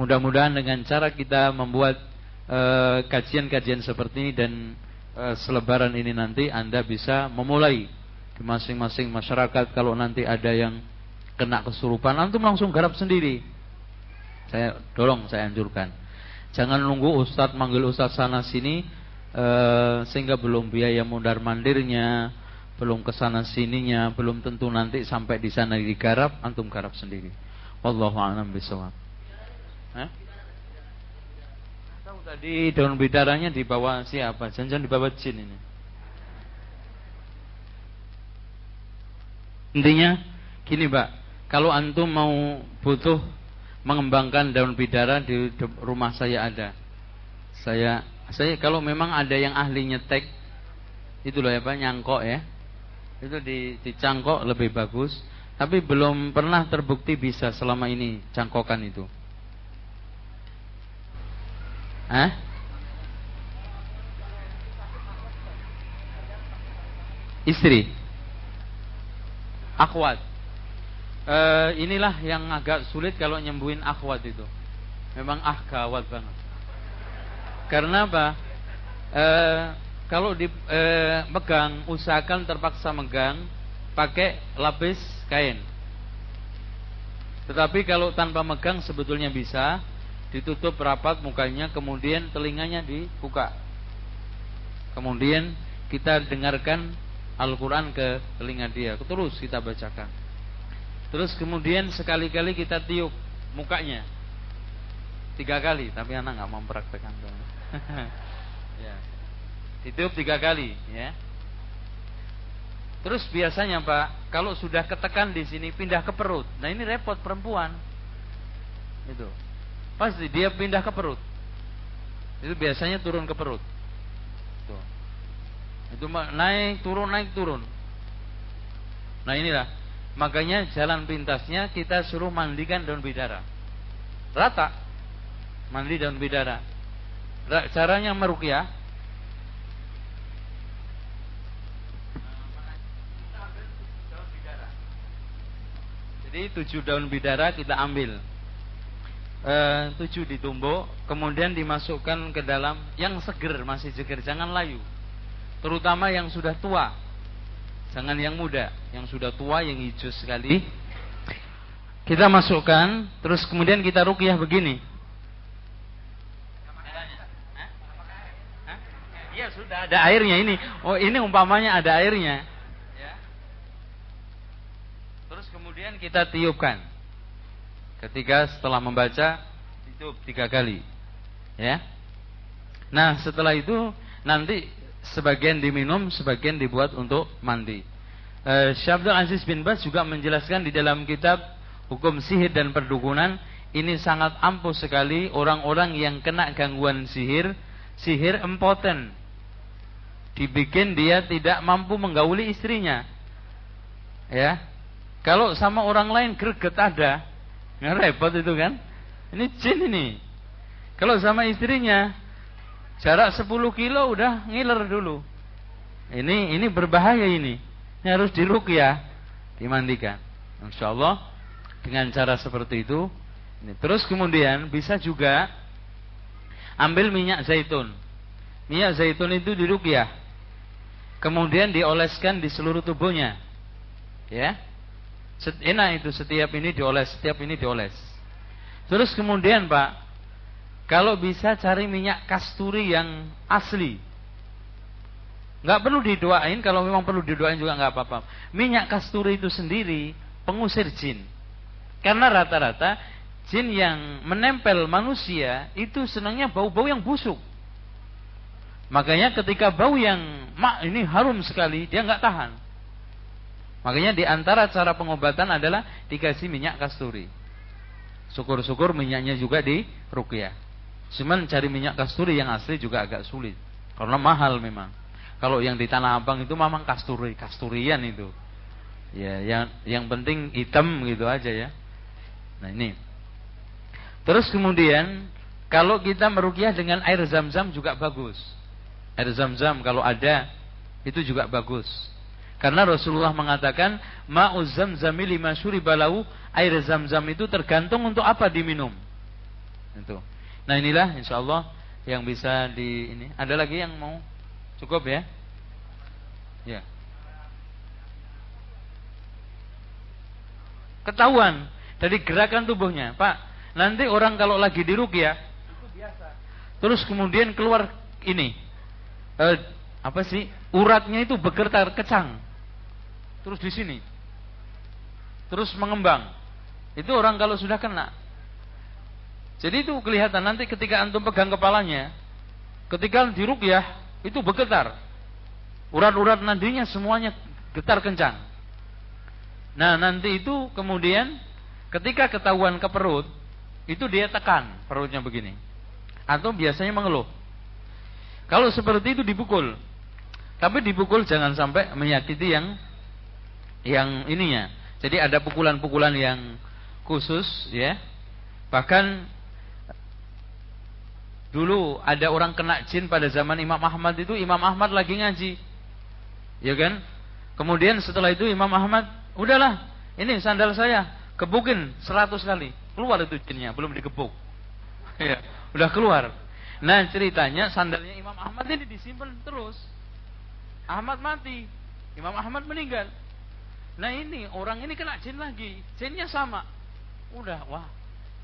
mudah-mudahan dengan cara kita membuat eh, kajian-kajian uh, seperti ini dan uh, selebaran ini nanti Anda bisa memulai di masing-masing masyarakat kalau nanti ada yang kena kesurupan, antum langsung garap sendiri. Saya tolong saya anjurkan. Jangan nunggu ustadz manggil ustadz sana sini e, sehingga belum biaya mundar mandirnya, belum ke sana sininya, belum tentu nanti sampai di sana digarap, antum garap sendiri. Wallahu a'lam bishawab. Eh? Tahu tadi daun bidaranya dibawa siapa? Jangan dibawa jin ini. Intinya gini, Pak. Kalau antum mau butuh mengembangkan daun bidara di rumah saya ada. Saya saya kalau memang ada yang ahli nyetek itu loh ya Pak nyangkok ya. Itu di dicangkok lebih bagus, tapi belum pernah terbukti bisa selama ini cangkokan itu. Hah? Istri. Akhwat e, inilah yang agak sulit kalau nyembuhin akhwat itu. Memang ah gawat banget. Karena apa? E, kalau dipegang, e, usahakan terpaksa megang pakai lapis kain. Tetapi kalau tanpa megang sebetulnya bisa ditutup rapat mukanya, kemudian telinganya dibuka. Kemudian kita dengarkan Al-Quran ke telinga dia, terus kita bacakan. Terus kemudian sekali-kali kita tiup mukanya. Tiga kali, tapi anak nggak mempraktekkan. ya. Ditiup tiga kali, ya. Terus biasanya Pak, kalau sudah ketekan di sini pindah ke perut. Nah ini repot perempuan. Itu. Pasti dia pindah ke perut. Itu biasanya turun ke perut. Tuh. Itu naik turun naik turun. Nah inilah Makanya jalan pintasnya kita suruh mandikan daun bidara. Rata. Mandi daun bidara. Caranya merukyah. Jadi tujuh daun bidara kita ambil. E, tujuh ditumbuk, kemudian dimasukkan ke dalam yang seger, masih seger, jangan layu. Terutama yang sudah tua, Jangan yang muda, yang sudah tua, yang hijau sekali. Kita masukkan, terus kemudian kita rukyah begini. Iya sudah ada airnya ini. Oh ini umpamanya ada airnya. Ya. Terus kemudian kita tiupkan. Ketika setelah membaca ditiup tiga kali. Ya. Nah setelah itu nanti sebagian diminum, sebagian dibuat untuk mandi. Uh, Syabdul Aziz bin Bas juga menjelaskan di dalam kitab Hukum Sihir dan Perdukunan ini sangat ampuh sekali orang-orang yang kena gangguan sihir, sihir impoten. Dibikin dia tidak mampu menggauli istrinya. Ya. Kalau sama orang lain greget ada, Nggak repot itu kan? Ini jin ini. Kalau sama istrinya jarak 10 kilo udah ngiler dulu. Ini ini berbahaya ini. Ini harus diruqyah, dimandikan. Insya Allah dengan cara seperti itu. Ini. Terus kemudian bisa juga ambil minyak zaitun. Minyak zaitun itu diruqyah. Kemudian dioleskan di seluruh tubuhnya. Ya. Enak itu setiap ini dioles, setiap ini dioles. Terus kemudian Pak, kalau bisa cari minyak kasturi yang asli. Nggak perlu didoain, kalau memang perlu didoain juga nggak apa-apa. Minyak kasturi itu sendiri pengusir jin. Karena rata-rata jin yang menempel manusia itu senangnya bau-bau yang busuk. Makanya ketika bau yang mak ini harum sekali, dia nggak tahan. Makanya di antara cara pengobatan adalah dikasih minyak kasturi. Syukur-syukur minyaknya juga di rukyah. Cuman cari minyak kasturi yang asli juga agak sulit. Karena mahal memang. Kalau yang di Tanah Abang itu memang kasturi, kasturian itu. Ya, yang yang penting hitam gitu aja ya. Nah, ini. Terus kemudian kalau kita merukyah dengan air zam-zam juga bagus. Air zam-zam kalau ada itu juga bagus. Karena Rasulullah mengatakan ma'uz zamzami lima balau air zam-zam itu tergantung untuk apa diminum. Itu. Nah inilah insya Allah yang bisa di ini. Ada lagi yang mau cukup ya? Ya. Ketahuan dari gerakan tubuhnya, Pak. Nanti orang kalau lagi di ya. Terus kemudian keluar ini. Eh, apa sih? Uratnya itu bergetar kecang terus di sini, terus mengembang. Itu orang kalau sudah kena. Jadi itu kelihatan nanti ketika antum pegang kepalanya, ketika dirukyah itu bergetar. Urat-urat nantinya semuanya getar kencang. Nah nanti itu kemudian ketika ketahuan ke perut, itu dia tekan perutnya begini. Atau biasanya mengeluh. Kalau seperti itu dipukul. Tapi dipukul jangan sampai menyakiti yang yang ininya. Jadi ada pukulan-pukulan yang khusus ya. Bahkan dulu ada orang kena jin pada zaman Imam Ahmad itu Imam Ahmad lagi ngaji. Ya kan? Kemudian setelah itu Imam Ahmad, udahlah, ini sandal saya, kebukin seratus kali. Keluar itu jinnya, belum digebuk. ya, udah keluar. Nah, ceritanya sandalnya Imam Ahmad ini disimpan terus. Ahmad mati, Imam Ahmad meninggal. Nah ini orang ini kena jin lagi, jinnya sama. Udah, wah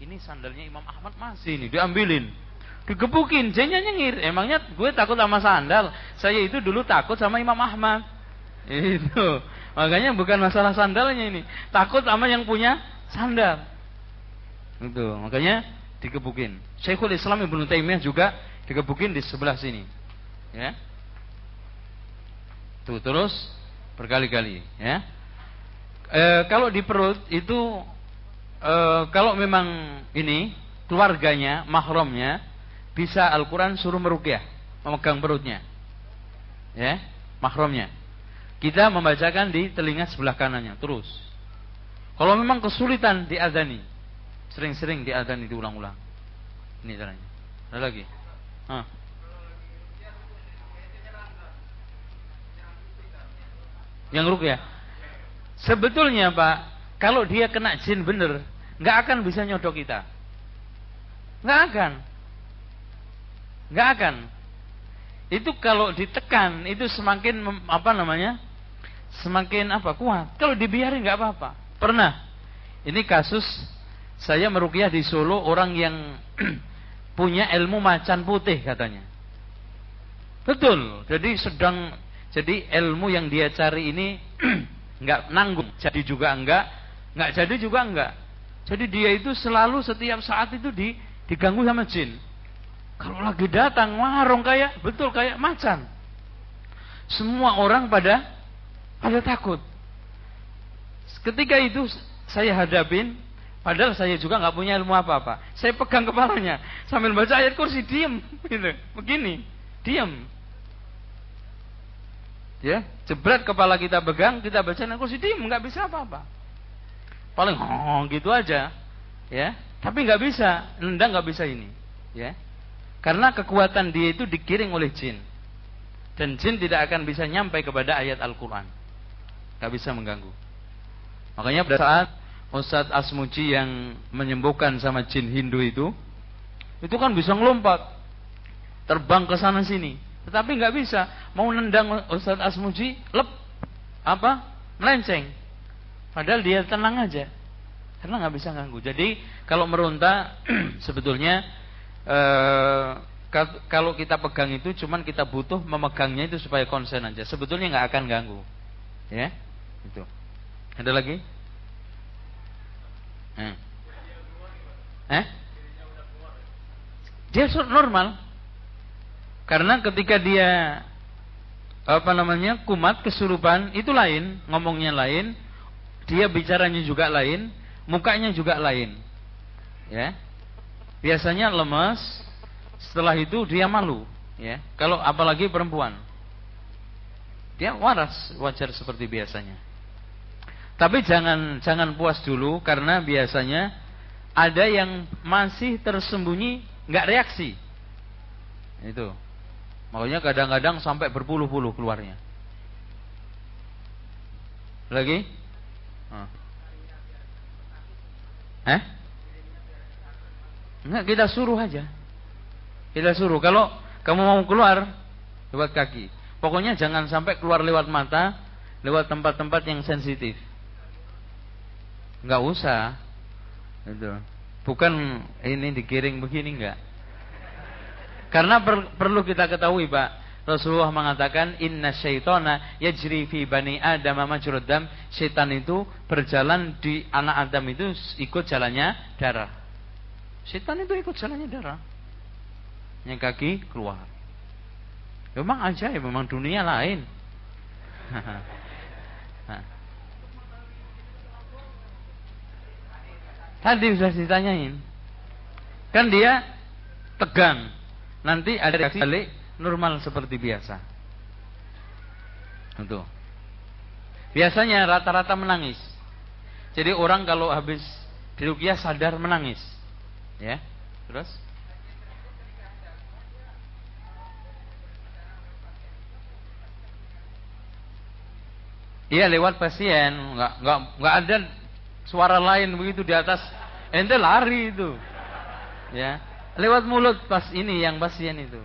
ini sandalnya Imam Ahmad masih ini diambilin, digebukin, jinnya nyengir. Emangnya gue takut sama sandal? Saya itu dulu takut sama Imam Ahmad. Itu makanya bukan masalah sandalnya ini, takut sama yang punya sandal. Itu makanya digebukin. Syekhul Islam Ibnu Taimiyah juga digebukin di sebelah sini. Ya. Tuh terus berkali-kali, ya e, kalau di perut itu e, kalau memang ini keluarganya, mahramnya bisa Al-Qur'an suruh merukyah, memegang perutnya. Ya, mahramnya. Kita membacakan di telinga sebelah kanannya terus. Kalau memang kesulitan diadani, sering-sering diadani diulang-ulang. Ini caranya. Ada lagi? Hah. Yang rukyah. Sebetulnya Pak, kalau dia kena jin bener, nggak akan bisa nyodok kita. Nggak akan. Nggak akan. Itu kalau ditekan, itu semakin apa namanya? Semakin apa? Kuat. Kalau dibiarin nggak apa-apa. Pernah. Ini kasus saya merukyah di Solo orang yang punya ilmu macan putih katanya. Betul. Jadi sedang jadi ilmu yang dia cari ini nggak nanggung. Jadi juga enggak nggak jadi juga enggak. Jadi dia itu selalu setiap saat itu di, diganggu sama jin. Kalau lagi datang warung kayak betul kayak macan. Semua orang pada pada takut. Ketika itu saya hadapin padahal saya juga nggak punya ilmu apa-apa saya pegang kepalanya sambil baca ayat kursi diem gitu begini diem Ya, jebret kepala kita pegang, kita baca kursi diem, nggak bisa apa-apa. Paling oh gitu aja. ya. Tapi nggak bisa, nendang nggak bisa ini, ya. Karena kekuatan dia itu digiring oleh jin. Dan jin tidak akan bisa nyampai kepada ayat Al-Quran. Gak bisa mengganggu. Makanya pada saat Ustadz Asmuji yang menyembuhkan sama jin Hindu itu, itu kan bisa ngelompat. Terbang ke sana sini. Tetapi nggak bisa. Mau nendang Ustadz Asmuji, lep. Apa? Melenceng. Padahal dia tenang aja. Karena nggak bisa ganggu. Jadi kalau meronta sebetulnya eh, kalau kita pegang itu cuman kita butuh memegangnya itu supaya konsen aja. Sebetulnya nggak akan ganggu. Ya. Itu. Ada lagi? Eh. eh? Dia normal. Karena ketika dia apa namanya kumat kesurupan itu lain, ngomongnya lain, dia bicaranya juga lain, mukanya juga lain. Ya. Biasanya lemas, setelah itu dia malu, ya. Kalau apalagi perempuan. Dia waras, wajar seperti biasanya. Tapi jangan jangan puas dulu karena biasanya ada yang masih tersembunyi nggak reaksi. Itu. Makanya kadang-kadang sampai berpuluh-puluh keluarnya. Lagi? Eh? Enggak, kita suruh aja. Kita suruh kalau kamu mau keluar lewat kaki. Pokoknya jangan sampai keluar lewat mata, lewat tempat-tempat yang sensitif. Enggak usah. Itu. Bukan ini digiring begini enggak. Karena per, perlu kita ketahui, Pak. Rasulullah mengatakan inna syaitana yajri fi bani adam majrud dam. Setan itu berjalan di anak Adam itu ikut jalannya darah. Setan itu ikut jalannya darah yang kaki keluar. Memang aja ya, memang dunia lain. Tadi sudah ditanyain. Kan dia tegang. Nanti ada reaksi balik normal seperti biasa. Untuk. Biasanya rata-rata menangis. Jadi orang kalau habis dirukyah sadar menangis. Ya. Terus? Iya lewat pasien, nggak nggak nggak ada suara lain begitu di atas. Ente lari itu, ya lewat mulut pas ini yang pasien itu.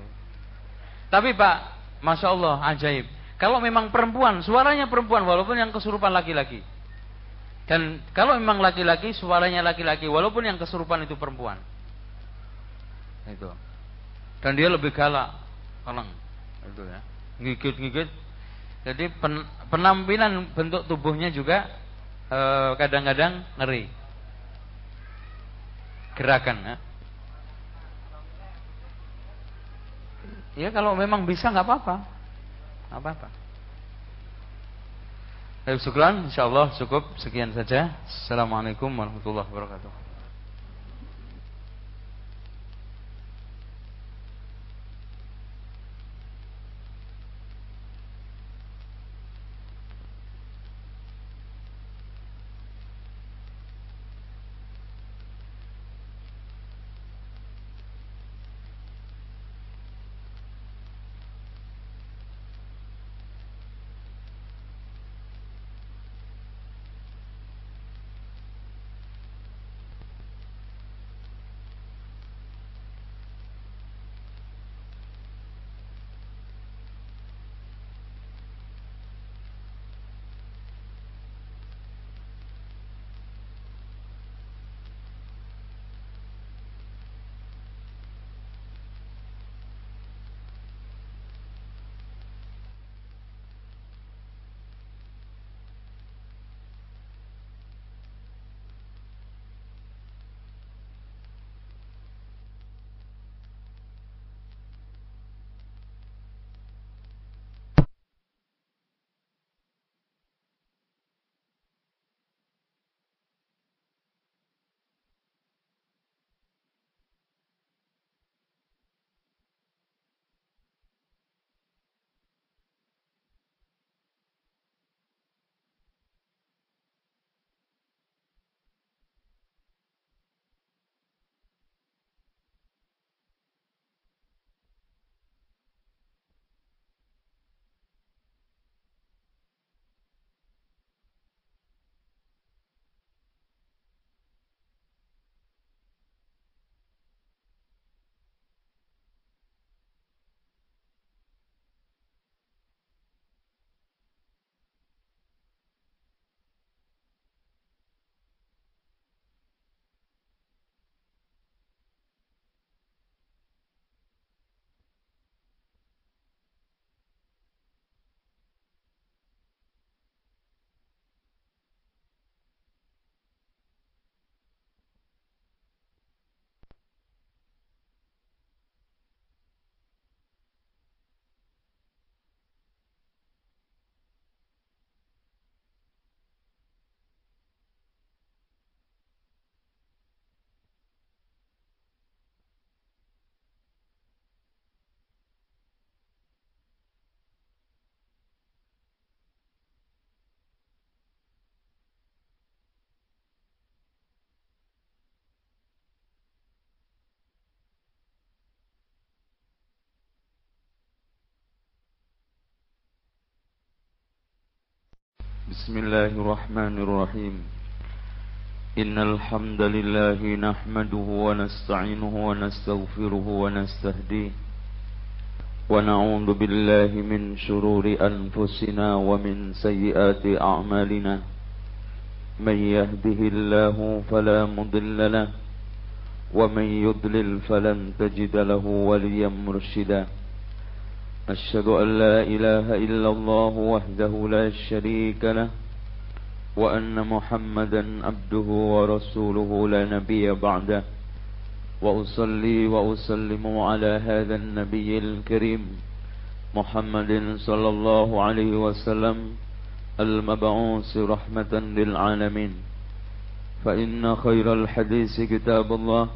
Tapi Pak, masya Allah ajaib. Kalau memang perempuan, suaranya perempuan walaupun yang kesurupan laki-laki. Dan kalau memang laki-laki, suaranya laki-laki walaupun yang kesurupan itu perempuan. Itu. Dan dia lebih galak, kaleng. Itu ya. Ngigit-ngigit jadi pen, penampilan bentuk tubuhnya juga kadang-kadang e, ngeri. Gerakan ya. Ya kalau memang bisa nggak apa-apa. Nggak apa-apa. Baik, syukran. Insyaallah cukup sekian saja. Assalamualaikum warahmatullahi wabarakatuh. بسم الله الرحمن الرحيم. إن الحمد لله نحمده ونستعينه ونستغفره ونستهديه. ونعوذ بالله من شرور أنفسنا ومن سيئات أعمالنا. من يهده الله فلا مضل له ومن يضلل فلن تجد له وليا مرشدا. أشهد أن لا إله إلا الله وحده لا شريك له وأن محمدا عبده ورسوله لا نبي بعده. وأصلي وأسلم على هذا النبي الكريم محمد صلى الله عليه وسلم المبعوث رحمة للعالمين. فإن خير الحديث كتاب الله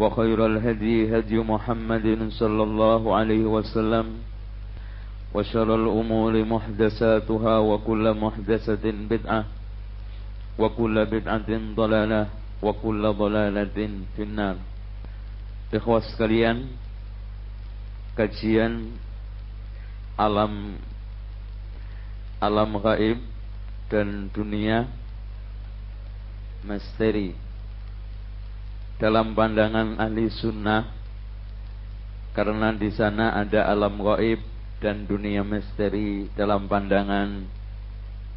وخير الهدي هدي محمد صلى الله عليه وسلم وشر الأمور محدثاتها وكل محدثة بدعة وكل بدعة ضلالة وكل ضلالة في النار. Ikhwas sekalian Kajian Alam Alam gaib Dan dunia Misteri. Dalam pandangan ahli sunnah karena di sana ada alam gaib dan dunia misteri dalam pandangan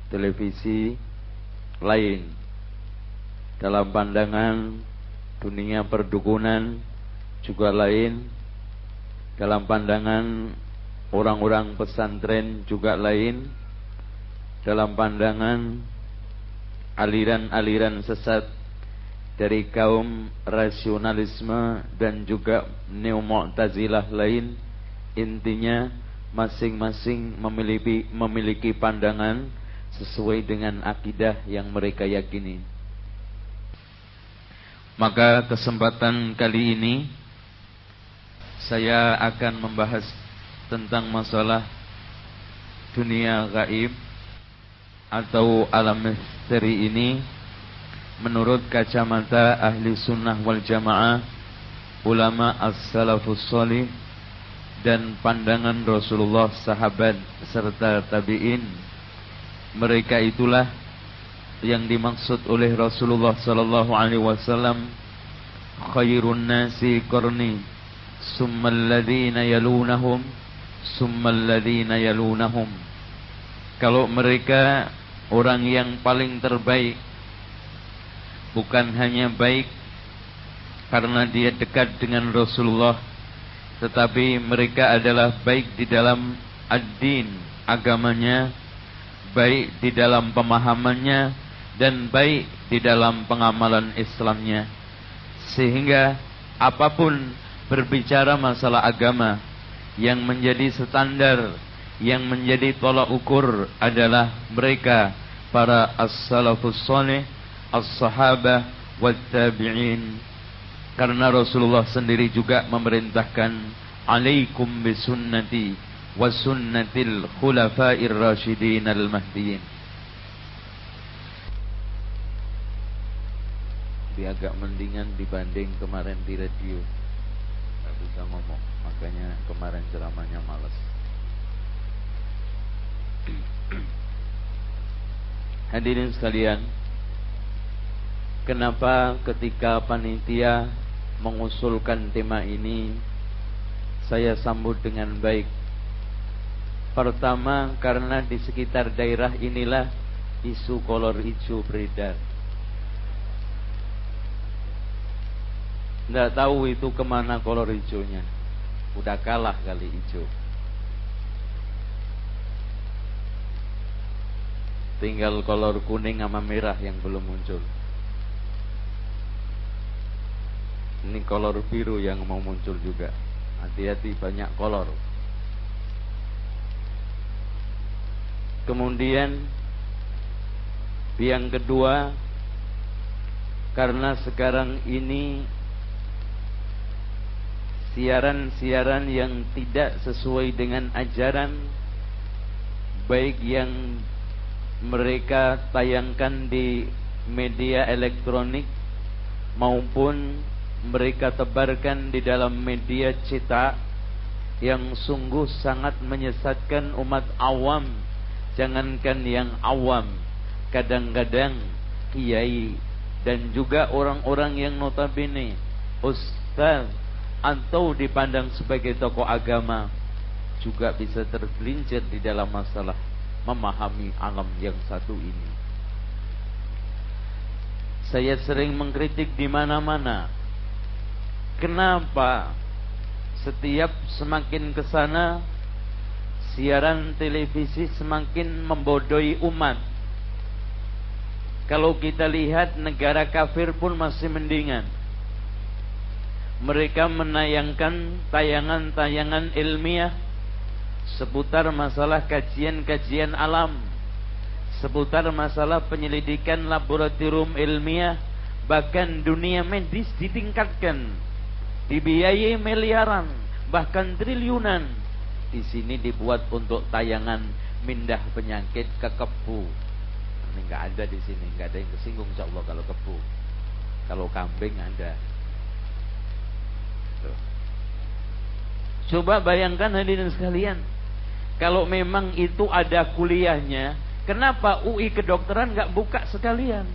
televisi lain. Dalam pandangan dunia perdukunan juga lain. Dalam pandangan orang-orang pesantren juga lain. Dalam pandangan aliran-aliran sesat dari kaum rasionalisme dan juga neo-mu'tazilah lain intinya masing-masing memiliki memiliki pandangan sesuai dengan akidah yang mereka yakini. Maka kesempatan kali ini saya akan membahas tentang masalah dunia gaib atau alam misteri ini menurut kacamata ahli sunnah wal jamaah ulama as-salafus salih dan pandangan Rasulullah sahabat serta tabi'in mereka itulah yang dimaksud oleh Rasulullah sallallahu alaihi wasallam khairun nasi qarni summal ladzina yalunahum summal ladzina yalunahum. Kalau mereka orang yang paling terbaik bukan hanya baik karena dia dekat dengan Rasulullah tetapi mereka adalah baik di dalam ad-din agamanya baik di dalam pemahamannya dan baik di dalam pengamalan Islamnya. Sehingga apa pun berbicara masalah agama yang menjadi standar yang menjadi tolak ukur adalah mereka para as-salafus salih as-sahabah wat tabi'in karena Rasulullah sendiri juga memerintahkan alaikum bisunnati wa sunnatil khulafair rasyidin al mahdiyin dia agak mendingan dibanding kemarin di radio. Nggak bisa ngomong makanya kemarin ceramahnya males. Hadirin sekalian Kenapa ketika panitia mengusulkan tema ini Saya sambut dengan baik? Pertama karena di sekitar daerah inilah isu kolor hijau beredar. Tidak tahu itu ke mana kolor hijaunya. Udah kalah kali hijau. Tinggal kolor kuning sama merah yang belum muncul Ini kolor biru yang mau muncul juga. Hati-hati banyak kolor. Kemudian yang kedua karena sekarang ini siaran-siaran yang tidak sesuai dengan ajaran baik yang mereka tayangkan di media elektronik maupun mereka tebarkan di dalam media cetak yang sungguh sangat menyesatkan umat awam Jangankan yang awam, kadang-kadang kiai dan juga orang-orang yang notabene ustaz atau dipandang sebagai tokoh agama juga bisa tergelincir di dalam masalah memahami alam yang satu ini. Saya sering mengkritik di mana-mana. Kenapa setiap semakin ke sana siaran televisi semakin membodohi umat? Kalau kita lihat negara kafir pun masih mendingan. Mereka menayangkan tayangan-tayangan ilmiah seputar masalah kajian-kajian alam seputar masalah penyelidikan laboratorium ilmiah, bahkan dunia medis ditingkatkan, dibiayai miliaran, bahkan triliunan. Di sini dibuat untuk tayangan mindah penyakit ke kebu. Ini nggak ada di sini, nggak ada yang kesinggung insya Allah kalau kebu. Kalau kambing ada. Tuh. Coba bayangkan hadirin sekalian, kalau memang itu ada kuliahnya, Kenapa UI kedokteran nggak buka sekalian?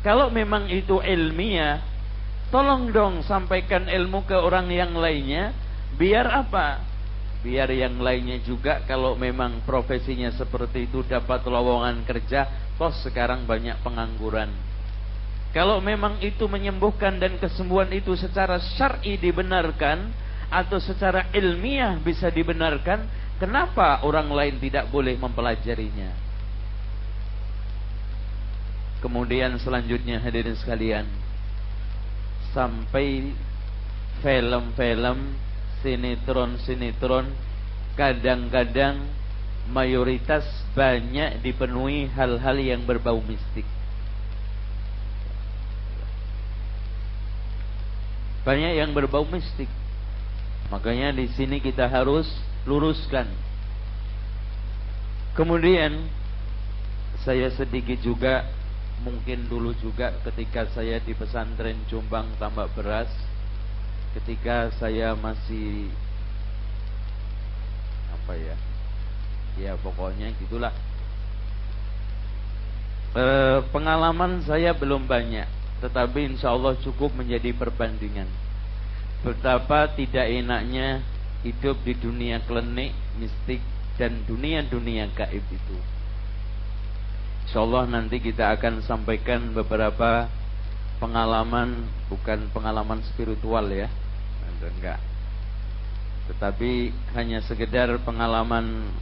Kalau memang itu ilmiah, tolong dong sampaikan ilmu ke orang yang lainnya. Biar apa? Biar yang lainnya juga kalau memang profesinya seperti itu dapat lowongan kerja. Toh sekarang banyak pengangguran. Kalau memang itu menyembuhkan dan kesembuhan itu secara syar'i dibenarkan atau secara ilmiah bisa dibenarkan, Kenapa orang lain tidak boleh mempelajarinya? Kemudian selanjutnya hadirin sekalian, sampai film-film, sinetron-sinetron kadang-kadang mayoritas banyak dipenuhi hal-hal yang berbau mistik. Banyak yang berbau mistik. Makanya di sini kita harus luruskan. Kemudian saya sedikit juga mungkin dulu juga ketika saya di pesantren Jombang Tambak Beras ketika saya masih apa ya ya pokoknya gitulah e, pengalaman saya belum banyak tetapi insya Allah cukup menjadi perbandingan betapa tidak enaknya hidup di dunia klenik, mistik dan dunia-dunia gaib itu. Insyaallah nanti kita akan sampaikan beberapa pengalaman bukan pengalaman spiritual ya. Enggak. Tetapi hanya sekedar pengalaman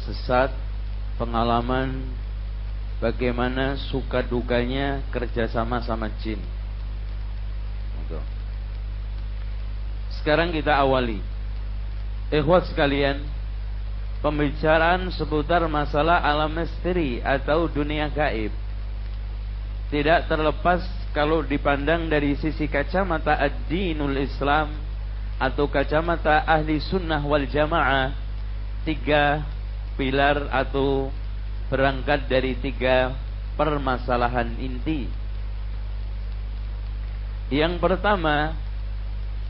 sesat, pengalaman bagaimana suka dukanya kerjasama sama jin. Sekarang kita awali. Ikhwat sekalian, pembicaraan seputar masalah alam misteri atau dunia gaib tidak terlepas kalau dipandang dari sisi kacamata ad-dinul Islam atau kacamata ahli sunnah wal jamaah tiga pilar atau berangkat dari tiga permasalahan inti. Yang pertama,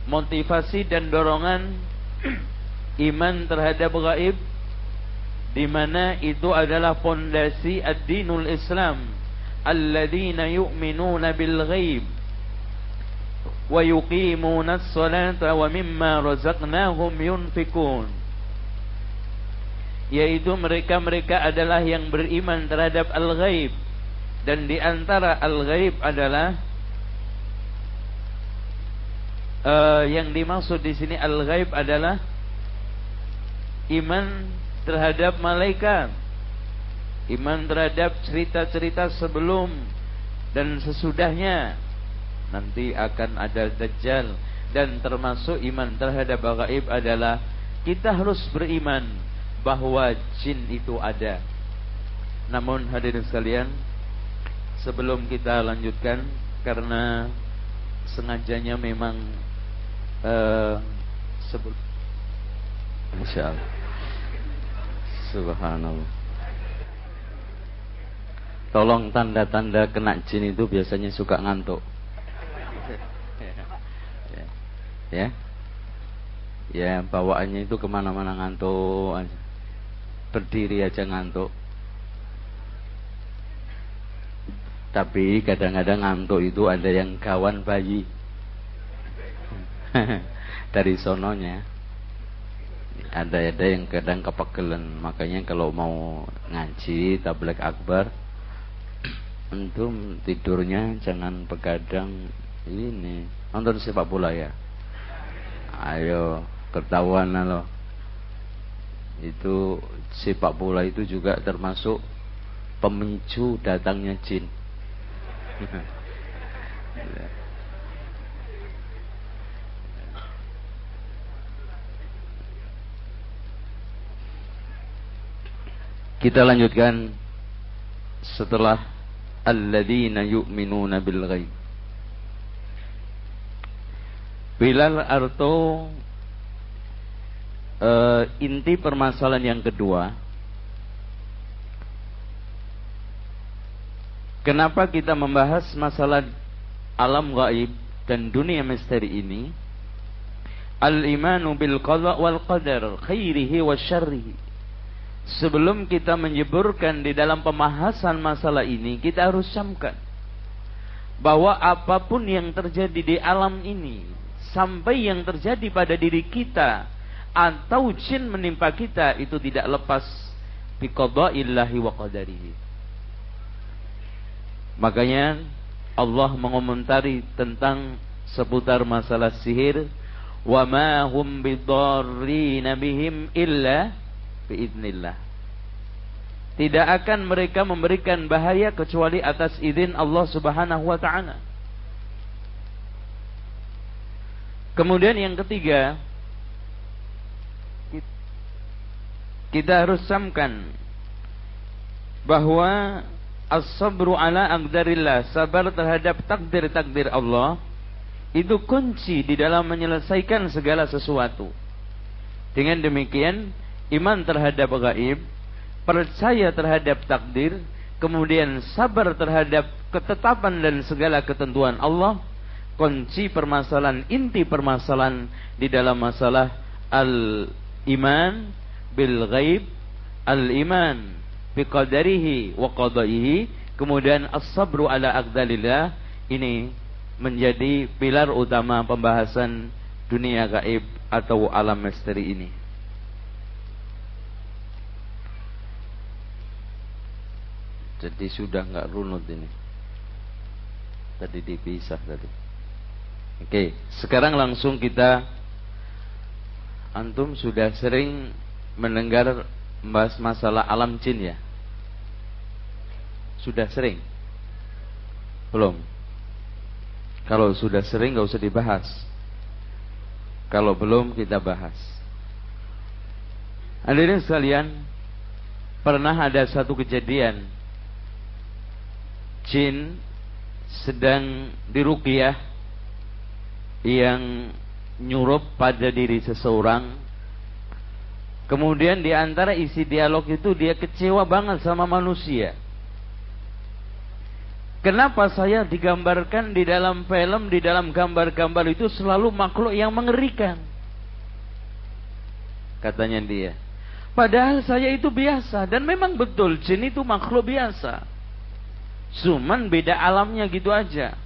motivasi dan dorongan iman terhadap gaib di mana itu adalah fondasi ad-dinul Islam. Alladzina yu'minuna bil ghaib. Wa yuqimuna as-salata wa mimma razaqnahum yunfikun yaitu mereka-mereka adalah yang beriman terhadap al-ghaib. Dan di antara al-ghaib adalah uh, yang dimaksud di sini al-ghaib adalah iman terhadap malaikat, iman terhadap cerita-cerita sebelum dan sesudahnya. Nanti akan ada dajjal dan termasuk iman terhadap gaib adalah kita harus beriman bahwa jin itu ada. Namun hadirin sekalian, sebelum kita lanjutkan karena sengajanya memang uh, sebut Masya Allah Subhanallah Tolong tanda-tanda kena jin itu biasanya suka ngantuk Ya Ya, ya bawaannya itu ke mana-mana ngantuk berdiri aja ngantuk. Tapi kadang-kadang ngantuk itu ada yang kawan bayi. Dari sononya. Ada ada yang kadang kepegelan. Makanya kalau mau ngaji tabligh akbar Antum tidurnya jangan begadang ini nonton sepak bola ya. Ayo ketahuan loh. Itu sepak bola itu juga termasuk pemicu datangnya jin. Kita lanjutkan setelah alladzina yu'minuna bil ghaib. Bilal Arto uh, inti permasalahan yang kedua Kenapa kita membahas masalah alam gaib dan dunia misteri ini? Al-imanu bil qada wal qadar khairihi wa syarrihi sebelum kita menyeburkan di dalam pembahasan masalah ini, kita harus camkan bahwa apa pun yang terjadi di alam ini, sampai yang terjadi pada diri kita atau jin menimpa kita itu tidak lepas biqada'illahi wa qadarihi. Makanya Allah mengomentari tentang seputar masalah sihir wa ma hum bidarrina bihim illa biiznillah. Tidak akan mereka memberikan bahaya kecuali atas izin Allah Subhanahu wa taala. Kemudian yang ketiga, kita harus samkan bahwa as-sabru ala aqdarillah, sabar terhadap takdir-takdir Allah itu kunci di dalam menyelesaikan segala sesuatu. Dengan demikian, iman terhadap gaib, percaya terhadap takdir, kemudian sabar terhadap ketetapan dan segala ketentuan Allah, kunci permasalahan, inti permasalahan di dalam masalah al-iman bil ghaib, al-iman bi qadarihi wa qadaihi, kemudian as-sabru ala aqdalillah, ini menjadi pilar utama pembahasan dunia gaib atau alam misteri ini. Jadi sudah nggak runut ini. Tadi dipisah tadi. Oke, sekarang langsung kita antum sudah sering mendengar membahas masalah alam jin ya? Sudah sering? Belum. Kalau sudah sering nggak usah dibahas. Kalau belum kita bahas. Hadirin sekalian, pernah ada satu kejadian jin sedang diruqyah yang nyurup pada diri seseorang kemudian di antara isi dialog itu dia kecewa banget sama manusia Kenapa saya digambarkan di dalam film, di dalam gambar-gambar itu selalu makhluk yang mengerikan? Katanya dia. Padahal saya itu biasa dan memang betul jin itu makhluk biasa. Cuman beda alamnya gitu aja.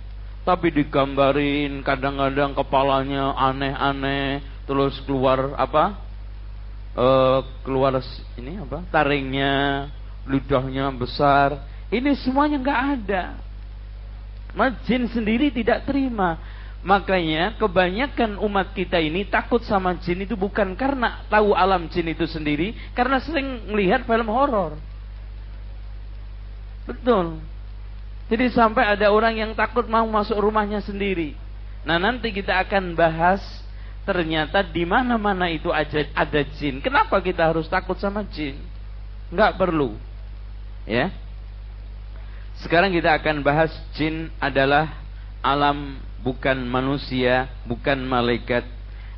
Tapi digambarin kadang-kadang kepalanya aneh-aneh, terus keluar apa? E, keluar ini apa? Taringnya, ludahnya besar. Ini semuanya nggak ada. Jin sendiri tidak terima. Makanya kebanyakan umat kita ini takut sama jin itu bukan karena tahu alam jin itu sendiri, karena sering melihat film horor. Betul. Jadi sampai ada orang yang takut mau masuk rumahnya sendiri. Nah nanti kita akan bahas ternyata di mana-mana itu ada, ada jin. Kenapa kita harus takut sama jin? Enggak perlu. Ya. Sekarang kita akan bahas jin adalah alam bukan manusia, bukan malaikat,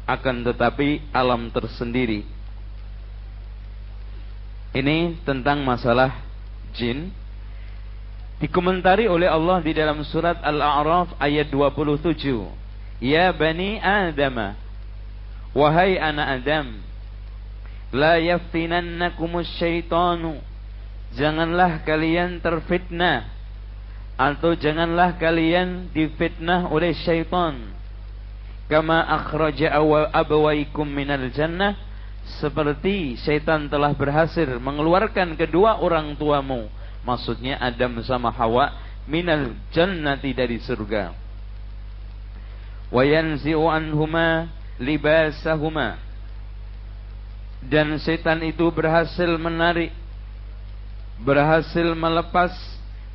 akan tetapi alam tersendiri. Ini tentang masalah jin Dikomentari oleh Allah di dalam surat Al-A'raf ayat 27. Ya Bani Adam. Wahai anak Adam. La yaftinannakumus syaitanu. Janganlah kalian terfitnah atau janganlah kalian difitnah oleh syaitan kama akhraja abawaikum minal jannah seperti syaitan telah berhasil mengeluarkan kedua orang tuamu maksudnya Adam sama Hawa minal jannati dari surga. Anhuma libasahuma. Dan setan itu berhasil menarik berhasil melepas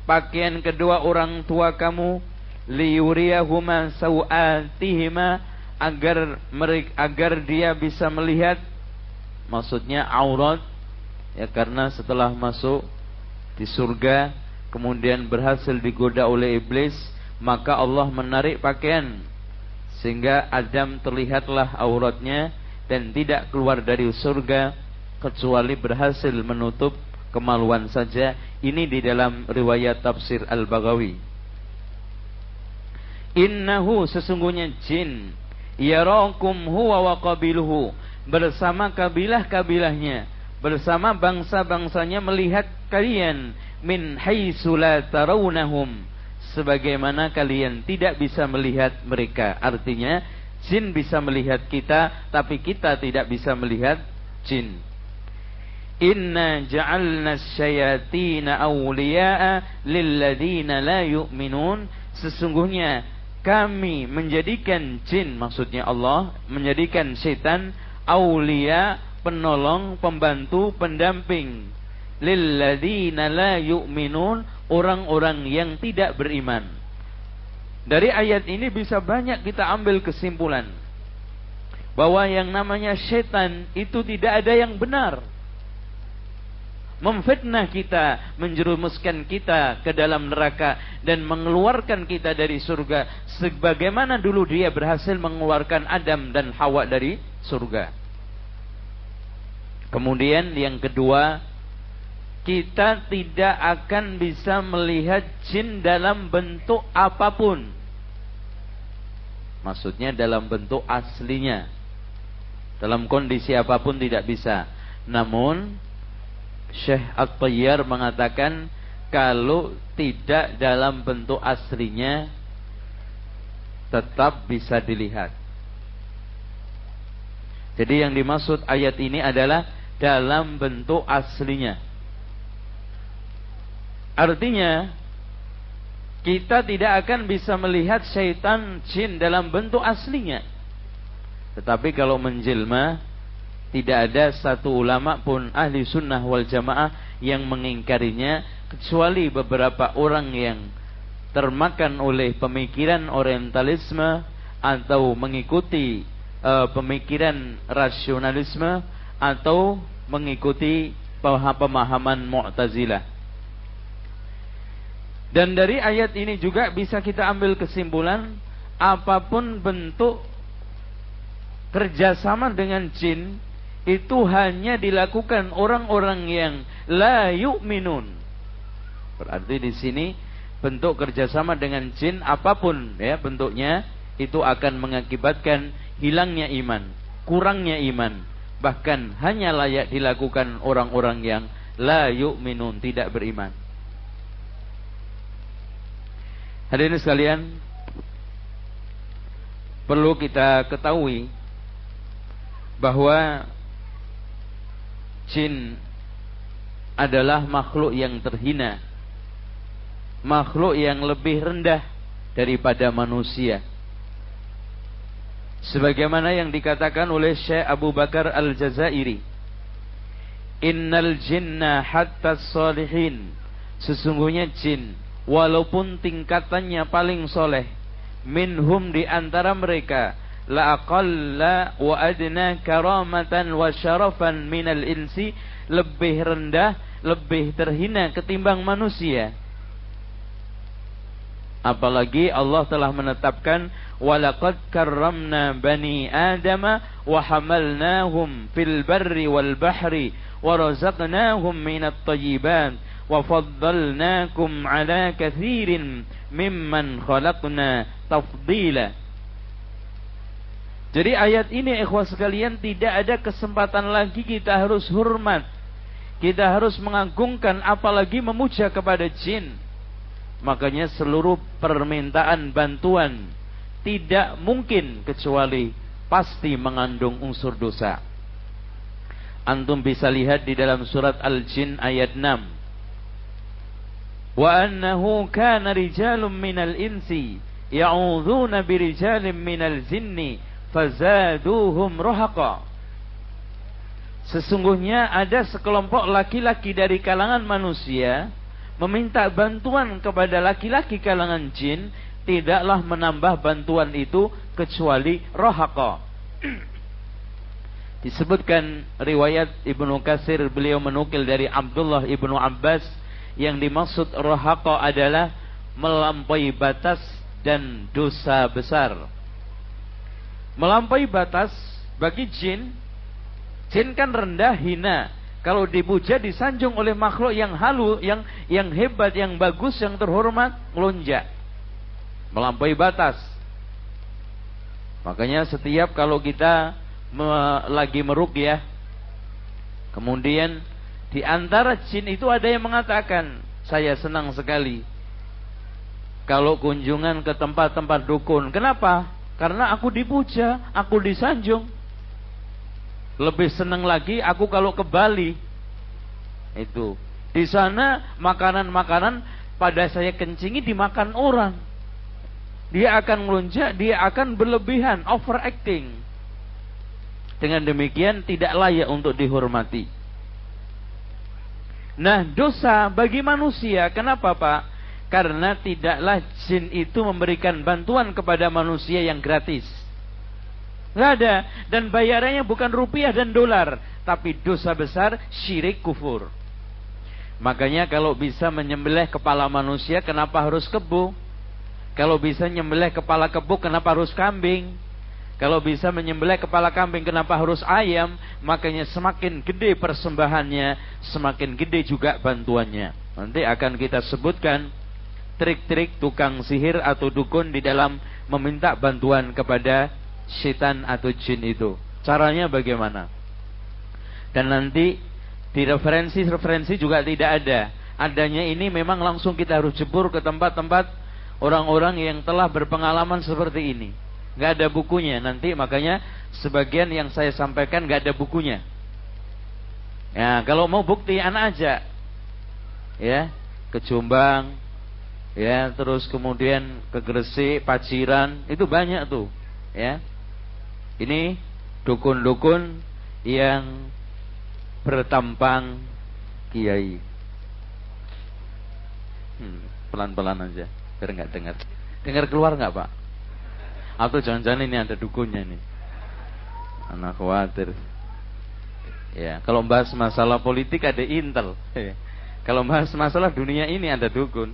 pakaian kedua orang tua kamu liyuriyahuma sawatihima agar mereka agar dia bisa melihat maksudnya aurat ya karena setelah masuk di surga kemudian berhasil digoda oleh iblis maka Allah menarik pakaian sehingga Adam terlihatlah auratnya dan tidak keluar dari surga kecuali berhasil menutup kemaluan saja. Ini di dalam riwayat tafsir Al-Baghawi. Innahu sesungguhnya jin yarakum huwa wa qabiluhu bersama kabilah-kabilahnya bersama bangsa-bangsanya melihat kalian min haitsu la tarawnahum. Sebagaimana kalian tidak bisa melihat mereka. Artinya jin bisa melihat kita tapi kita tidak bisa melihat jin. Inna ja'alna syayatina awliya'a lilladina la yu'minun. Sesungguhnya kami menjadikan jin maksudnya Allah menjadikan setan awliya penolong, pembantu, pendamping lilladina la yu'minun orang-orang yang tidak beriman. Dari ayat ini bisa banyak kita ambil kesimpulan bahwa yang namanya setan itu tidak ada yang benar memfitnah kita, menjerumuskan kita ke dalam neraka dan mengeluarkan kita dari surga sebagaimana dulu dia berhasil mengeluarkan Adam dan Hawa dari surga. Kemudian yang kedua, kita tidak akan bisa melihat jin dalam bentuk apa pun. Maksudnya dalam bentuk aslinya. Dalam kondisi apa pun tidak bisa. Namun Syekh At-Tayyar mengatakan kalau tidak dalam bentuk aslinya tetap bisa dilihat. Jadi yang dimaksud ayat ini adalah dalam bentuk aslinya. Artinya kita tidak akan bisa melihat syaitan jin dalam bentuk aslinya. Tetapi kalau menjelma tidak ada satu ulama pun ahli sunnah wal jamaah yang mengingkarinya kecuali beberapa orang yang termakan oleh pemikiran orientalisme atau mengikuti uh, pemikiran rasionalisme atau mengikuti pemahaman Mu'tazilah. Dan dari ayat ini juga bisa kita ambil kesimpulan apa pun bentuk kerjasama dengan jin itu hanya dilakukan orang-orang yang la yu'minun. Berarti di sini bentuk kerjasama dengan jin apa pun ya bentuknya itu akan mengakibatkan hilangnya iman, kurangnya iman, bahkan hanya layak dilakukan orang-orang yang la yu'minun tidak beriman. Hadirin sekalian, perlu kita ketahui bahwa jin adalah makhluk yang terhina. Makhluk yang lebih rendah daripada manusia. Sebagaimana yang dikatakan oleh Syekh Abu Bakar Al-Jazairi. Innal jinna hatta salihin. Sesungguhnya jin walaupun tingkatannya paling soleh minhum di antara mereka la aqalla wa adna karamatan wa syarafan minal insi lebih rendah, lebih terhina ketimbang manusia. Apalagi Allah telah menetapkan walaqad karramna bani adama wa hamalnahum fil barri wal bahri wa razaqnahum minat tayyibat wa faddalnakum ala kathirin mimman khalaqna tafdila Jadi ayat ini ikhwah sekalian tidak ada kesempatan lagi kita harus hormat. Kita harus mengagungkan apalagi memuja kepada jin. Makanya seluruh permintaan bantuan tidak mungkin kecuali pasti mengandung unsur dosa. Antum bisa lihat di dalam surat Al-Jin ayat 6. Wa annahu kana rijalun minal insi ya'udzuuna birijalin minal jinni fazaduhum rohaqa. Sesungguhnya ada sekelompok laki-laki dari kalangan manusia meminta bantuan kepada laki-laki kalangan jin tidaklah menambah bantuan itu kecuali rohaqa. Disebutkan riwayat Ibnu Kasir beliau menukil dari Abdullah Ibnu Abbas yang dimaksud rohaqa adalah melampaui batas dan dosa besar melampaui batas bagi jin. Jin kan rendah, hina. Kalau dipuja disanjung oleh makhluk yang halu, yang yang hebat, yang bagus, yang terhormat, melonjak. Melampaui batas. Makanya setiap kalau kita me, lagi merukyah, kemudian di antara jin itu ada yang mengatakan, saya senang sekali kalau kunjungan ke tempat-tempat dukun. Kenapa? Karena aku dipuja, aku disanjung. Lebih senang lagi aku kalau ke Bali. Itu. Di sana makanan-makanan pada saya kencingi dimakan orang. Dia akan melunjak, dia akan berlebihan, overacting. Dengan demikian tidak layak untuk dihormati. Nah, dosa bagi manusia, kenapa Pak? Karena tidaklah jin itu memberikan bantuan kepada manusia yang gratis. Nggak ada. Dan bayarannya bukan rupiah dan dolar. Tapi dosa besar syirik kufur. Makanya kalau bisa menyembelih kepala manusia kenapa harus kebu? Kalau bisa menyembelih kepala kebu kenapa harus kambing? Kalau bisa menyembelih kepala kambing kenapa harus ayam? Makanya semakin gede persembahannya, semakin gede juga bantuannya. Nanti akan kita sebutkan trik-trik tukang sihir atau dukun di dalam meminta bantuan kepada setan atau jin itu. Caranya bagaimana? Dan nanti di referensi-referensi juga tidak ada. Adanya ini memang langsung kita harus jebur ke tempat-tempat orang-orang yang telah berpengalaman seperti ini. Gak ada bukunya. Nanti makanya sebagian yang saya sampaikan gak ada bukunya. Ya, kalau mau bukti anak aja. Ya, ke Jombang, ya terus kemudian ke Gresik, Paciran itu banyak tuh ya ini dukun-dukun yang bertampang kiai. Hmm, pelan-pelan aja biar nggak dengar. Dengar keluar nggak pak? Atau jangan-jangan ini ada dukunnya nih anak khawatir. Ya kalau bahas masalah politik ada intel. Kalau bahas masalah dunia ini ada dukun.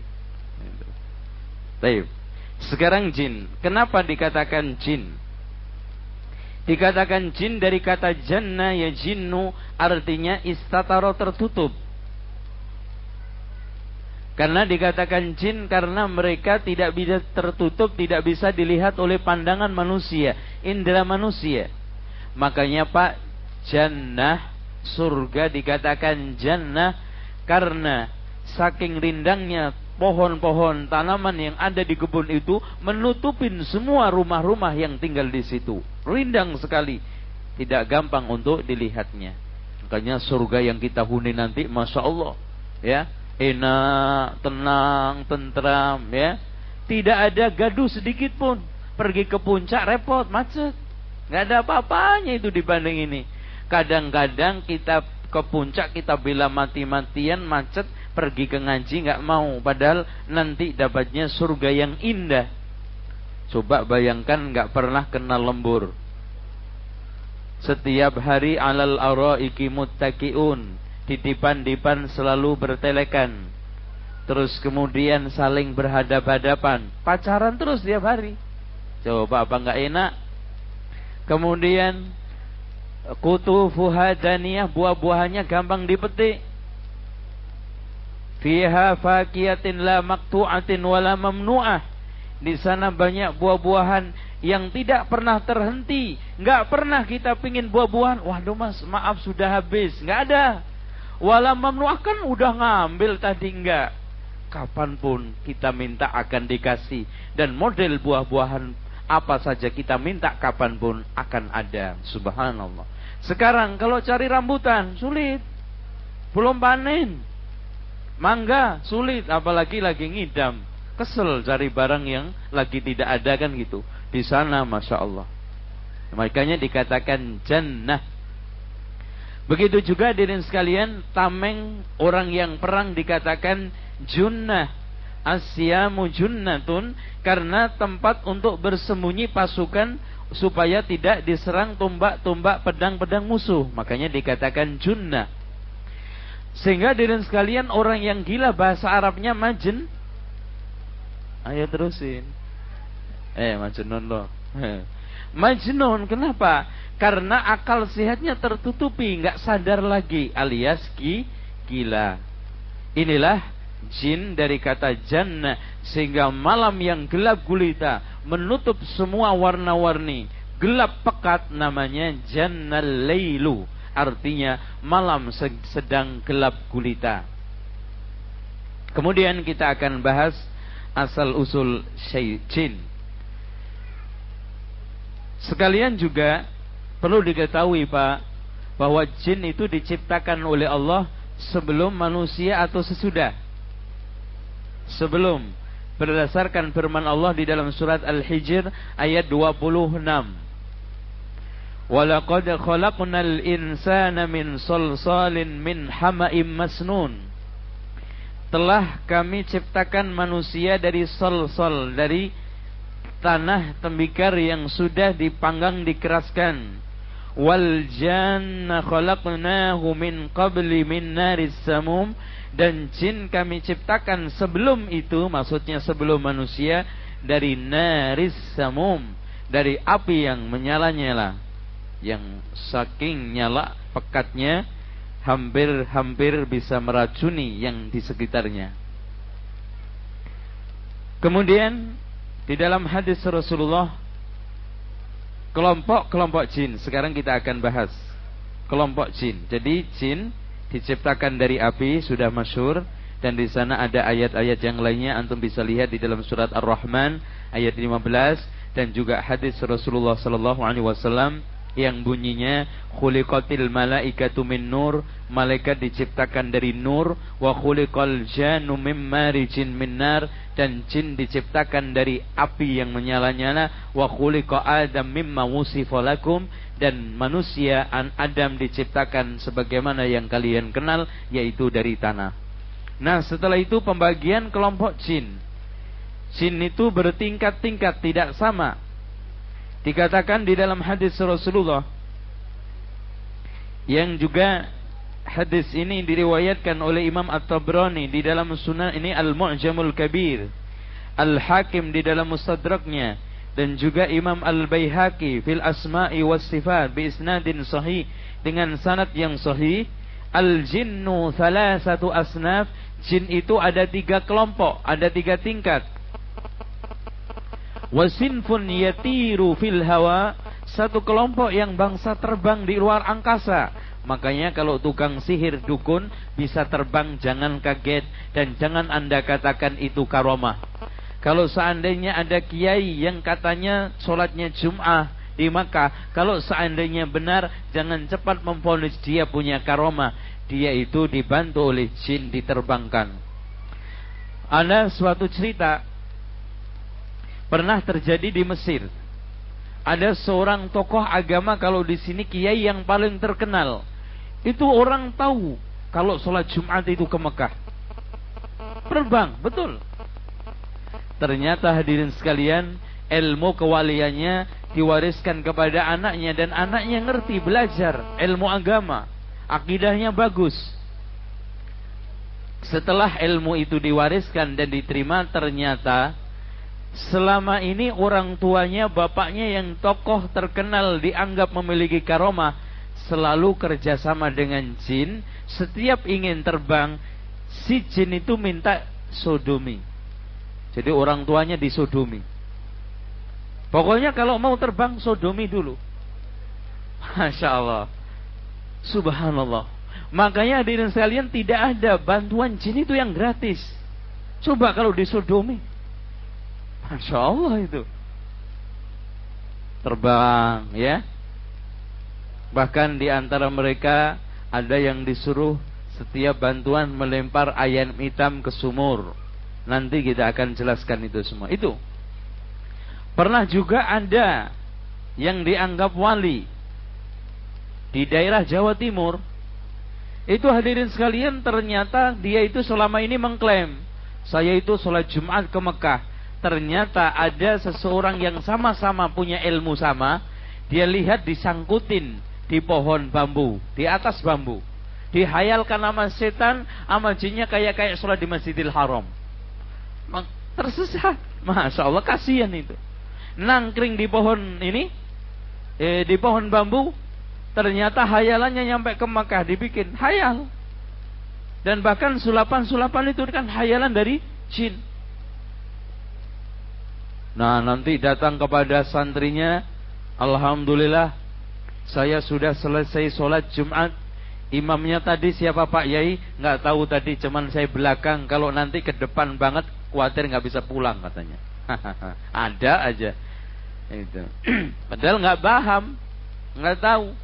Baik. Sekarang jin. Kenapa dikatakan jin? Dikatakan jin dari kata janna ya jinnu artinya istataro tertutup. Karena dikatakan jin karena mereka tidak bisa tertutup, tidak bisa dilihat oleh pandangan manusia, indera manusia. Makanya Pak, jannah surga dikatakan jannah karena saking rindangnya pohon-pohon tanaman yang ada di kebun itu menutupin semua rumah-rumah yang tinggal di situ. Rindang sekali. Tidak gampang untuk dilihatnya. Makanya surga yang kita huni nanti Masya Allah. Ya. Enak, tenang, tentram. Ya. Tidak ada gaduh sedikit pun. Pergi ke puncak repot, macet. Nggak ada apa-apanya itu dibanding ini. Kadang-kadang kita ke puncak kita bila mati-matian macet pergi ke ngaji nggak mau. Padahal nanti dapatnya surga yang indah. Coba bayangkan nggak pernah kenal lembur. Setiap hari alal araiki muttaqiun dipan-dipan selalu bertelekan. Terus kemudian saling berhadap-hadapan. Pacaran terus tiap hari. Coba apa nggak enak? Kemudian kutu fuhadaniyah buah-buahannya gampang dipetik Fiha fakiyatin la maktu'atin wala mamnu'ah. Di sana banyak buah-buahan yang tidak pernah terhenti. Nggak pernah kita pingin buah-buahan. Waduh mas, maaf sudah habis. Nggak ada. Walau memnuahkan udah ngambil tadi enggak. Kapan pun kita minta akan dikasih. Dan model buah-buahan apa saja kita minta kapan pun akan ada. Subhanallah. Sekarang kalau cari rambutan sulit. Belum panen. Mangga sulit apalagi lagi ngidam. Kesel cari barang yang lagi tidak ada kan gitu. Di sana Masya Allah. Makanya dikatakan jannah. Begitu juga diriin sekalian, tameng orang yang perang dikatakan junnah. Asyamu junnatun karena tempat untuk bersembunyi pasukan supaya tidak diserang tombak-tombak pedang-pedang musuh. Makanya dikatakan junnah. Sehingga diriin sekalian orang yang gila bahasa Arabnya majin. Ayo terusin. Eh, majnun loh. Majnun, kenapa? Karena akal sehatnya tertutupi, nggak sadar lagi, alias ki, gila. Inilah jin dari kata jannah sehingga malam yang gelap gulita menutup semua warna-warni gelap pekat namanya jannal lailu artinya malam sedang gelap gulita kemudian kita akan bahas asal usul jin Sekalian juga perlu diketahui Pak bahwa jin itu diciptakan oleh Allah sebelum manusia atau sesudah. Sebelum berdasarkan firman Allah di dalam surat Al-Hijr ayat 26. Walaqad khalaqnal insana min salsalin min hama'im masnun. Telah kami ciptakan manusia dari sol-sol, dari tanah tembikar yang sudah dipanggang dikeraskan. Wal janna khalaqnahu min qabli min naris samum. Dan jin kami ciptakan sebelum itu maksudnya sebelum manusia dari naris samum dari api yang menyala-nyala yang saking nyala pekatnya hampir-hampir bisa meracuni yang di sekitarnya kemudian di dalam hadis Rasulullah kelompok-kelompok jin. Sekarang kita akan bahas kelompok jin. Jadi jin diciptakan dari api sudah masyur dan di sana ada ayat-ayat yang lainnya antum bisa lihat di dalam surat Ar-Rahman ayat 15 dan juga hadis Rasulullah sallallahu alaihi wasallam yang bunyinya khuliqatil malaikatu min nur malaikat diciptakan dari nur wa khuliqal jannu mim marijin min nar dan jin diciptakan dari api yang menyala-nyala wa khuliqa adam mimma wusifa lakum dan manusia an Adam diciptakan sebagaimana yang kalian kenal yaitu dari tanah. Nah, setelah itu pembagian kelompok jin. Jin itu bertingkat-tingkat tidak sama Dikatakan di dalam hadis Rasulullah yang juga hadis ini diriwayatkan oleh Imam At-Tabrani di dalam sunan ini Al-Mu'jamul Kabir Al-Hakim di dalam Mustadraknya dan juga Imam Al-Baihaqi fil Asma'i was Sifat bi isnadin sahih dengan sanad yang sahih. Al-jinnu thalathatu asnaf jin itu ada tiga kelompok ada tiga tingkat Wasinfun yatiru fil hawa satu kelompok yang bangsa terbang di luar angkasa. Makanya kalau tukang sihir dukun bisa terbang jangan kaget dan jangan anda katakan itu karomah. Kalau seandainya ada kiai yang katanya sholatnya Jum'ah di Makkah, kalau seandainya benar jangan cepat memfonis dia punya karomah. Dia itu dibantu oleh jin diterbangkan. Ada suatu cerita pernah terjadi di Mesir. Ada seorang tokoh agama kalau di sini kiai yang paling terkenal. Itu orang tahu kalau sholat Jumat itu ke Mekah. Terbang, betul. Ternyata hadirin sekalian, ilmu kewaliannya diwariskan kepada anaknya dan anaknya ngerti belajar ilmu agama. Akidahnya bagus. Setelah ilmu itu diwariskan dan diterima ternyata selama ini orang tuanya, bapaknya yang tokoh terkenal dianggap memiliki karomah, selalu kerjasama dengan jin. Setiap ingin terbang, si jin itu minta sodomi. Jadi orang tuanya disodomi. Pokoknya kalau mau terbang sodomi dulu. Masya Allah. Subhanallah. Makanya hadirin sekalian tidak ada bantuan jin itu yang gratis. Coba kalau disodomi. Masya Allah itu. Terbang ya. Bahkan di antara mereka ada yang disuruh setiap bantuan melempar ayam hitam ke sumur. Nanti kita akan jelaskan itu semua. Itu. Pernah juga ada yang dianggap wali di daerah Jawa Timur. Itu hadirin sekalian ternyata dia itu selama ini mengklaim saya itu sholat Jumat ke Mekah. Ternyata ada seseorang yang sama-sama punya ilmu sama. Dia lihat disangkutin di pohon bambu, di atas bambu. Dihayalkan nama setan, sama jinnya kayak kayak sholat di Masjidil Haram. Tersesat. Masya Allah kasihan itu. Nangkring di pohon ini, eh, di pohon bambu, Ternyata hayalannya nyampe ke Makkah dibikin hayal. Dan bahkan sulapan-sulapan itu kan hayalan dari jin. Nah nanti datang kepada santrinya Alhamdulillah Saya sudah selesai sholat Jumat Imamnya tadi siapa Pak Yai Nggak tahu tadi cuman saya belakang Kalau nanti ke depan banget Khawatir nggak bisa pulang katanya Ada aja itu. Padahal nggak paham nggak tahu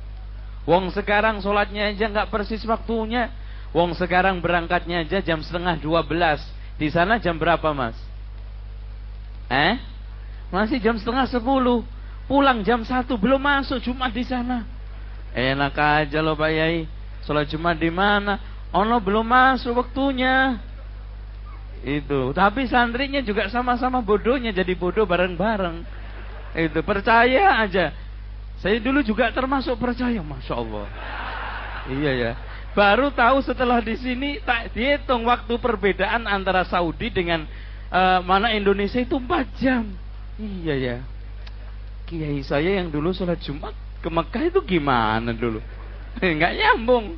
Wong sekarang sholatnya aja nggak persis waktunya. Wong sekarang berangkatnya aja jam setengah dua belas. Di sana jam berapa mas? Eh? Masih jam setengah sepuluh. Pulang jam satu belum masuk Jumat di sana. Enak aja loh Pak Yai. Sholat Jumat di mana? Ono belum masuk waktunya. Itu. Tapi santrinya juga sama-sama bodohnya jadi bodoh bareng-bareng. Itu percaya aja. Saya dulu juga termasuk percaya, masya Allah. Iya ya. Baru tahu setelah di sini tak dihitung waktu perbedaan antara Saudi dengan uh, mana Indonesia itu 4 jam. Iya ya. Kiai saya yang dulu sholat Jumat ke Mekah itu gimana dulu? Enggak nyambung.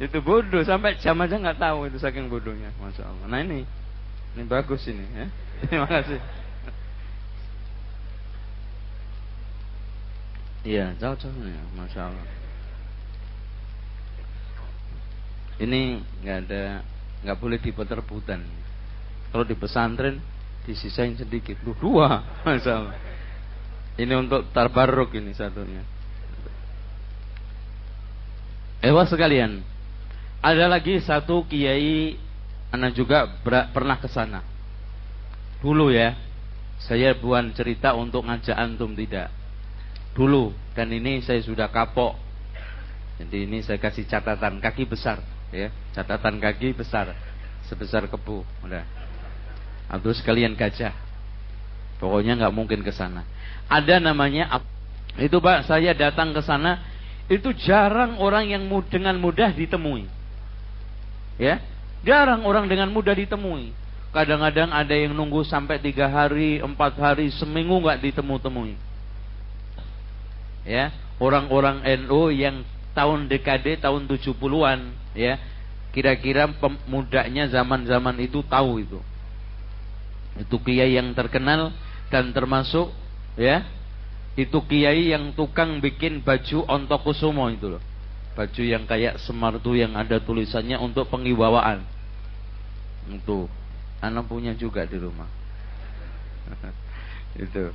Itu bodoh sampai jam aja nggak tahu itu saking bodohnya, masya Allah. Nah ini, ini bagus ini ya. Terima kasih. Iya, cocok ya, masya Allah. Ini nggak ada, nggak boleh diputar-putar. Kalau di pesantren disisain sedikit, Duh, dua, masya Allah. Ini untuk tarbaruk ini satunya. Ewa sekalian, ada lagi satu kiai, anak juga pernah ke sana. Dulu ya, saya buat cerita untuk ngajak antum tidak dulu dan ini saya sudah kapok. Jadi ini saya kasih catatan kaki besar ya, catatan kaki besar sebesar kebu, udah. Atau sekalian gajah. Pokoknya nggak mungkin ke sana. Ada namanya itu Pak, saya datang ke sana itu jarang orang yang dengan mudah ditemui. Ya, jarang orang dengan mudah ditemui. Kadang-kadang ada yang nunggu sampai tiga hari, empat hari, seminggu nggak ditemu-temui ya orang-orang NU yang tahun dekade tahun 70-an ya kira-kira pemudanya zaman-zaman itu tahu itu itu kiai yang terkenal dan termasuk ya itu kiai yang tukang bikin baju ontokusumo itu loh baju yang kayak semartu yang ada tulisannya untuk pengibawaan itu anak punya juga di rumah itu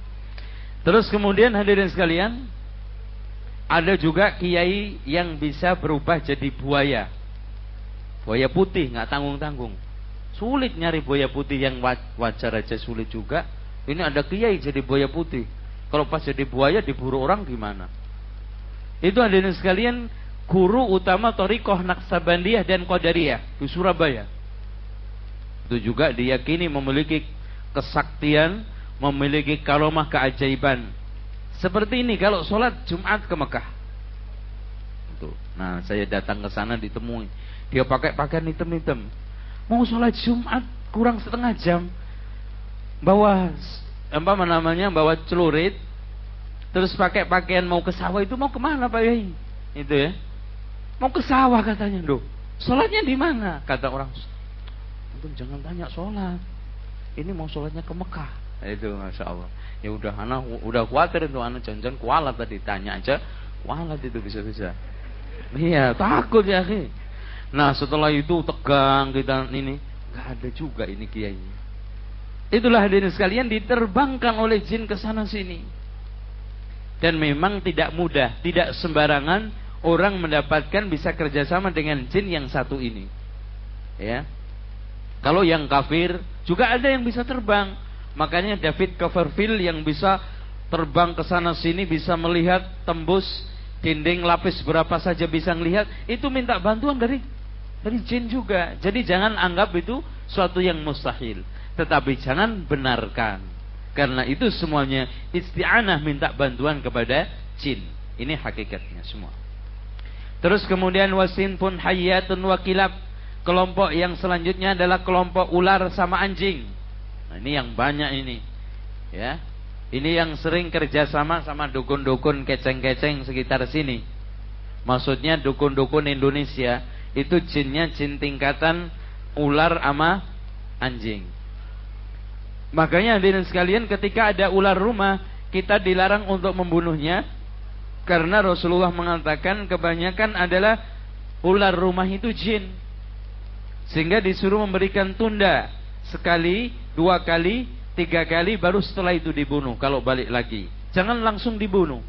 terus kemudian hadirin sekalian ada juga kiai yang bisa berubah jadi buaya. Buaya putih nggak tanggung-tanggung. Sulit nyari buaya putih yang wajar aja sulit juga. Ini ada kiai jadi buaya putih. Kalau pas jadi buaya diburu orang gimana? Itu ada sekalian guru utama Torikoh Naksabandiyah dan Qadariyah di Surabaya. Itu juga diyakini memiliki kesaktian, memiliki karomah keajaiban seperti ini kalau sholat Jumat ke Mekah. Nah saya datang ke sana ditemui. Dia pakai pakaian hitam-hitam. Mau sholat Jumat kurang setengah jam. Bawa apa namanya bawa celurit. Terus pakai pakaian mau ke sawah itu mau ke mana Pak Yai? Itu ya. Mau ke sawah katanya. Duh, sholatnya di mana? Kata orang. Antum jangan tanya sholat. Ini mau sholatnya ke Mekah. itu masya Allah ya udah anak udah khawatir itu anak jangan kualat tadi tanya aja kualat itu bisa-bisa iya takut ya ki nah setelah itu tegang kita ini. Nggak ada juga ini kiai itulah hadirin sekalian diterbangkan oleh jin ke sana sini. Dan memang tidak mudah tidak sembarangan orang mendapatkan bisa kerjasama dengan jin yang satu ini. Ya. Kalau yang kafir juga ada yang bisa terbang. Makanya David Copperfield yang bisa terbang ke sana sini bisa melihat tembus dinding lapis berapa saja bisa melihat itu minta bantuan dari dari jin juga. Jadi jangan anggap itu suatu yang mustahil, tetapi jangan benarkan. Karena itu semuanya isti'anah minta bantuan kepada jin. Ini hakikatnya semua. Terus kemudian wasin pun hayatun wakilab. Kelompok yang selanjutnya adalah kelompok ular sama anjing. Nah, ini yang banyak ini. Ya. Ini yang sering kerjasama sama dukun-dukun keceng-keceng sekitar sini. Maksudnya dukun-dukun Indonesia itu jinnya jin tingkatan ular ama anjing. Makanya hadirin sekalian ketika ada ular rumah kita dilarang untuk membunuhnya karena Rasulullah mengatakan kebanyakan adalah ular rumah itu jin. Sehingga disuruh memberikan tunda sekali, dua kali, tiga kali, baru setelah itu dibunuh. Kalau balik lagi, jangan langsung dibunuh.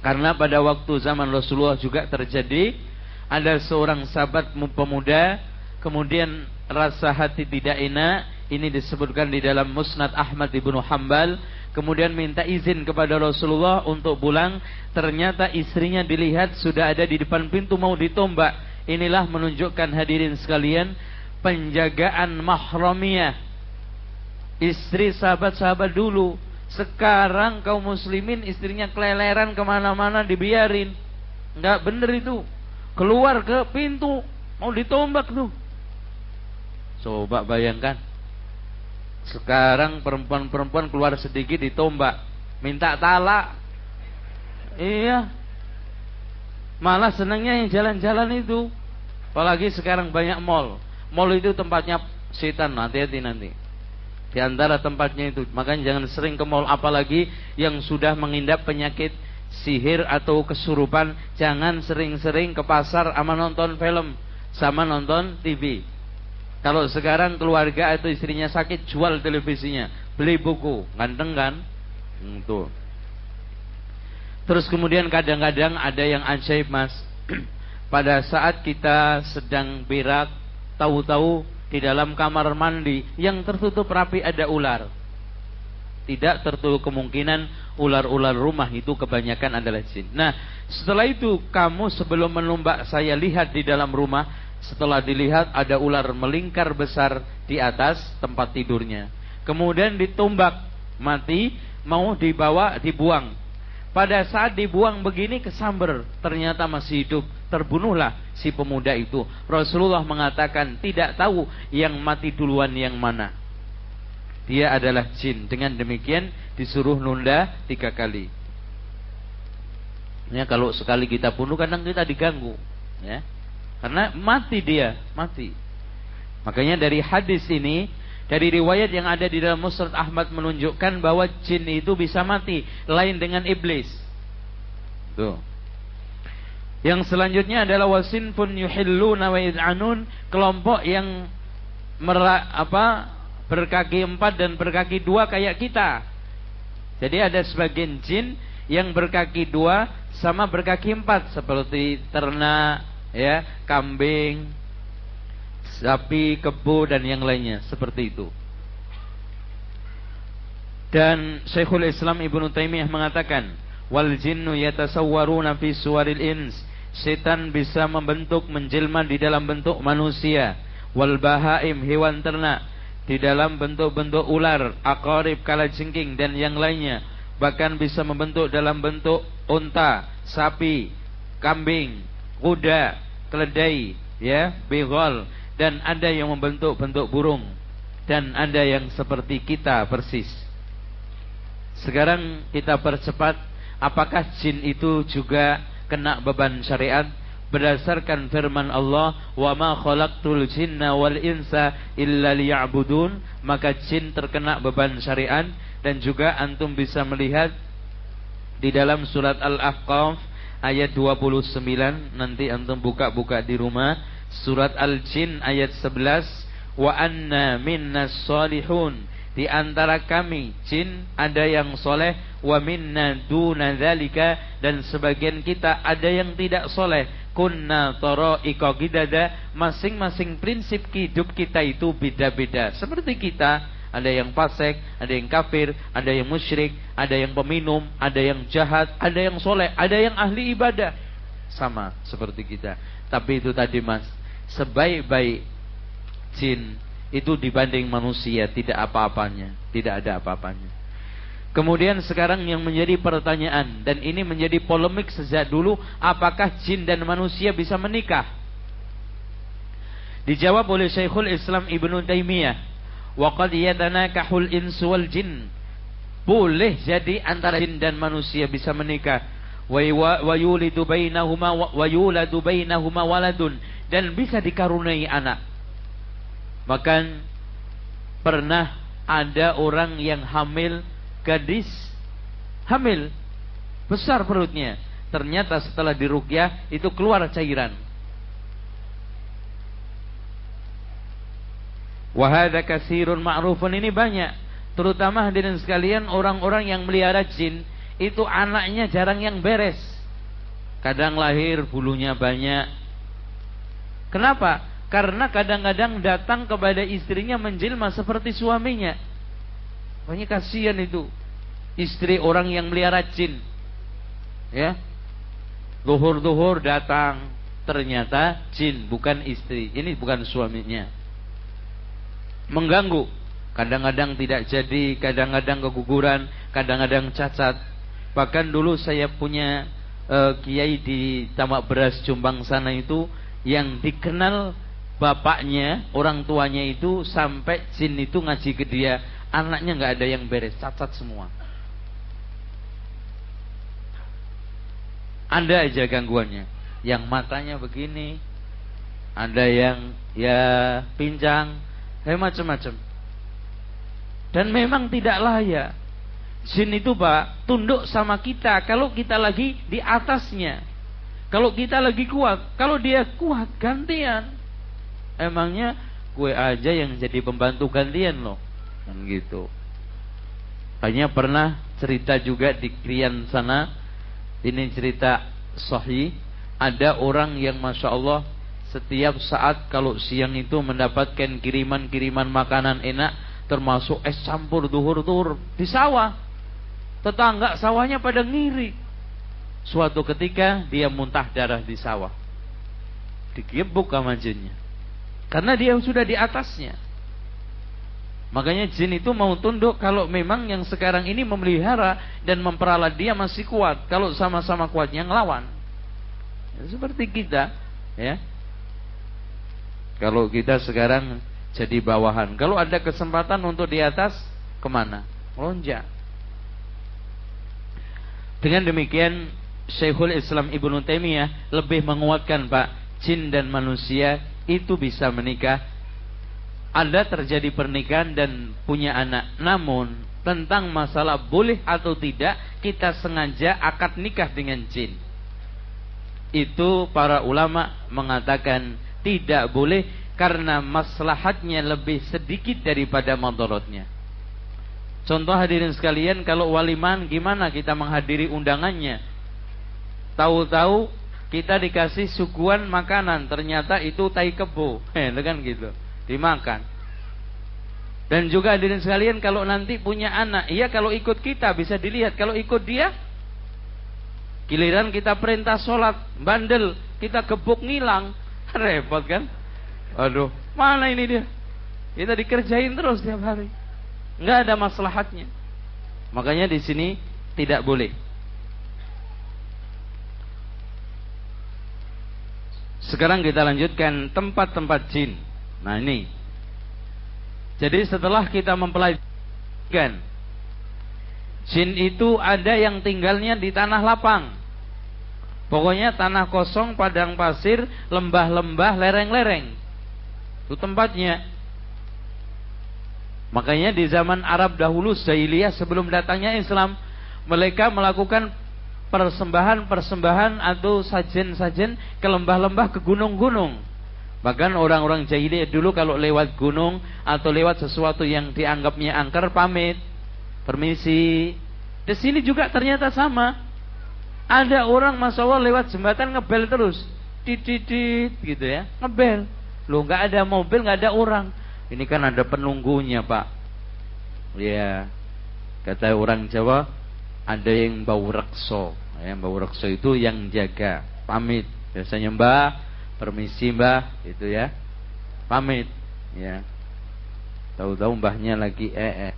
Karena pada waktu zaman Rasulullah juga terjadi ada seorang sahabat pemuda kemudian rasa hati tidak enak ini disebutkan di dalam Musnad Ahmad ibnu Hambal kemudian minta izin kepada Rasulullah untuk pulang ternyata istrinya dilihat sudah ada di depan pintu mau ditombak. Inilah menunjukkan hadirin sekalian penjagaan mahramiyah. Istri sahabat-sahabat dulu sekarang kaum muslimin istrinya keleleran ke mana-mana dibiarin. Nggak bener itu keluar ke pintu. Mau ditombak tuh. Coba bayangkan. Sekarang perempuan-perempuan keluar sedikit ditombak. Minta talak iya. Malah senangnya yang jalan-jalan itu. Apalagi sekarang banyak mall. Mall itu tempatnya setan, hati-hati nanti. Di antara tempatnya itu, makanya jangan sering ke mall. Apalagi yang sudah mengindap penyakit sihir atau kesurupan, jangan sering-sering ke pasar sama nonton film, sama nonton TV. Kalau sekarang keluarga atau istrinya sakit, jual televisinya, beli buku, ganteng kan? Itu. Terus kemudian kadang-kadang ada yang ajaib mas. Pada saat kita sedang berak tahu-tahu di dalam kamar mandi yang tertutup rapi ada ular. Tidak tertutup kemungkinan ular-ular rumah itu kebanyakan adalah jin. Nah, setelah itu kamu sebelum menumbak saya lihat di dalam rumah, setelah dilihat ada ular melingkar besar di atas tempat tidurnya. Kemudian ditumbak mati, mau dibawa dibuang. Pada saat dibuang begini kesamber, ternyata masih hidup terbunuhlah si pemuda itu. Rasulullah mengatakan tidak tahu yang mati duluan yang mana. Dia adalah jin. Dengan demikian disuruh nunda tiga kali. Ya kalau sekali kita bunuh kadang kita diganggu. Ya. Karena mati dia, mati. Makanya dari hadis ini dari riwayat yang ada di dalam Musnad Ahmad menunjukkan bahwa jin itu bisa mati lain dengan iblis. Tuh. Yang selanjutnya adalah wasin pun yuhilluna wa yad'anun, kelompok yang mera, apa berkaki empat dan berkaki dua kayak kita. Jadi ada sebagian jin yang berkaki dua sama berkaki empat seperti ternak, ya, kambing, sapi, kebo dan yang lainnya seperti itu. Dan Syekhul Islam Ibnu Taimiyah mengatakan, wal jinnu yatasawwaruna fi suwaril ins setan bisa membentuk menjelma di dalam bentuk manusia wal bahaim hewan ternak di dalam bentuk-bentuk ular akarib kalajengking dan yang lainnya. Bahkan bisa membentuk dalam bentuk unta sapi kambing kuda keledai ya bigol dan ada yang membentuk bentuk burung dan ada yang seperti kita persis. Sekarang kita percepat apakah jin itu juga kena beban syariat berdasarkan firman Allah wa ma khalaqtul jinna wal insa illa liya'budun maka jin terkena beban syariat dan juga antum bisa melihat di dalam surat Al-Ahqaf ayat 29 nanti antum buka-buka di rumah. Surat Al-Jin ayat 11 wa anna minnas salihun di antara kami jin ada yang soleh. Wa minna duna dzalika. Dan sebagian kita ada yang tidak soleh kunna tara'iqa gidada masing-masing prinsip hidup kita itu beda-beda seperti kita ada yang fasik, ada yang kafir, ada yang musyrik, ada yang peminum, ada yang jahat, ada yang soleh, ada yang ahli ibadah. Sama seperti kita. Tapi itu tadi mas, sebaik-baik jin itu dibanding manusia tidak apa-apanya, tidak ada apa-apanya. Kemudian sekarang yang menjadi pertanyaan dan ini menjadi polemik sejak dulu, apakah jin dan manusia bisa menikah? Dijawab oleh Syekhul Islam Ibnu Taimiyah, "Wa qad yatanakahul insu wal jin." Boleh jadi antara jin dan manusia bisa menikah. Wa yulidu bainahuma wa yuladu bainahuma waladun dan bisa dikaruniai anak. Bahkan pernah ada orang yang hamil gadis hamil besar perutnya. Ternyata setelah dirukyah itu keluar cairan. Wahada kasirun ma'rufun ini banyak. Terutama hadirin sekalian orang-orang yang melihara jin itu anaknya jarang yang beres. Kadang lahir bulunya banyak. Kenapa? Karena kadang-kadang datang kepada istrinya menjelma seperti suaminya. Banyak kasihan itu. Istri orang yang melihara jin. Ya. Duhur-duhur datang. Ternyata jin bukan istri. Ini bukan suaminya. Mengganggu. Kadang-kadang tidak jadi. Kadang-kadang keguguran. Kadang-kadang cacat. Bahkan dulu saya punya uh, kiai di Tamak Beras Jombang sana itu. Yang dikenal bapaknya, orang tuanya itu sampai jin itu ngaji ke dia, anaknya nggak ada yang beres, cacat semua. Ada aja gangguannya, yang matanya begini, ada yang ya pincang, kayak macam-macam. Dan memang tidak layak. Jin itu pak tunduk sama kita kalau kita lagi di atasnya. Kalau kita lagi kuat, kalau dia kuat gantian. Emangnya gue aja yang jadi pembantu gantian loh. Kan gitu. Hanya pernah cerita juga di Krian sana. Ini cerita sahih. Ada orang yang Masya Allah setiap saat kalau siang itu mendapatkan kiriman-kiriman makanan enak. Termasuk es campur duhur-duhur di sawah. Tetangga sawahnya pada ngiri. Suatu ketika dia muntah darah di sawah. Digebuk sama. Karena dia sudah di atasnya. Makanya jin itu mau tunduk kalau memang yang sekarang ini memelihara dan memperalat dia masih kuat. Kalau sama-sama kuatnya ngelawan. Ya, seperti kita, ya. Kalau kita sekarang jadi bawahan. Kalau ada kesempatan untuk di atas, ke mana? Lonjak. Dengan demikian, Syekhul Islam Ibnu Taimiyah lebih menguatkan Pak, jin dan manusia itu bisa menikah. Anda terjadi pernikahan dan punya anak. Namun tentang masalah boleh atau tidak kita sengaja akad nikah dengan jin. Itu para ulama mengatakan tidak boleh karena maslahatnya lebih sedikit daripada madorotnya. Contoh hadirin sekalian kalau waliman gimana kita menghadiri undangannya? Tahu-tahu kita dikasih suguhan makanan ternyata itu tai kebo kan gitu dimakan. Dan juga hadirin sekalian kalau nanti punya anak iya kalau ikut kita bisa dilihat. Kalau ikut dia giliran kita perintah sholat bandel kita gebuk ngilang. Repot kan? Aduh mana ini dia? Kita dikerjain terus tiap hari. Nggak ada maslahatnya. Makanya di sini tidak boleh. Sekarang kita lanjutkan tempat-tempat jin. Nah ini. Jadi setelah kita mempelajari jin itu ada yang tinggalnya di tanah lapang. Pokoknya tanah kosong, padang pasir, lembah-lembah, lereng-lereng. Itu tempatnya. Makanya di zaman Arab dahulu jahiliyah sebelum datangnya Islam, mereka melakukan persembahan-persembahan atau sajen-sajen ke lembah-lembah ke gunung-gunung. Bahkan orang-orang jahiliyah dulu kalau lewat gunung atau lewat sesuatu yang dianggapnya angker pamit, permisi. Di sini juga ternyata sama. Ada orang masya Allah lewat jembatan ngebel terus. Dididit gitu ya. Ngebel. Loh nggak ada mobil, nggak ada orang. Ini kan ada penunggunya pak. Ya. Kata orang Jawa, ada yang bau rekso. Yang bau rekso itu yang jaga. Pamit. Biasanya mbak, permisi mbak. Itu ya. Pamit. Ya. Tahu-tahu mbahnya lagi eh, eh.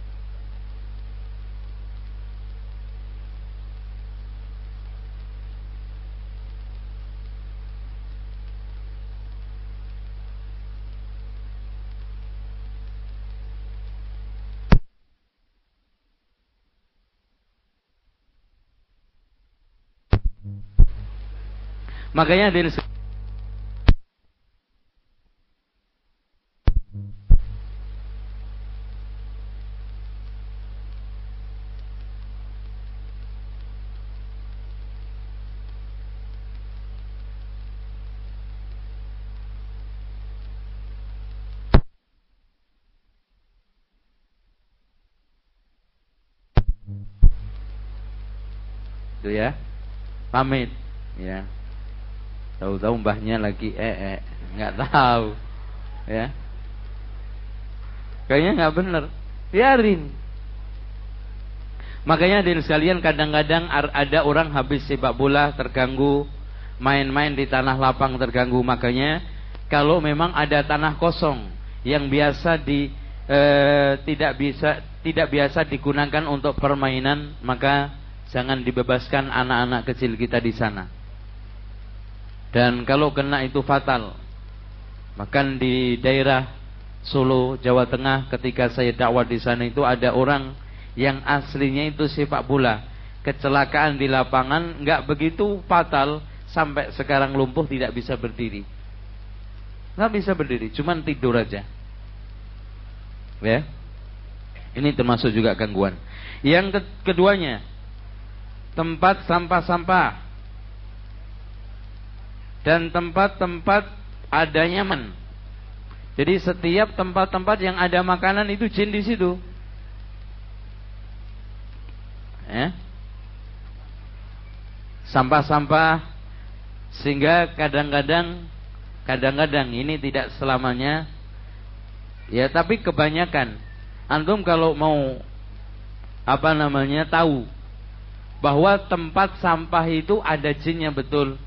Makanya dari itu ya pamit ya Tahu-tahu mbahnya lagi eh, eh nggak tahu. Ya. Kayaknya nggak benar. Biarin. Makanya di sekalian kadang-kadang ada orang habis sepak bola terganggu, main-main di tanah lapang terganggu. Makanya kalau memang ada tanah kosong yang biasa di eh, tidak bisa tidak biasa digunakan untuk permainan, maka jangan dibebaskan anak-anak kecil kita di sana. Dan kalau kena itu fatal. Bahkan di daerah Solo, Jawa Tengah ketika saya dakwah di sana itu ada orang yang aslinya itu sepak bola. Kecelakaan di lapangan nggak begitu fatal sampai sekarang lumpuh tidak bisa berdiri. Nggak bisa berdiri, cuman tidur aja. Ya. Ini termasuk juga gangguan. Yang keduanya, tempat sampah-sampah dan tempat-tempat adanya man. Jadi setiap tempat-tempat yang ada makanan itu jin di situ. Ya. Sampah-sampah sehingga kadang-kadang kadang-kadang ini tidak selamanya ya tapi kebanyakan antum kalau mau apa namanya tahu bahwa tempat sampah itu ada jinnya betul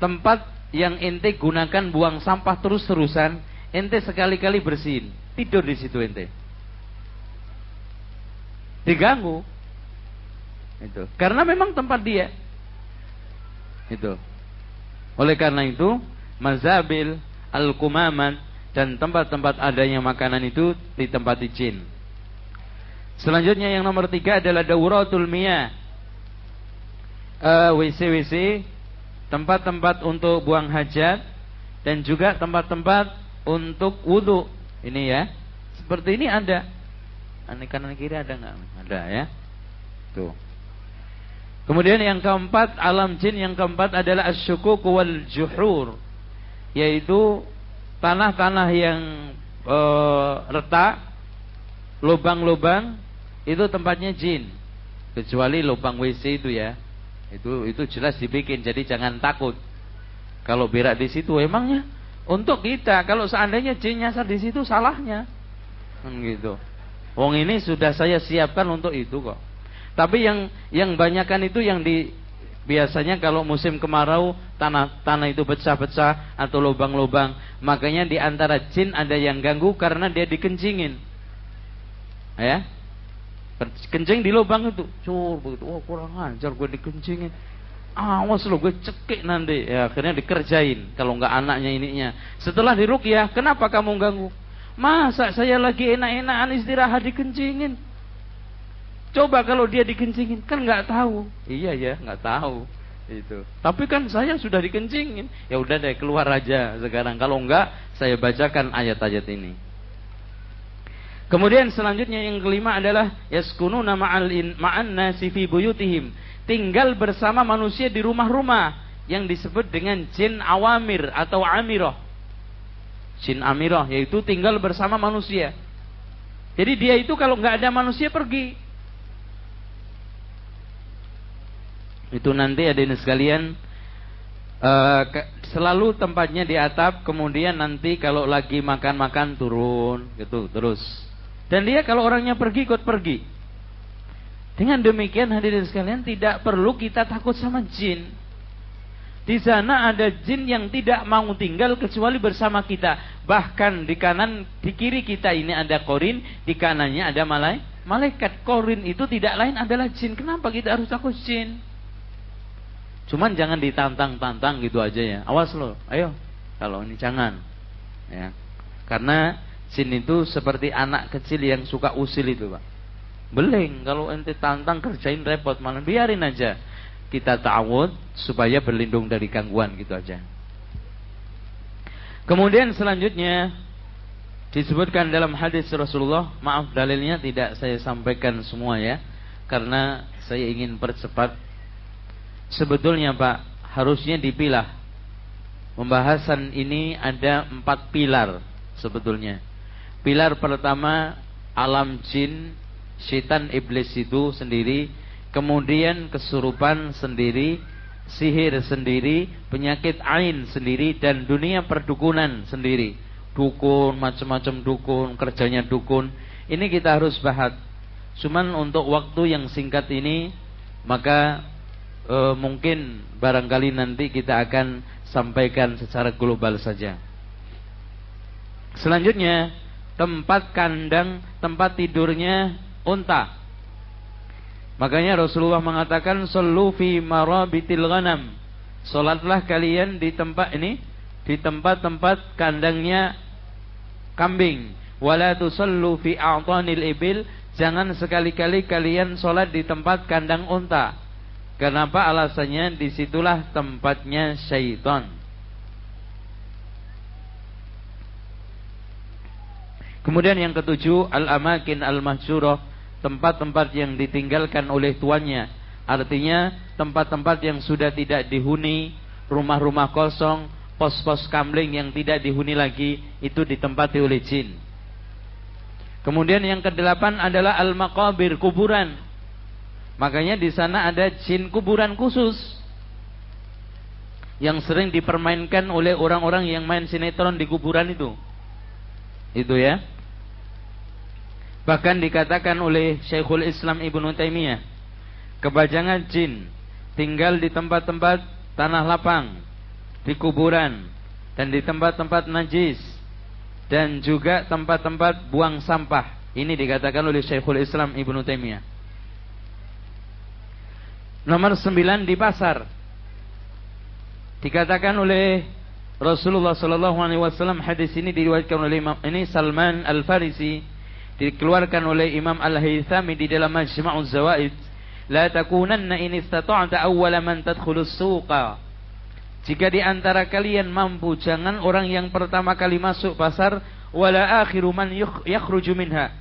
tempat yang ente gunakan buang sampah terus-terusan, ente sekali-kali bersihin, tidur di situ ente. Diganggu. Itu. Karena memang tempat dia. Itu. Oleh karena itu, mazabil, al-kumaman dan tempat-tempat adanya makanan itu di tempat jin. Selanjutnya yang nomor tiga adalah dauratul miyah. Uh, eh, WC-WC tempat-tempat untuk buang hajat dan juga tempat-tempat untuk wudhu. Ini ya, seperti ini ada. Ini kanan kiri ada nggak? Ada ya. Tuh. Kemudian yang keempat alam jin yang keempat adalah asyukuk wal juhur, yaitu tanah-tanah yang e, retak, lubang-lubang itu tempatnya jin. Kecuali lubang WC itu ya. Itu itu jelas dibikin, jadi jangan takut. Kalau berak di situ emangnya untuk kita. Kalau seandainya jin nyasar di situ salahnya. Kan gitu. Wong ini sudah saya siapkan untuk itu kok. Tapi yang yang banyakkan itu yang di biasanya kalau musim kemarau tanah tanah itu pecah-pecah atau lubang-lubang, makanya di antara jin ada yang ganggu karena dia dikencingin. Ya, kencing di lubang itu. Cur begitu. Oh kurang ajar gue dikencingin. Awas lo gue cekik nanti. Ya akhirnya dikerjain kalau nggak anaknya ininya. Setelah ya kenapa kamu ganggu? Masa saya lagi enak-enakan istirahat dikencingin? Coba kalau dia dikencingin kan nggak tahu. Iya ya nggak tahu. Itu. Tapi kan saya sudah dikencingin. Ya udah deh keluar aja sekarang. Kalau enggak, saya bacakan ayat-ayat ini. Kemudian selanjutnya yang kelima adalah yaskununa ma'al ma'an nasi fi buyutihim. Tinggal bersama manusia di rumah-rumah yang disebut dengan jin awamir atau amirah. Jin amirah yaitu tinggal bersama manusia. Jadi dia itu kalau nggak ada manusia pergi. Itu nanti ada sekalian uh, selalu tempatnya di atap, kemudian nanti kalau lagi makan-makan turun gitu terus. Dan dia kalau orangnya pergi ikut pergi. Dengan demikian hadirin sekalian tidak perlu kita takut sama jin. Di sana ada jin yang tidak mau tinggal kecuali bersama kita. Bahkan di kanan, di kiri kita ini ada korin, di kanannya ada malai. Malaikat korin itu tidak lain adalah jin. Kenapa kita harus takut jin? Cuman jangan ditantang-tantang gitu aja ya. Awas loh, ayo. Kalau ini jangan. Ya. Karena jin itu seperti anak kecil yang suka usil itu, Pak. Beling kalau ente tantang kerjain repot malah biarin aja. Kita ta'awud supaya berlindung dari gangguan gitu aja. Kemudian selanjutnya disebutkan dalam hadis Rasulullah, maaf dalilnya tidak saya sampaikan semua ya, karena saya ingin percepat sebetulnya Pak harusnya dipilah. Pembahasan ini ada empat pilar sebetulnya. Pilar pertama alam jin, setan iblis itu sendiri, kemudian kesurupan sendiri, sihir sendiri, penyakit ain sendiri dan dunia perdukunan sendiri. Dukun, macam-macam dukun, kerjanya dukun. Ini kita harus bahas. Cuman untuk waktu yang singkat ini maka e, mungkin barangkali nanti kita akan sampaikan secara global saja. Selanjutnya, tempat kandang, tempat tidurnya unta. Makanya Rasulullah mengatakan sallu fi marabitil ghanam. Salatlah kalian di tempat ini, di tempat-tempat kandangnya kambing. Wala tusallu fi a'tanil ibil. Jangan sekali-kali kalian salat di tempat kandang unta. Kenapa alasannya di situlah tempatnya syaitan. Kemudian yang ketujuh al-amakin al-mahsyurah, tempat-tempat yang ditinggalkan oleh tuannya. Artinya tempat-tempat yang sudah tidak dihuni, rumah-rumah kosong, pos-pos kamling yang tidak dihuni lagi itu ditempati oleh jin. Kemudian yang kedelapan adalah al-maqabir, kuburan. Makanya di sana ada jin kuburan khusus yang sering dipermainkan oleh orang-orang yang main sinetron di kuburan itu. Itu ya. Bahkan dikatakan oleh Syekhul Islam Ibnu Taimiyah, kebajangan jin tinggal di tempat-tempat tanah lapang, di kuburan dan di tempat-tempat najis dan juga tempat-tempat buang sampah. Ini dikatakan oleh Syekhul Islam Ibnu Taimiyah. Nomor sembilan di pasar. Dikatakan oleh Rasulullah Sallallahu Alaihi Wasallam hadis ini diriwayatkan oleh Imam ini Salman Al Farisi dikeluarkan oleh Imam Al Haythami di dalam Majma'uz Zawaid. La takunanna in istata'ta awwala man tadkhulus suqa jika di antara kalian mampu jangan orang yang pertama kali masuk pasar wala akhiru man yakhruju minha.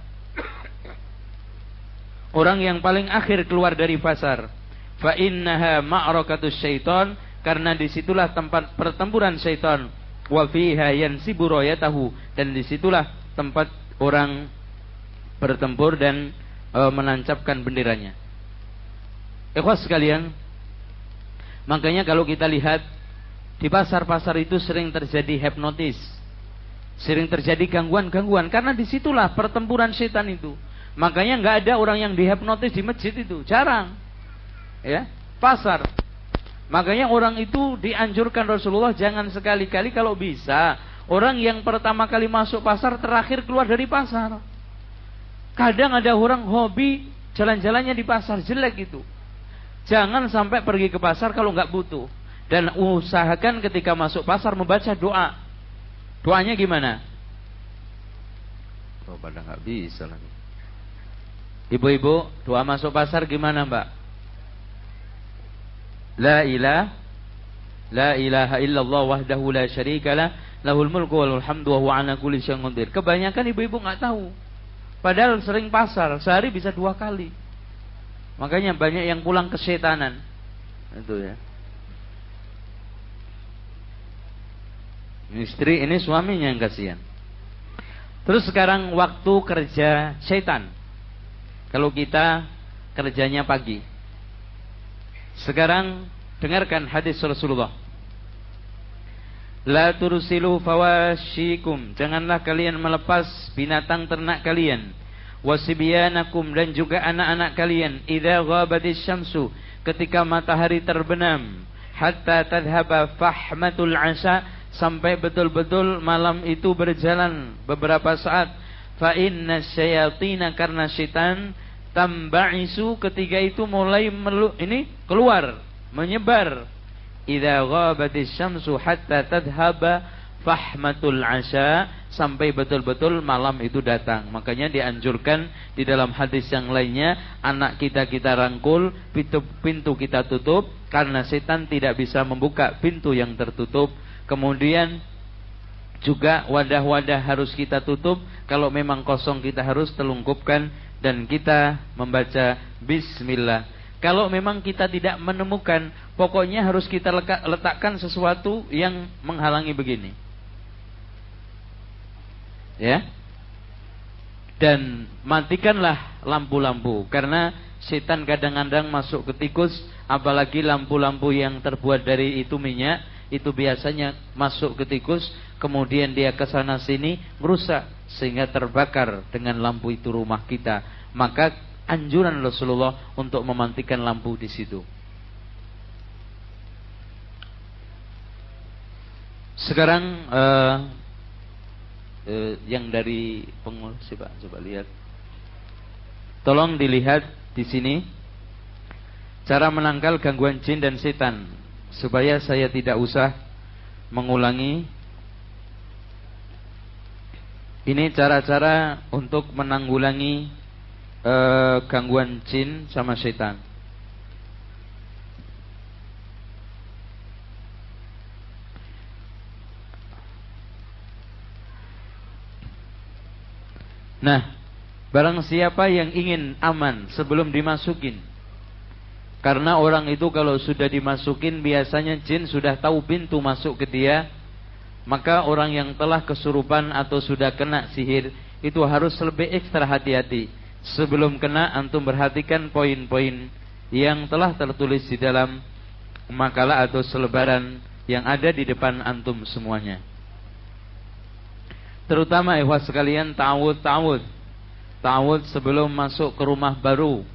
Orang yang paling akhir keluar dari pasar. Fa innaha ma'rakatus syaitan karena di situlah tempat pertempuran syaitan. Wa fiha yansibu rayatahu dan di situlah tempat orang bertempur dan e, menancapkan benderanya. Ikhwas sekalian, makanya kalau kita lihat di pasar-pasar itu sering terjadi hipnotis, sering terjadi gangguan-gangguan. Karena di situlah pertempuran setan itu. Makanya nggak ada orang yang dihipnotis di masjid itu, jarang. Ya pasar makanya orang itu dianjurkan Rasulullah jangan sekali-kali kalau bisa orang yang pertama kali masuk pasar terakhir keluar dari pasar. Kadang ada orang hobi jalan-jalannya di pasar jelek gitu jangan sampai pergi ke pasar kalau nggak butuh. Dan usahakan ketika masuk pasar membaca doa. Doanya gimana? Oh pada nggak bisa lagi. Ibu-ibu doa masuk pasar gimana mbak La ilah La ilaha illallah wahdahu la syarikalah lahul mulku walul hamdu wa huwa kulli syai'in qadir. Kebanyakan ibu-ibu nggak tahu. Padahal sering pasar, sehari bisa dua kali. Makanya banyak yang pulang kesetanan. Itu ya. Istri ini suaminya yang kasihan. Terus sekarang waktu kerja setan. Kalau kita kerjanya pagi. Sekarang dengarkan hadis Rasulullah. La tursilu fawashikum. Janganlah kalian melepas binatang ternak kalian. Wasibiyanakum dan juga anak-anak kalian. Idza ghabatis syamsu. Ketika matahari terbenam. Hatta tadhaba fahmatul asa sampai betul-betul malam itu berjalan beberapa saat fa inna syayatina karena syaitan tamba'isu ketika itu mulai melu, ini keluar menyebar idza ghabatis syamsu hatta tadhhaba fahmatul asya sampai betul-betul malam itu datang. Makanya dianjurkan di dalam hadis yang lainnya anak kita kita rangkul, pintu, pintu kita tutup karena setan tidak bisa membuka pintu yang tertutup Kemudian juga wadah-wadah harus kita tutup. Kalau memang kosong kita harus telungkupkan dan kita membaca bismillah. Kalau memang kita tidak menemukan, pokoknya harus kita letakkan sesuatu yang menghalangi begini. Ya. Dan matikanlah lampu-lampu karena setan kadang-kadang masuk ke tikus apalagi lampu-lampu yang terbuat dari itu minyak itu biasanya masuk ke tikus, kemudian dia ke sana sini merusak sehingga terbakar dengan lampu itu rumah kita. Maka anjuran Rasulullah untuk memantikan lampu di situ. Sekarang uh, uh, yang dari pengurus coba coba lihat. Tolong dilihat di sini cara menangkal gangguan jin dan setan supaya saya tidak usah mengulangi ini cara-cara untuk menanggulangi uh, gangguan jin sama setan. Nah, barang siapa yang ingin aman sebelum dimasukin karena orang itu kalau sudah dimasukin biasanya jin sudah tahu pintu masuk ke dia. Maka orang yang telah kesurupan atau sudah kena sihir itu harus lebih ekstra hati-hati. Sebelum kena antum perhatikan poin-poin yang telah tertulis di dalam makalah atau selebaran yang ada di depan antum semuanya. Terutama ikhwas sekalian ta'awud ta'awud. Ta'awud sebelum masuk ke rumah baru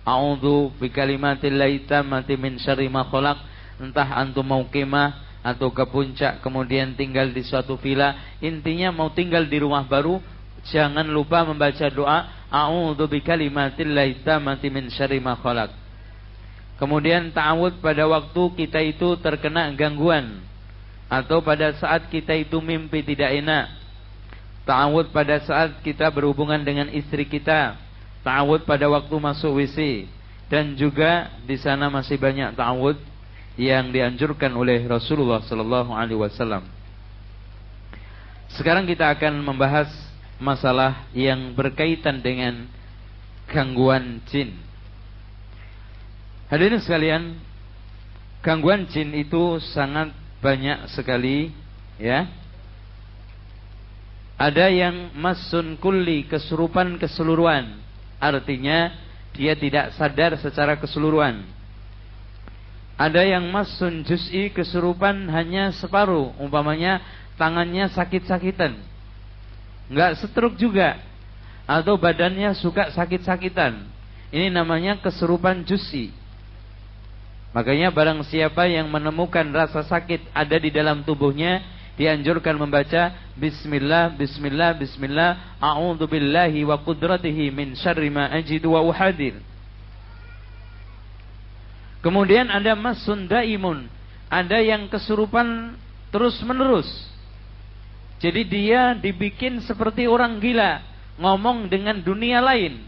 A'udzu bikalimatillahi tammati min syarri ma khalaq. Entah antum mau kemah atau ke puncak kemudian tinggal di suatu villa, intinya mau tinggal di rumah baru, jangan lupa membaca doa A'udzu bikalimatillahi tammati min syarri ma khalaq. Kemudian ta'awud pada waktu kita itu terkena gangguan atau pada saat kita itu mimpi tidak enak. Ta'awud pada saat kita berhubungan dengan istri kita ta'awud pada waktu masuk WC dan juga di sana masih banyak ta'awud yang dianjurkan oleh Rasulullah sallallahu alaihi wasallam. Sekarang kita akan membahas masalah yang berkaitan dengan gangguan jin. Hadirin sekalian, gangguan jin itu sangat banyak sekali ya. Ada yang masun kulli kesurupan keseluruhan Artinya dia tidak sadar secara keseluruhan. Ada yang masun juz'i kesurupan hanya separuh, umpamanya tangannya sakit-sakitan. Enggak setruk juga atau badannya suka sakit-sakitan. Ini namanya kesurupan juz'i. Makanya barang siapa yang menemukan rasa sakit ada di dalam tubuhnya, dianjurkan membaca bismillah bismillah bismillah a'udzu billahi wa qudratihi min syarri ma ajidu wa uhadir. Kemudian ada masun daimun, ada yang kesurupan terus-menerus. Jadi dia dibikin seperti orang gila, ngomong dengan dunia lain.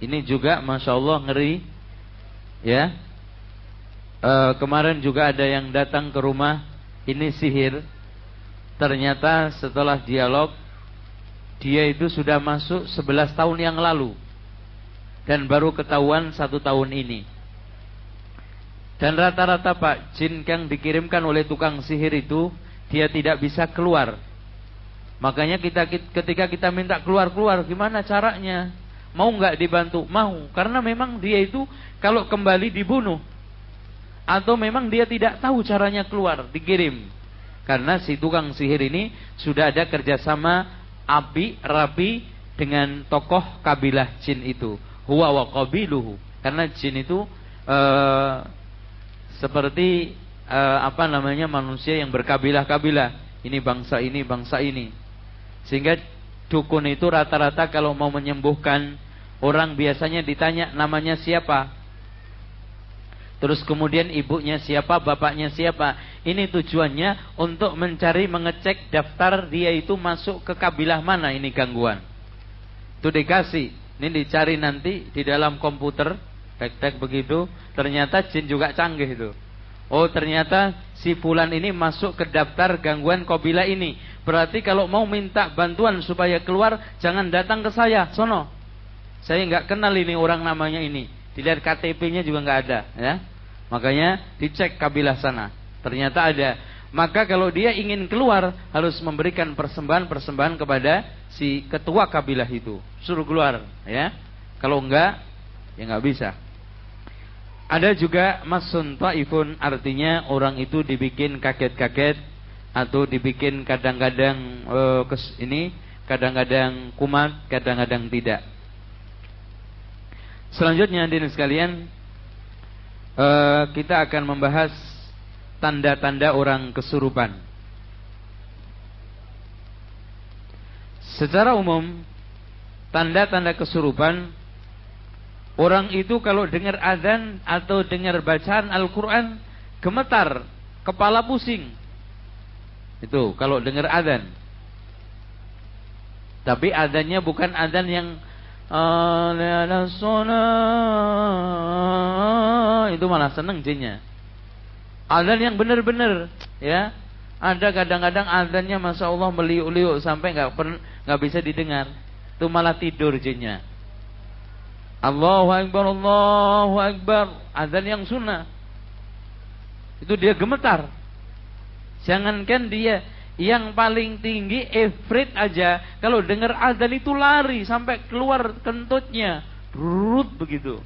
Ini juga masya Allah ngeri, ya. uh, kemarin juga ada yang datang ke rumah ini sihir. Ternyata setelah dialog dia itu sudah masuk 11 tahun yang lalu dan baru ketahuan satu tahun ini. Dan rata-rata Pak jin yang dikirimkan oleh tukang sihir itu dia tidak bisa keluar. Makanya kita ketika kita minta keluar-keluar gimana caranya? Mau nggak dibantu? Mau, karena memang dia itu kalau kembali dibunuh atau memang dia tidak tahu caranya keluar, dikirim. Karena si tukang sihir ini sudah ada kerjasama api rapi dengan tokoh kabilah jin itu. Huwa wa. Karena jin itu uh, seperti uh, apa namanya manusia yang berkabilah-kabilah. Ini bangsa ini, bangsa ini. Sehingga dukun itu rata-rata kalau mau menyembuhkan orang biasanya ditanya namanya siapa. Terus kemudian ibunya siapa, bapaknya siapa. Ini tujuannya untuk mencari mengecek daftar dia itu masuk ke kabilah mana ini gangguan. Itu dikasih. Ini dicari nanti di dalam komputer, tek-tek begitu. Ternyata jin juga canggih itu. Oh ternyata si fulan ini masuk ke daftar gangguan kabilah ini. Berarti kalau mau minta bantuan supaya keluar, jangan datang ke saya, sono. Saya nggak kenal ini orang namanya ini Dilihat KTP-nya juga nggak ada, ya. Makanya dicek kabilah sana. Ternyata ada. Maka kalau dia ingin keluar harus memberikan persembahan-persembahan kepada si ketua kabilah itu. Suruh keluar, ya. Kalau enggak, ya nggak bisa. Ada juga masun taifun artinya orang itu dibikin kaget-kaget atau dibikin kadang-kadang uh, ini kadang-kadang kumat, kadang-kadang tidak. Selanjutnya hadirin sekalian uh, kita akan membahas tanda-tanda orang kesurupan. Secara umum tanda-tanda kesurupan orang itu kalau dengar azan atau dengar bacaan Al-Qur'an gemetar, kepala pusing. Itu kalau dengar azan. Tapi adanya bukan azan yang itu malah seneng jinnya. Adzan yang benar-benar ya. Ada kadang-kadang adzannya masya Allah meliuk-liuk sampai nggak nggak bisa didengar. Itu malah tidur jinnya. Allahu Akbar, Allahu Akbar. Adzan yang sunnah. Itu dia gemetar. Jangankan dia yang paling tinggi Efrit aja kalau dengar azan itu lari sampai keluar kentutnya, rut begitu.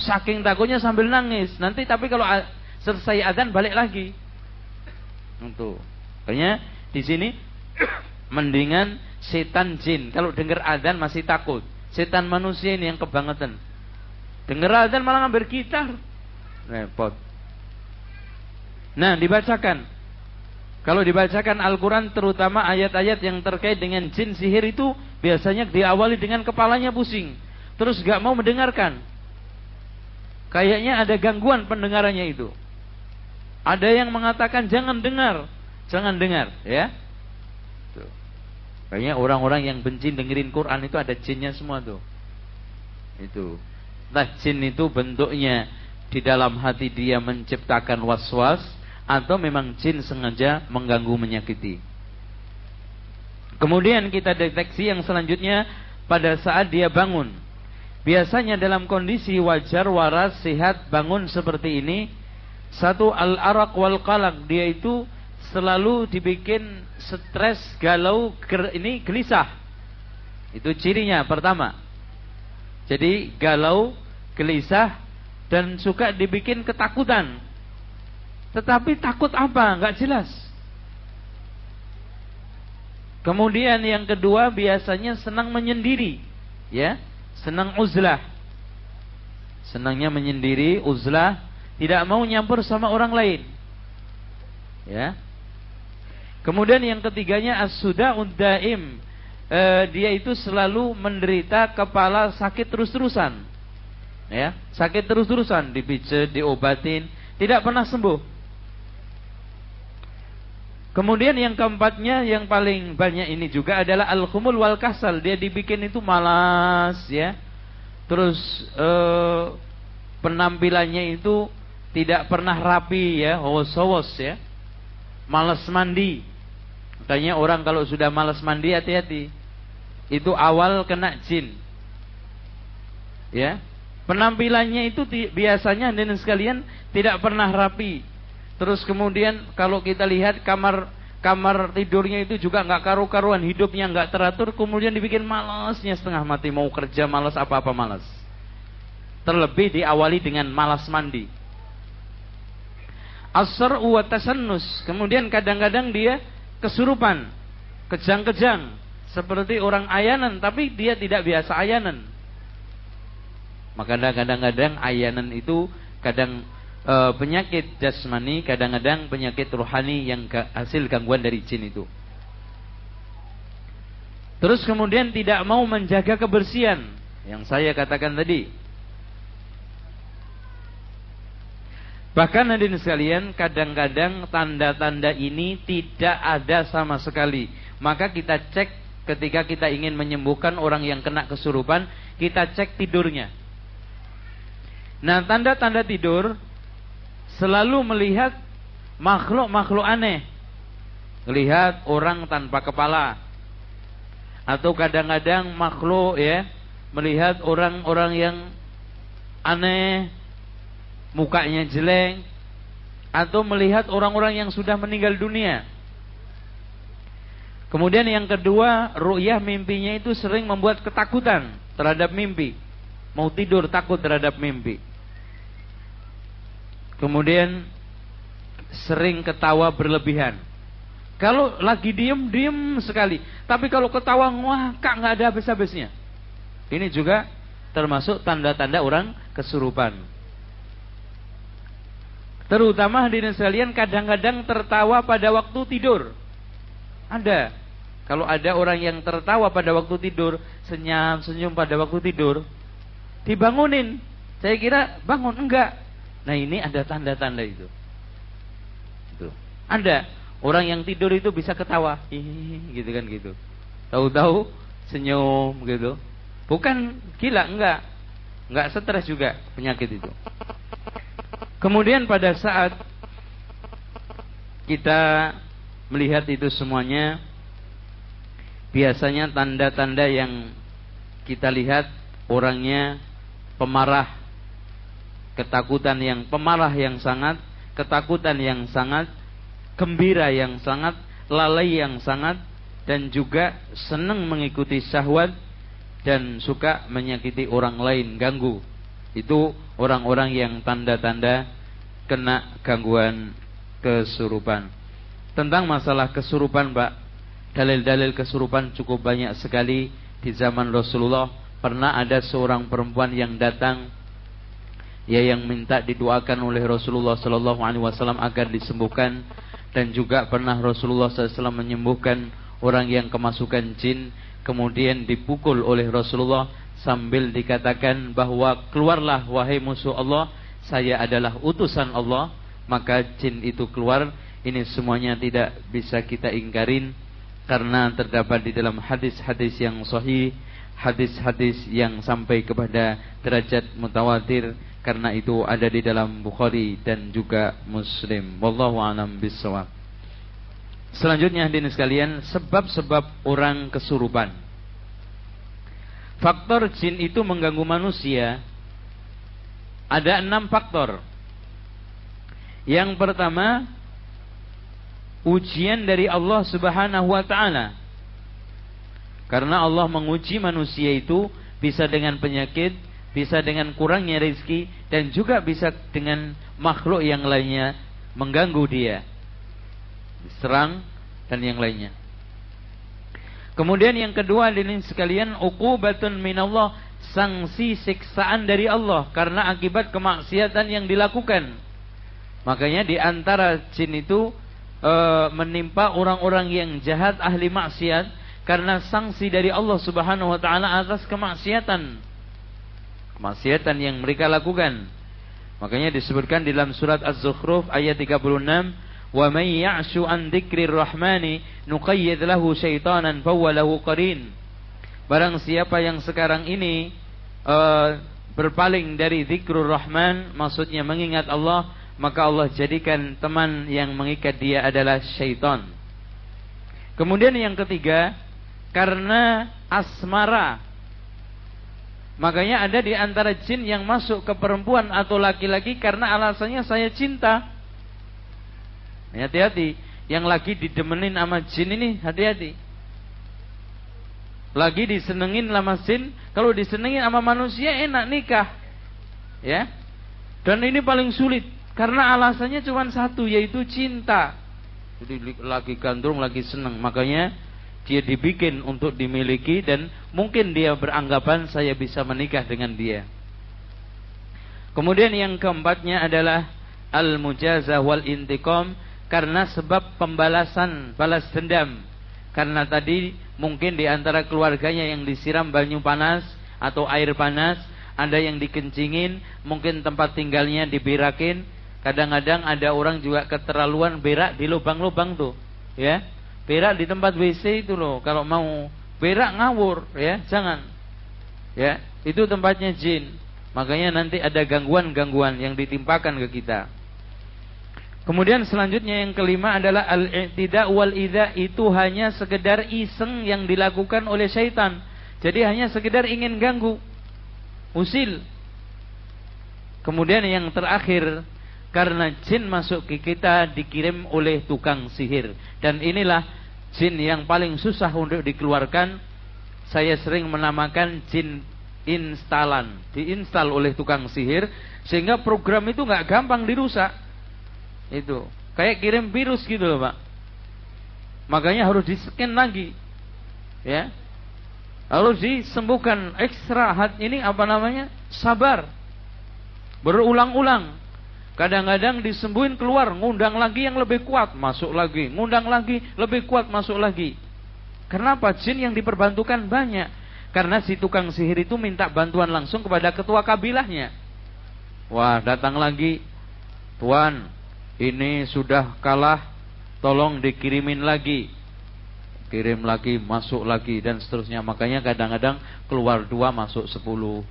Saking takutnya sambil nangis. Nanti tapi kalau selesai azan balik lagi. Untuk. Makanya di sini mendingan setan jin kalau dengar azan masih takut. Setan manusia ini yang kebangetan. Dengar azan malah ngambil gitar. Repot. Nah, dibacakan kalau dibacakan Al-Quran terutama ayat-ayat yang terkait dengan jin sihir itu biasanya diawali dengan kepalanya pusing. Terus gak mau mendengarkan. Kayaknya ada gangguan pendengarannya itu. Ada yang mengatakan jangan dengar. Jangan dengar ya. Kayaknya orang-orang yang benci dengerin Quran itu ada jinnya semua tuh. Itu. Nah jin itu bentuknya di dalam hati dia menciptakan was-was atau memang jin sengaja mengganggu menyakiti. Kemudian kita deteksi yang selanjutnya pada saat dia bangun. Biasanya dalam kondisi wajar, waras, sehat, bangun seperti ini, satu al-arak wal qalak, dia itu selalu dibikin stres, galau, ini gelisah. Itu cirinya pertama. Jadi galau, gelisah dan suka dibikin ketakutan. Tetapi takut apa? Enggak jelas. Kemudian yang kedua biasanya senang menyendiri, ya, senang uzlah. Senangnya menyendiri, uzlah, tidak mau nyampur sama orang lain. Ya. Kemudian yang ketiganya as-suda daim. E, dia itu selalu menderita kepala sakit terus-terusan. Ya, sakit terus-terusan, dipijat, diobatin, tidak pernah sembuh. Kemudian yang keempatnya yang paling banyak ini juga adalah al-khumul wal kasal. Dia dibikin itu malas ya. Terus eh, penampilannya itu tidak pernah rapi ya, hos-hos ya. Malas mandi. Makanya orang kalau sudah malas mandi hati-hati. Itu awal kena jin. Ya. Penampilannya itu biasanya dan sekalian tidak pernah rapi. Terus kemudian kalau kita lihat kamar kamar tidurnya itu juga nggak karu-karuan, hidupnya nggak teratur, kemudian dibikin malasnya setengah mati mau kerja malas apa-apa malas. Terlebih diawali dengan malas mandi. Asr wa tasannus. Kemudian kadang-kadang dia kesurupan, kejang-kejang, seperti orang ayanan, tapi dia tidak biasa ayanan. Maka kadang-kadang ayanan itu kadang e, penyakit jasmani, kadang-kadang penyakit rohani yang hasil gangguan dari jin itu. Terus kemudian tidak mau menjaga kebersihan yang saya katakan tadi. Bahkan hadirin sekalian, kadang-kadang tanda-tanda ini tidak ada sama sekali. Maka kita cek ketika kita ingin menyembuhkan orang yang kena kesurupan, kita cek tidurnya. Nah, tanda-tanda tidur selalu melihat makhluk-makhluk aneh. Melihat orang tanpa kepala. Atau kadang-kadang makhluk ya, melihat orang-orang yang aneh, mukanya jelek, atau melihat orang-orang yang sudah meninggal dunia. Kemudian yang kedua, ru'yah mimpinya itu sering membuat ketakutan terhadap mimpi. Mau tidur takut terhadap mimpi. Kemudian sering ketawa berlebihan. Kalau lagi diem, diem sekali. Tapi kalau ketawa kak nggak ada habis-habisnya. Ini juga termasuk tanda-tanda orang kesurupan. Terutama hadirin sekalian kadang-kadang tertawa pada waktu tidur. Ada. Kalau ada orang yang tertawa pada waktu tidur, senyum-senyum pada waktu tidur, dibangunin. Saya kira bangun enggak. Nah ini ada tanda-tanda itu. itu. Ada orang yang tidur itu bisa ketawa, gitu kan gitu. Tahu-tahu senyum gitu. Bukan gila, enggak. Enggak stres juga penyakit itu. Kemudian pada saat kita melihat itu semuanya biasanya tanda-tanda yang kita lihat orangnya pemarah ketakutan yang pemarah yang sangat, ketakutan yang sangat, gembira yang sangat, lalai yang sangat, dan juga senang mengikuti syahwat dan suka menyakiti orang lain, ganggu. Itu orang-orang yang tanda-tanda kena gangguan kesurupan. Tentang masalah kesurupan, Pak, dalil-dalil kesurupan cukup banyak sekali di zaman Rasulullah. Pernah ada seorang perempuan yang datang ya yang minta didoakan oleh Rasulullah sallallahu alaihi wasallam agar disembuhkan dan juga pernah Rasulullah SAW menyembuhkan orang yang kemasukan jin kemudian dipukul oleh Rasulullah sambil dikatakan bahwa keluarlah wahai musuh Allah saya adalah utusan Allah maka jin itu keluar ini semuanya tidak bisa kita ingkarin karena terdapat di dalam hadis-hadis yang sahih hadis-hadis yang sampai kepada derajat mutawatir karena itu ada di dalam Bukhari dan juga Muslim. Wallahu a'lam bishawab. Selanjutnya hadirin sekalian, sebab-sebab orang kesurupan. Faktor jin itu mengganggu manusia ada enam faktor. Yang pertama, ujian dari Allah Subhanahu wa taala. Karena Allah menguji manusia itu bisa dengan penyakit, bisa dengan kurangnya rezeki dan juga bisa dengan makhluk yang lainnya mengganggu dia diserang dan yang lainnya kemudian yang kedua ini sekalian uqubatun minallah sanksi siksaan dari Allah karena akibat kemaksiatan yang dilakukan makanya di antara jin itu e, menimpa orang-orang yang jahat ahli maksiat karena sanksi dari Allah Subhanahu wa taala atas kemaksiatan kemaksiatan yang mereka lakukan. Makanya disebutkan dalam surat Az-Zukhruf ayat 36, "Wa may ya'shu an dzikrir rahmani nuqayyid lahu syaitanan fahuwa lahu qarin." Barang siapa yang sekarang ini uh, berpaling dari zikrul rahman, maksudnya mengingat Allah, maka Allah jadikan teman yang mengikat dia adalah syaitan. Kemudian yang ketiga, karena asmara. Makanya ada di antara jin yang masuk ke perempuan atau laki-laki karena alasannya saya cinta. Hati-hati, yang lagi didemenin sama jin ini hati-hati. Lagi disenengin sama jin, kalau disenengin sama manusia enak nikah. Ya. Dan ini paling sulit karena alasannya cuma satu yaitu cinta. Jadi lagi gandrung, lagi senang. Makanya dia dibikin untuk dimiliki dan mungkin dia beranggapan saya bisa menikah dengan dia. Kemudian yang keempatnya adalah al-mujazah wal intiqam karena sebab pembalasan balas dendam. Karena tadi mungkin di antara keluarganya yang disiram banyu panas atau air panas, ada yang dikencingin, mungkin tempat tinggalnya dibirakin, Kadang-kadang ada orang juga keterlaluan berak di lubang-lubang tuh, ya. Berak di tempat WC itu loh. Kalau mau berak ngawur, ya, jangan. Ya, itu tempatnya jin. Makanya nanti ada gangguan-gangguan yang ditimpakan ke kita. Kemudian selanjutnya yang kelima adalah al-i'tida wal itu hanya sekedar iseng yang dilakukan oleh syaitan. Jadi hanya sekedar ingin ganggu. Usil. Kemudian yang terakhir karena jin masuk ke kita dikirim oleh tukang sihir dan inilah jin yang paling susah untuk dikeluarkan saya sering menamakan jin instalan diinstal oleh tukang sihir sehingga program itu nggak gampang dirusak itu kayak kirim virus gitu loh pak makanya harus di scan lagi ya harus disembuhkan ekstra hat ini apa namanya sabar berulang-ulang Kadang-kadang disembuhin keluar, ngundang lagi yang lebih kuat, masuk lagi, ngundang lagi, lebih kuat, masuk lagi. Kenapa? Jin yang diperbantukan banyak. Karena si tukang sihir itu minta bantuan langsung kepada ketua kabilahnya. Wah, datang lagi. Tuan, ini sudah kalah, tolong dikirimin lagi. Kirim lagi, masuk lagi, dan seterusnya. Makanya kadang-kadang keluar dua, masuk sepuluh.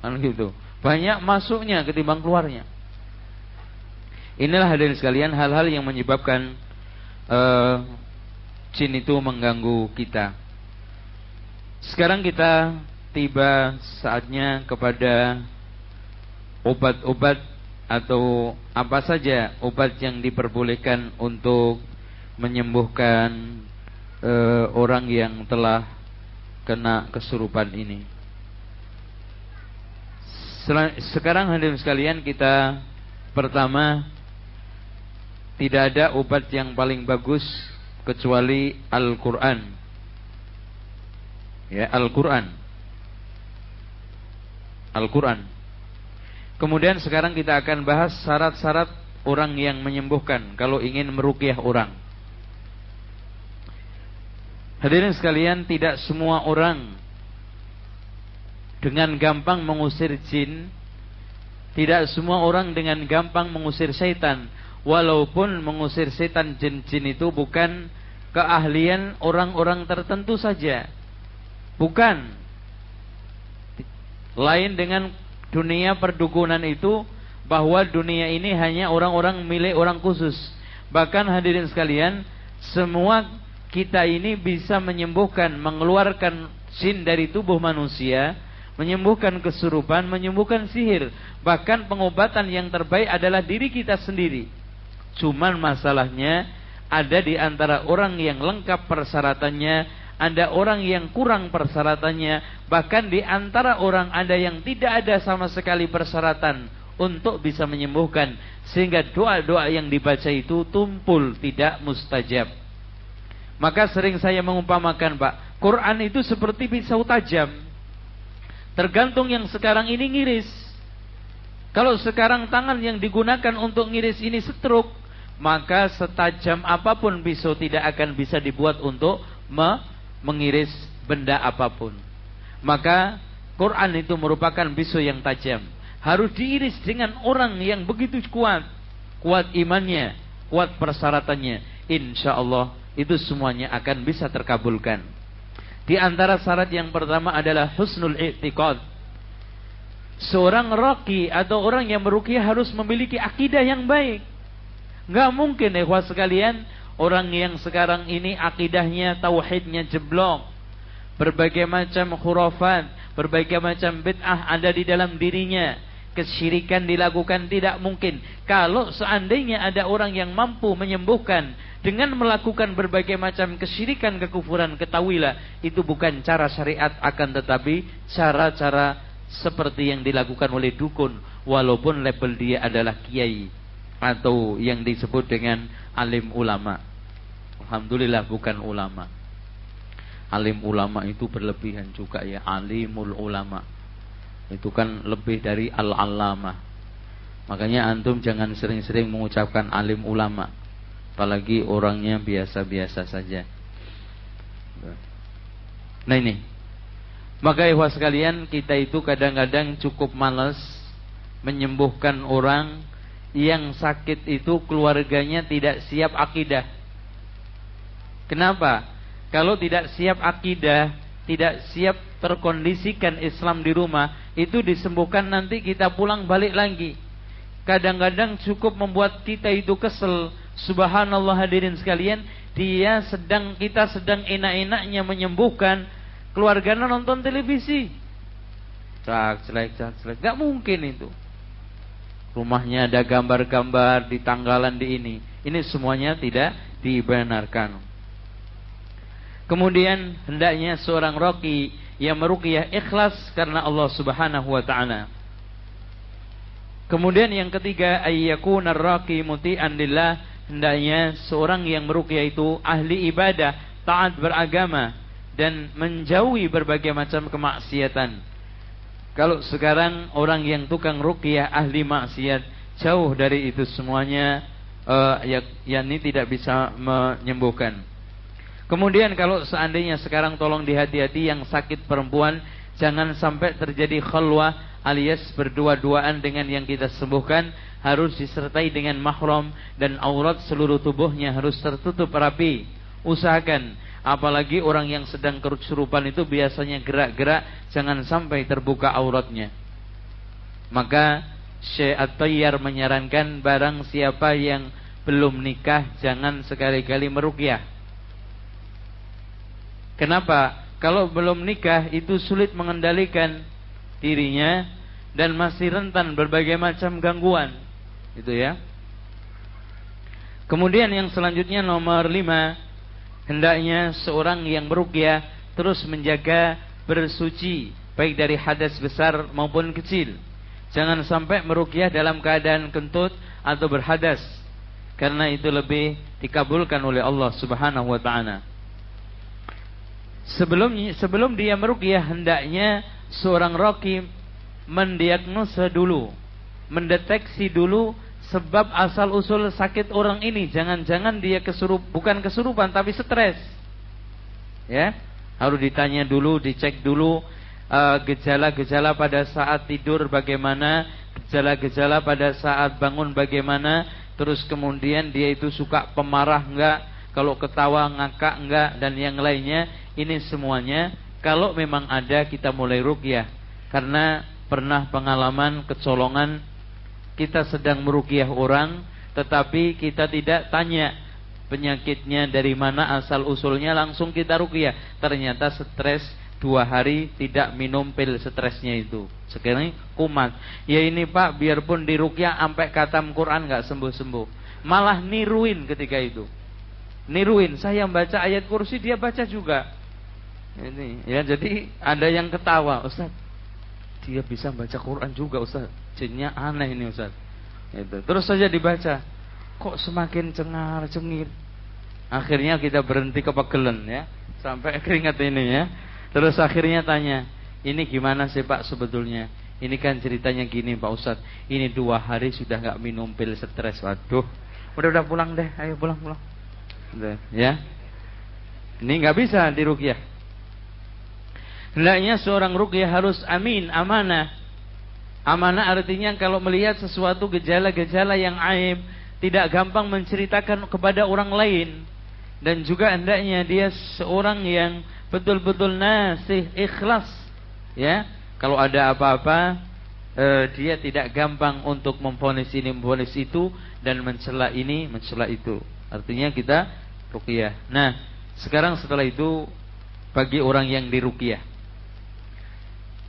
Kan gitu. Banyak masuknya ketimbang keluarnya. Inilah hadirin sekalian hal-hal yang menyebabkan uh, jin itu mengganggu kita. Sekarang kita tiba saatnya kepada obat-obat atau apa saja obat yang diperbolehkan untuk menyembuhkan uh, orang yang telah kena kesurupan ini. Sekarang hadirin sekalian kita pertama tidak ada obat yang paling bagus kecuali Al-Quran. Ya, Al-Quran. Al-Quran. Kemudian sekarang kita akan bahas syarat-syarat orang yang menyembuhkan kalau ingin merukyah orang. Hadirin sekalian, tidak semua orang dengan gampang mengusir jin, tidak semua orang dengan gampang mengusir syaitan walaupun mengusir setan jin-jin itu bukan keahlian orang-orang tertentu saja. Bukan. Lain dengan dunia perdukunan itu bahwa dunia ini hanya orang-orang milik orang khusus. Bahkan hadirin sekalian, semua kita ini bisa menyembuhkan, mengeluarkan jin dari tubuh manusia, menyembuhkan kesurupan, menyembuhkan sihir. Bahkan pengobatan yang terbaik adalah diri kita sendiri. Cuman masalahnya ada di antara orang yang lengkap persyaratannya, ada orang yang kurang persyaratannya, bahkan di antara orang ada yang tidak ada sama sekali persyaratan untuk bisa menyembuhkan sehingga doa-doa yang dibaca itu tumpul tidak mustajab. Maka sering saya mengumpamakan, Pak, Quran itu seperti pisau tajam. Tergantung yang sekarang ini ngiris. Kalau sekarang tangan yang digunakan untuk ngiris ini setruk, maka setajam apa pun pisau tidak akan bisa dibuat untuk me mengiris benda apa pun. Maka Quran itu merupakan pisau yang tajam. Harus diiris dengan orang yang begitu kuat. Kuat imannya, kuat persyaratannya. Insya Allah itu semuanya akan bisa terkabulkan. Di antara syarat yang pertama adalah husnul i'tiqad. Seorang roki atau orang yang meruqyah harus memiliki akidah yang baik. Nggak mungkin ikhwah sekalian orang yang sekarang ini akidahnya tauhidnya jeblok. Berbagai macam khurafat, berbagai macam bid'ah ada di dalam dirinya. Kesyirikan dilakukan tidak mungkin. Kalau seandainya ada orang yang mampu menyembuhkan dengan melakukan berbagai macam kesyirikan, kekufuran, ketahuilah itu bukan cara syariat akan tetapi cara-cara seperti yang dilakukan oleh dukun walaupun label dia adalah kiai atau yang disebut dengan alim ulama. Alhamdulillah bukan ulama. Alim ulama itu berlebihan juga ya, alimul ulama. Itu kan lebih dari al-allamah. Makanya antum jangan sering-sering mengucapkan alim ulama. Apalagi orangnya biasa-biasa saja. Nah ini. Maka ikhwas sekalian, kita itu kadang-kadang cukup malas menyembuhkan orang yang sakit itu keluarganya tidak siap akidah. Kenapa? Kalau tidak siap akidah, tidak siap terkondisikan Islam di rumah, itu disembuhkan nanti kita pulang balik lagi. Kadang-kadang cukup membuat kita itu kesel. Subhanallah hadirin sekalian, dia sedang kita sedang enak-enaknya menyembuhkan keluarganya nonton televisi. Cak, celek, cak, celek. Gak mungkin itu. Rumahnya ada gambar-gambar di tanggalan di ini. Ini semuanya tidak dibenarkan. Kemudian hendaknya seorang roki yang meruqyah ikhlas karena Allah Subhanahu wa taala. Kemudian yang ketiga ayyakuna raqi muti'an lillah hendaknya seorang yang meruqyah itu ahli ibadah, taat beragama dan menjauhi berbagai macam kemaksiatan. Kalau sekarang orang yang tukang ruqyah ahli maksiat jauh dari itu semuanya uh, ya, ya ini tidak bisa menyembuhkan. Kemudian kalau seandainya sekarang tolong dihati-hati yang sakit perempuan jangan sampai terjadi khalwah alias berdua-duaan dengan yang kita sembuhkan harus disertai dengan mahram dan aurat seluruh tubuhnya harus tertutup rapi. Usahakan apalagi orang yang sedang kesurupan itu biasanya gerak-gerak jangan sampai terbuka auratnya. Maka Syekh At-Tayyar menyarankan barang siapa yang belum nikah jangan sekali-kali merukyah Kenapa? Kalau belum nikah itu sulit mengendalikan dirinya dan masih rentan berbagai macam gangguan. Itu ya. Kemudian yang selanjutnya nomor lima hendaknya seorang yang berukia terus menjaga bersuci baik dari hadas besar maupun kecil. Jangan sampai merukyah dalam keadaan kentut atau berhadas karena itu lebih dikabulkan oleh Allah Subhanahu wa taala. Sebelum sebelum dia meruqyah hendaknya seorang roki mendiagnosa dulu, mendeteksi dulu sebab asal usul sakit orang ini. Jangan-jangan dia kesurup bukan kesurupan tapi stres. Ya, harus ditanya dulu, dicek dulu eh, gejala-gejala uh, pada saat tidur bagaimana, gejala-gejala pada saat bangun bagaimana, terus kemudian dia itu suka pemarah enggak, kalau ketawa ngakak enggak dan yang lainnya ini semuanya kalau memang ada kita mulai rukyah. Karena pernah pengalaman kecolongan kita sedang merukyah orang tetapi kita tidak tanya penyakitnya dari mana asal usulnya langsung kita rukyah. Ternyata stres dua hari tidak minum pil stresnya itu. Sekarang kumat. Ya ini pak biarpun dirukyah sampai katam Quran nggak sembuh sembuh malah niruin ketika itu niruin saya baca ayat kursi dia baca juga. Ini ya jadi ada yang ketawa Ustaz dia bisa baca Quran juga Ustaz. Jinnya aneh ini Ustaz. Itu terus saja dibaca. Kok semakin cengar cengir. Akhirnya kita berhenti kepegelen ya. Sampai keringat ini ya. Terus akhirnya tanya ini gimana sih Pak sebetulnya? Ini kan ceritanya gini Pak Ustadz Ini dua hari sudah nggak minum pil stres. Waduh. Udah udah pulang deh. Ayo pulang pulang Ya. Ini nggak bisa dirukyah. Hendaknya seorang rukyah harus amin, amanah. Amanah artinya kalau melihat sesuatu gejala-gejala yang aib, tidak gampang menceritakan kepada orang lain. Dan juga hendaknya dia seorang yang betul-betul nasih, ikhlas. Ya, kalau ada apa-apa, uh, dia tidak gampang untuk memfonis ini memfonis itu dan mencela ini mencela itu artinya kita ruqyah. Nah sekarang setelah itu bagi orang yang diruqyah.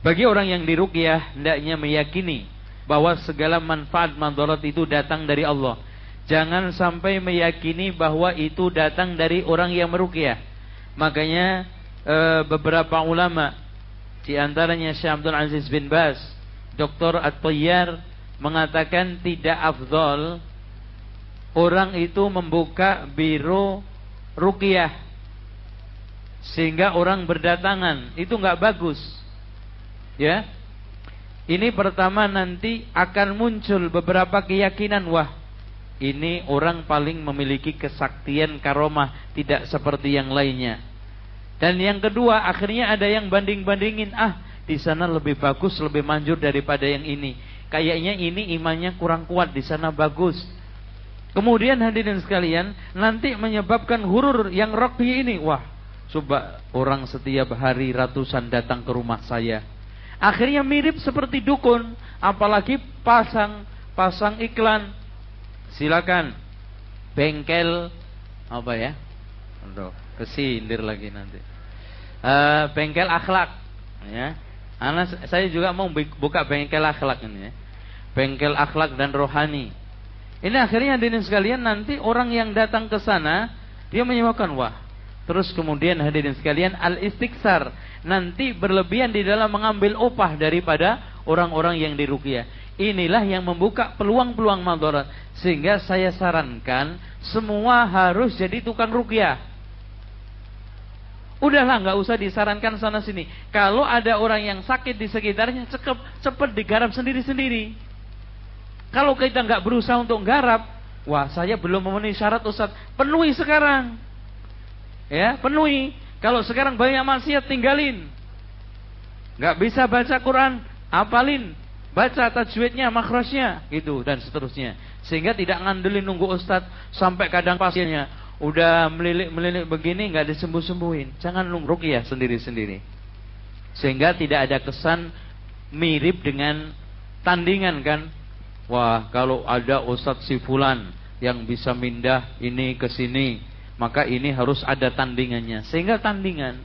Bagi orang yang diruqyah hendaknya meyakini bahwa segala manfaat mandarat itu datang dari Allah. Jangan sampai meyakini bahwa itu datang dari orang yang meruqyah. Makanya uh, beberapa ulama di antaranya Syekh Abdul Aziz bin Bas, Dr. At-Tayyar mengatakan tidak afdol orang itu membuka biro ruqyah sehingga orang berdatangan. Itu nggak bagus. Ya. Ini pertama nanti akan muncul beberapa keyakinan. Wah ini orang paling memiliki kesaktian karomah tidak seperti yang lainnya. Dan yang kedua, akhirnya ada yang banding-bandingin, ah, di sana lebih bagus, lebih manjur daripada yang ini. Kayaknya ini imannya kurang kuat, di sana bagus. Kemudian hadirin sekalian, nanti menyebabkan hurur yang rocky ini. Wah, coba orang setiap hari ratusan datang ke rumah saya. Akhirnya mirip seperti dukun, apalagi pasang pasang iklan. Silakan bengkel apa ya? Aduh, kesindir lagi nanti uh, bengkel akhlak ya Anak saya juga mau buka bengkel akhlak ini ya. Bengkel akhlak dan rohani. Ini akhirnya hadirin sekalian nanti orang yang datang ke sana dia menyebabkan wah. Terus kemudian hadirin sekalian al istiksar nanti berlebihan di dalam mengambil upah daripada orang-orang yang diruqyah. Inilah yang membuka peluang-peluang madarat sehingga saya sarankan semua harus jadi tukang ruqyah. Udahlah nggak usah disarankan sana sini. Kalau ada orang yang sakit di sekitarnya, cepat digarap sendiri-sendiri. Kalau kita nggak berusaha untuk garap, wah saya belum memenuhi syarat Ustaz. Penuhi sekarang. Ya, penuhi. Kalau sekarang banyak maksiat tinggalin. Nggak bisa baca Quran, apalin. Baca tajwidnya, makrosnya, gitu dan seterusnya. Sehingga tidak ngandelin nunggu Ustaz sampai kadang pasiennya udah melilik-melilik begini nggak disembuh-sembuhin. Jangan lungruk ya sendiri-sendiri. Sehingga tidak ada kesan mirip dengan tandingan kan. Wah, kalau ada Ustadz si fulan yang bisa mindah ini ke sini, maka ini harus ada tandingannya. Sehingga tandingan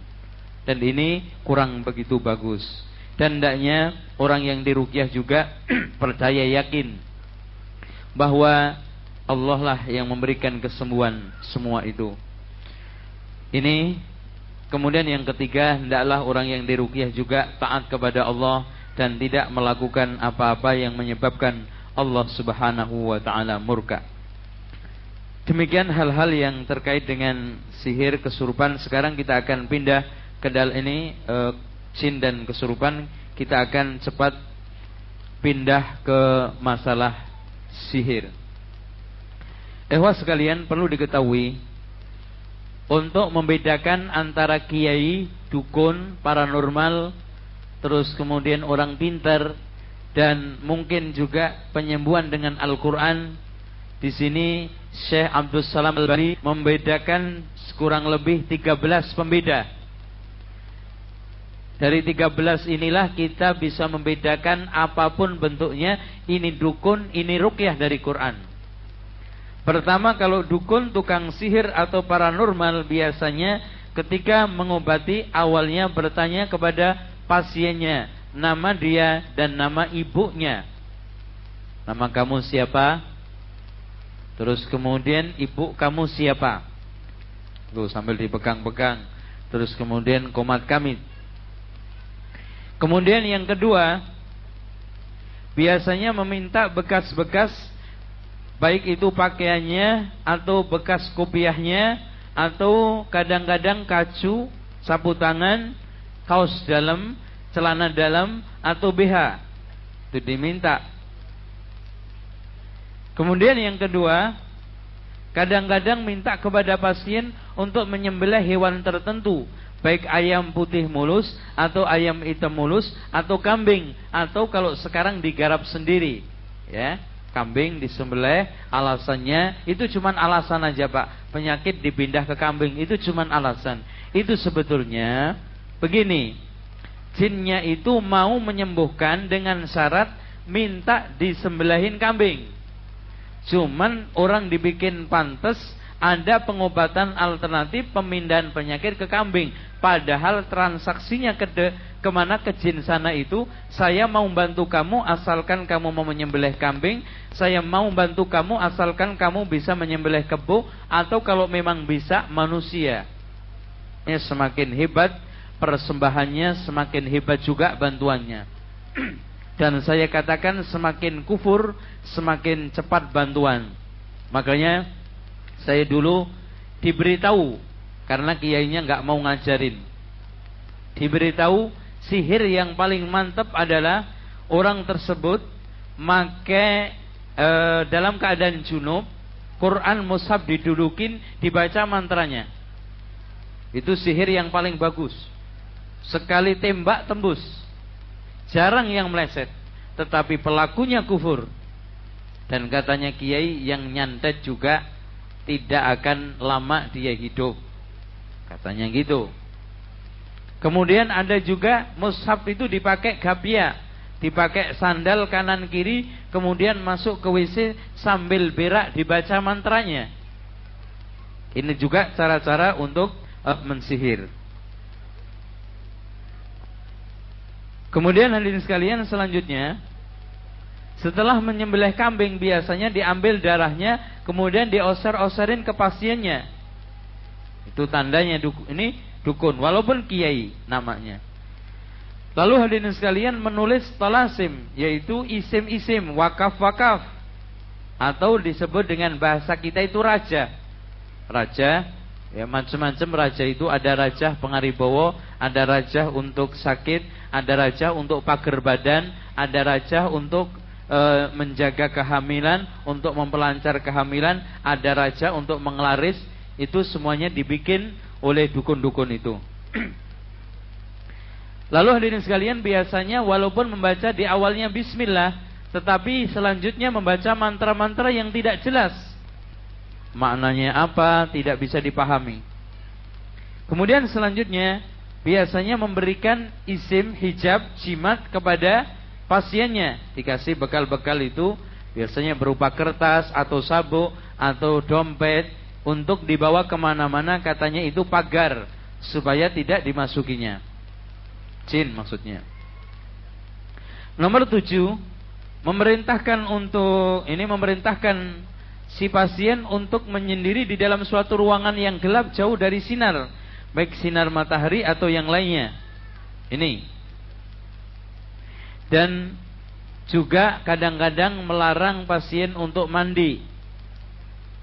dan ini kurang begitu bagus. Dan hendaknya orang yang dirukyah juga percaya yakin bahwa Allah lah yang memberikan kesembuhan semua itu. Ini kemudian yang ketiga hendaklah orang yang diruqyah juga taat kepada Allah dan tidak melakukan apa-apa yang menyebabkan Allah Subhanahu wa taala murka. Demikian hal-hal yang terkait dengan sihir kesurupan. Sekarang kita akan pindah ke dal ini e, dan kesurupan. Kita akan cepat pindah ke masalah sihir. Ehwa sekalian perlu diketahui untuk membedakan antara kiai, dukun, paranormal, terus kemudian orang pintar dan mungkin juga penyembuhan dengan Al-Qur'an. Di sini Syekh Abdul Salam Al-Bani membedakan kurang lebih 13 pembeda. Dari 13 inilah kita bisa membedakan apa pun bentuknya, ini dukun, ini rukyah dari Quran. Pertama kalau dukun, tukang sihir atau paranormal biasanya ketika mengobati awalnya bertanya kepada pasiennya nama dia dan nama ibunya. Nama kamu siapa? Terus kemudian ibu kamu siapa? Tuh sambil dipegang-pegang. Terus kemudian komat kami. Kemudian yang kedua, biasanya meminta bekas-bekas baik itu pakaiannya atau bekas kopiahnya atau kadang-kadang kacu, sapu tangan, kaos dalam, celana dalam atau BH. Itu diminta. Kemudian yang kedua, kadang-kadang minta kepada pasien untuk menyembelih hewan tertentu, baik ayam putih mulus atau ayam hitam mulus atau kambing atau kalau sekarang digarap sendiri, ya kambing disembelih alasannya itu cuma alasan aja Pak penyakit dipindah ke kambing itu cuma alasan itu sebetulnya begini jinnya itu mau menyembuhkan dengan syarat minta disembelihin kambing. Cuman orang dibikin pantas ada pengobatan alternatif pemindahan penyakit ke kambing. Padahal transaksinya ke de, ke mana ke jin sana itu, saya mau bantu kamu asalkan kamu mau menyembelih kambing, saya mau bantu kamu asalkan kamu bisa menyembelih kebo, atau kalau memang bisa manusia. Ya, semakin hebat persembahannya, semakin hebat juga bantuannya. Dan saya katakan semakin kufur, semakin cepat bantuan. Makanya saya dulu diberitahu karena kiainya nggak mau ngajarin. Diberitahu sihir yang paling mantap adalah orang tersebut make e, dalam keadaan junub Quran mushaf didudukin dibaca mantranya. Itu sihir yang paling bagus. Sekali tembak tembus. Jarang yang meleset, tetapi pelakunya kufur. Dan katanya kiai yang nyantet juga tidak akan lama dia hidup. Katanya gitu. Kemudian ada juga mushaf itu dipakai gapia, dipakai sandal kanan kiri, kemudian masuk ke WC sambil berak dibaca mantranya. Ini juga cara-cara untuk uh, mensihir. Kemudian hadirin sekalian selanjutnya setelah menyembelih kambing biasanya diambil darahnya kemudian dioser-oserin ke pasiennya. Itu tandanya dukun. Ini dukun walaupun kiai namanya. Lalu hadirin sekalian menulis talasim yaitu isim-isim wakaf-wakaf atau disebut dengan bahasa kita itu raja. Raja ya macam-macam raja itu ada raja pengaribowo, ada raja untuk sakit, ada raja untuk pagar badan, ada raja untuk e, menjaga kehamilan, untuk memperlancar kehamilan, ada raja untuk mengelaris, itu semuanya dibikin oleh dukun-dukun itu. Lalu hadirin sekalian biasanya walaupun membaca di awalnya bismillah, tetapi selanjutnya membaca mantra-mantra yang tidak jelas. Maknanya apa tidak bisa dipahami. Kemudian selanjutnya biasanya memberikan isim hijab jimat kepada pasiennya. Dikasih bekal-bekal itu biasanya berupa kertas atau sabuk atau dompet untuk dibawa ke mana-mana katanya itu pagar supaya tidak dimasukinya. Jin maksudnya. Nomor tujuh memerintahkan untuk ini memerintahkan si pasien untuk menyendiri di dalam suatu ruangan yang gelap jauh dari sinar baik sinar matahari atau yang lainnya ini dan juga kadang-kadang melarang pasien untuk mandi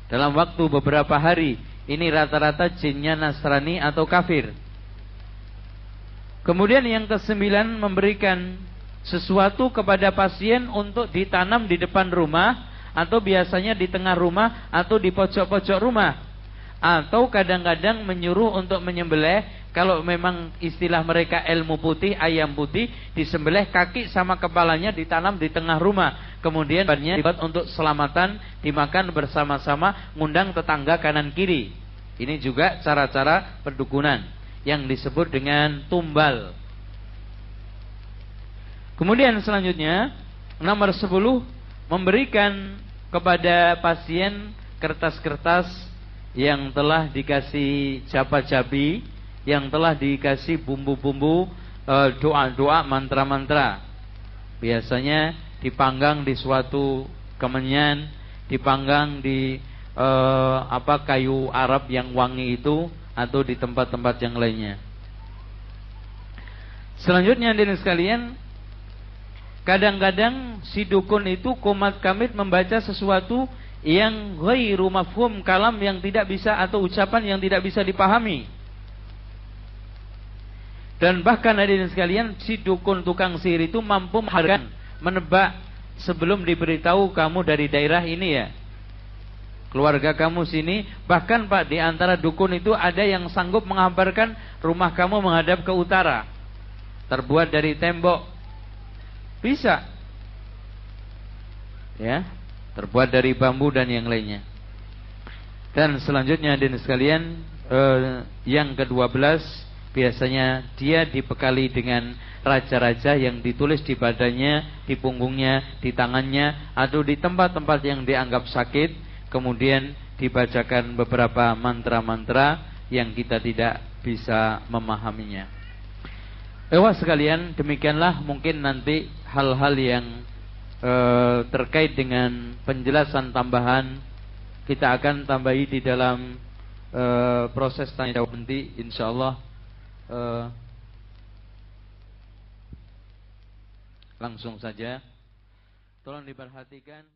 dalam waktu beberapa hari. Ini rata-rata jinnya Nasrani atau kafir. Kemudian yang kesembilan memberikan sesuatu kepada pasien untuk ditanam di depan rumah atau biasanya di tengah rumah atau di pojok-pojok rumah atau kadang-kadang menyuruh untuk menyembelih kalau memang istilah mereka ilmu putih, ayam putih, disembelih kaki sama kepalanya ditanam di tengah rumah. Kemudian bannya dibuat untuk selamatan, dimakan bersama-sama, ngundang tetangga kanan kiri. Ini juga cara-cara perdukunan yang disebut dengan tumbal. Kemudian selanjutnya nomor 10 memberikan kepada pasien kertas-kertas yang telah dikasih capa-capi yang telah dikasih bumbu-bumbu eh, doa-doa mantra-mantra. Biasanya dipanggang di suatu kemenyan, dipanggang di uh, apa kayu Arab yang wangi itu atau di tempat-tempat yang lainnya. Selanjutnya hadirin sekalian, kadang-kadang si dukun itu komat kamit membaca sesuatu yang ghairu mafhum kalam yang tidak bisa atau ucapan yang tidak bisa dipahami. Dan bahkan hadirin sekalian, si dukun tukang sihir itu mampu menghargai, menebak sebelum diberitahu kamu dari daerah ini ya. Keluarga kamu sini, bahkan Pak di antara dukun itu ada yang sanggup mengabarkan rumah kamu menghadap ke utara. Terbuat dari tembok. Bisa. Ya, terbuat dari bambu dan yang lainnya. Dan selanjutnya hadirin sekalian, eh, yang ke-12 biasanya dia dibekali dengan raja-raja yang ditulis di badannya, di punggungnya, di tangannya, atau di tempat-tempat yang dianggap sakit, kemudian dibacakan beberapa mantra-mantra yang kita tidak bisa memahaminya. Ewa sekalian, demikianlah mungkin nanti hal-hal yang e, terkait dengan penjelasan tambahan kita akan tambahi di dalam e, proses tanya jawab nanti insyaallah e, langsung saja. Tolong diperhatikan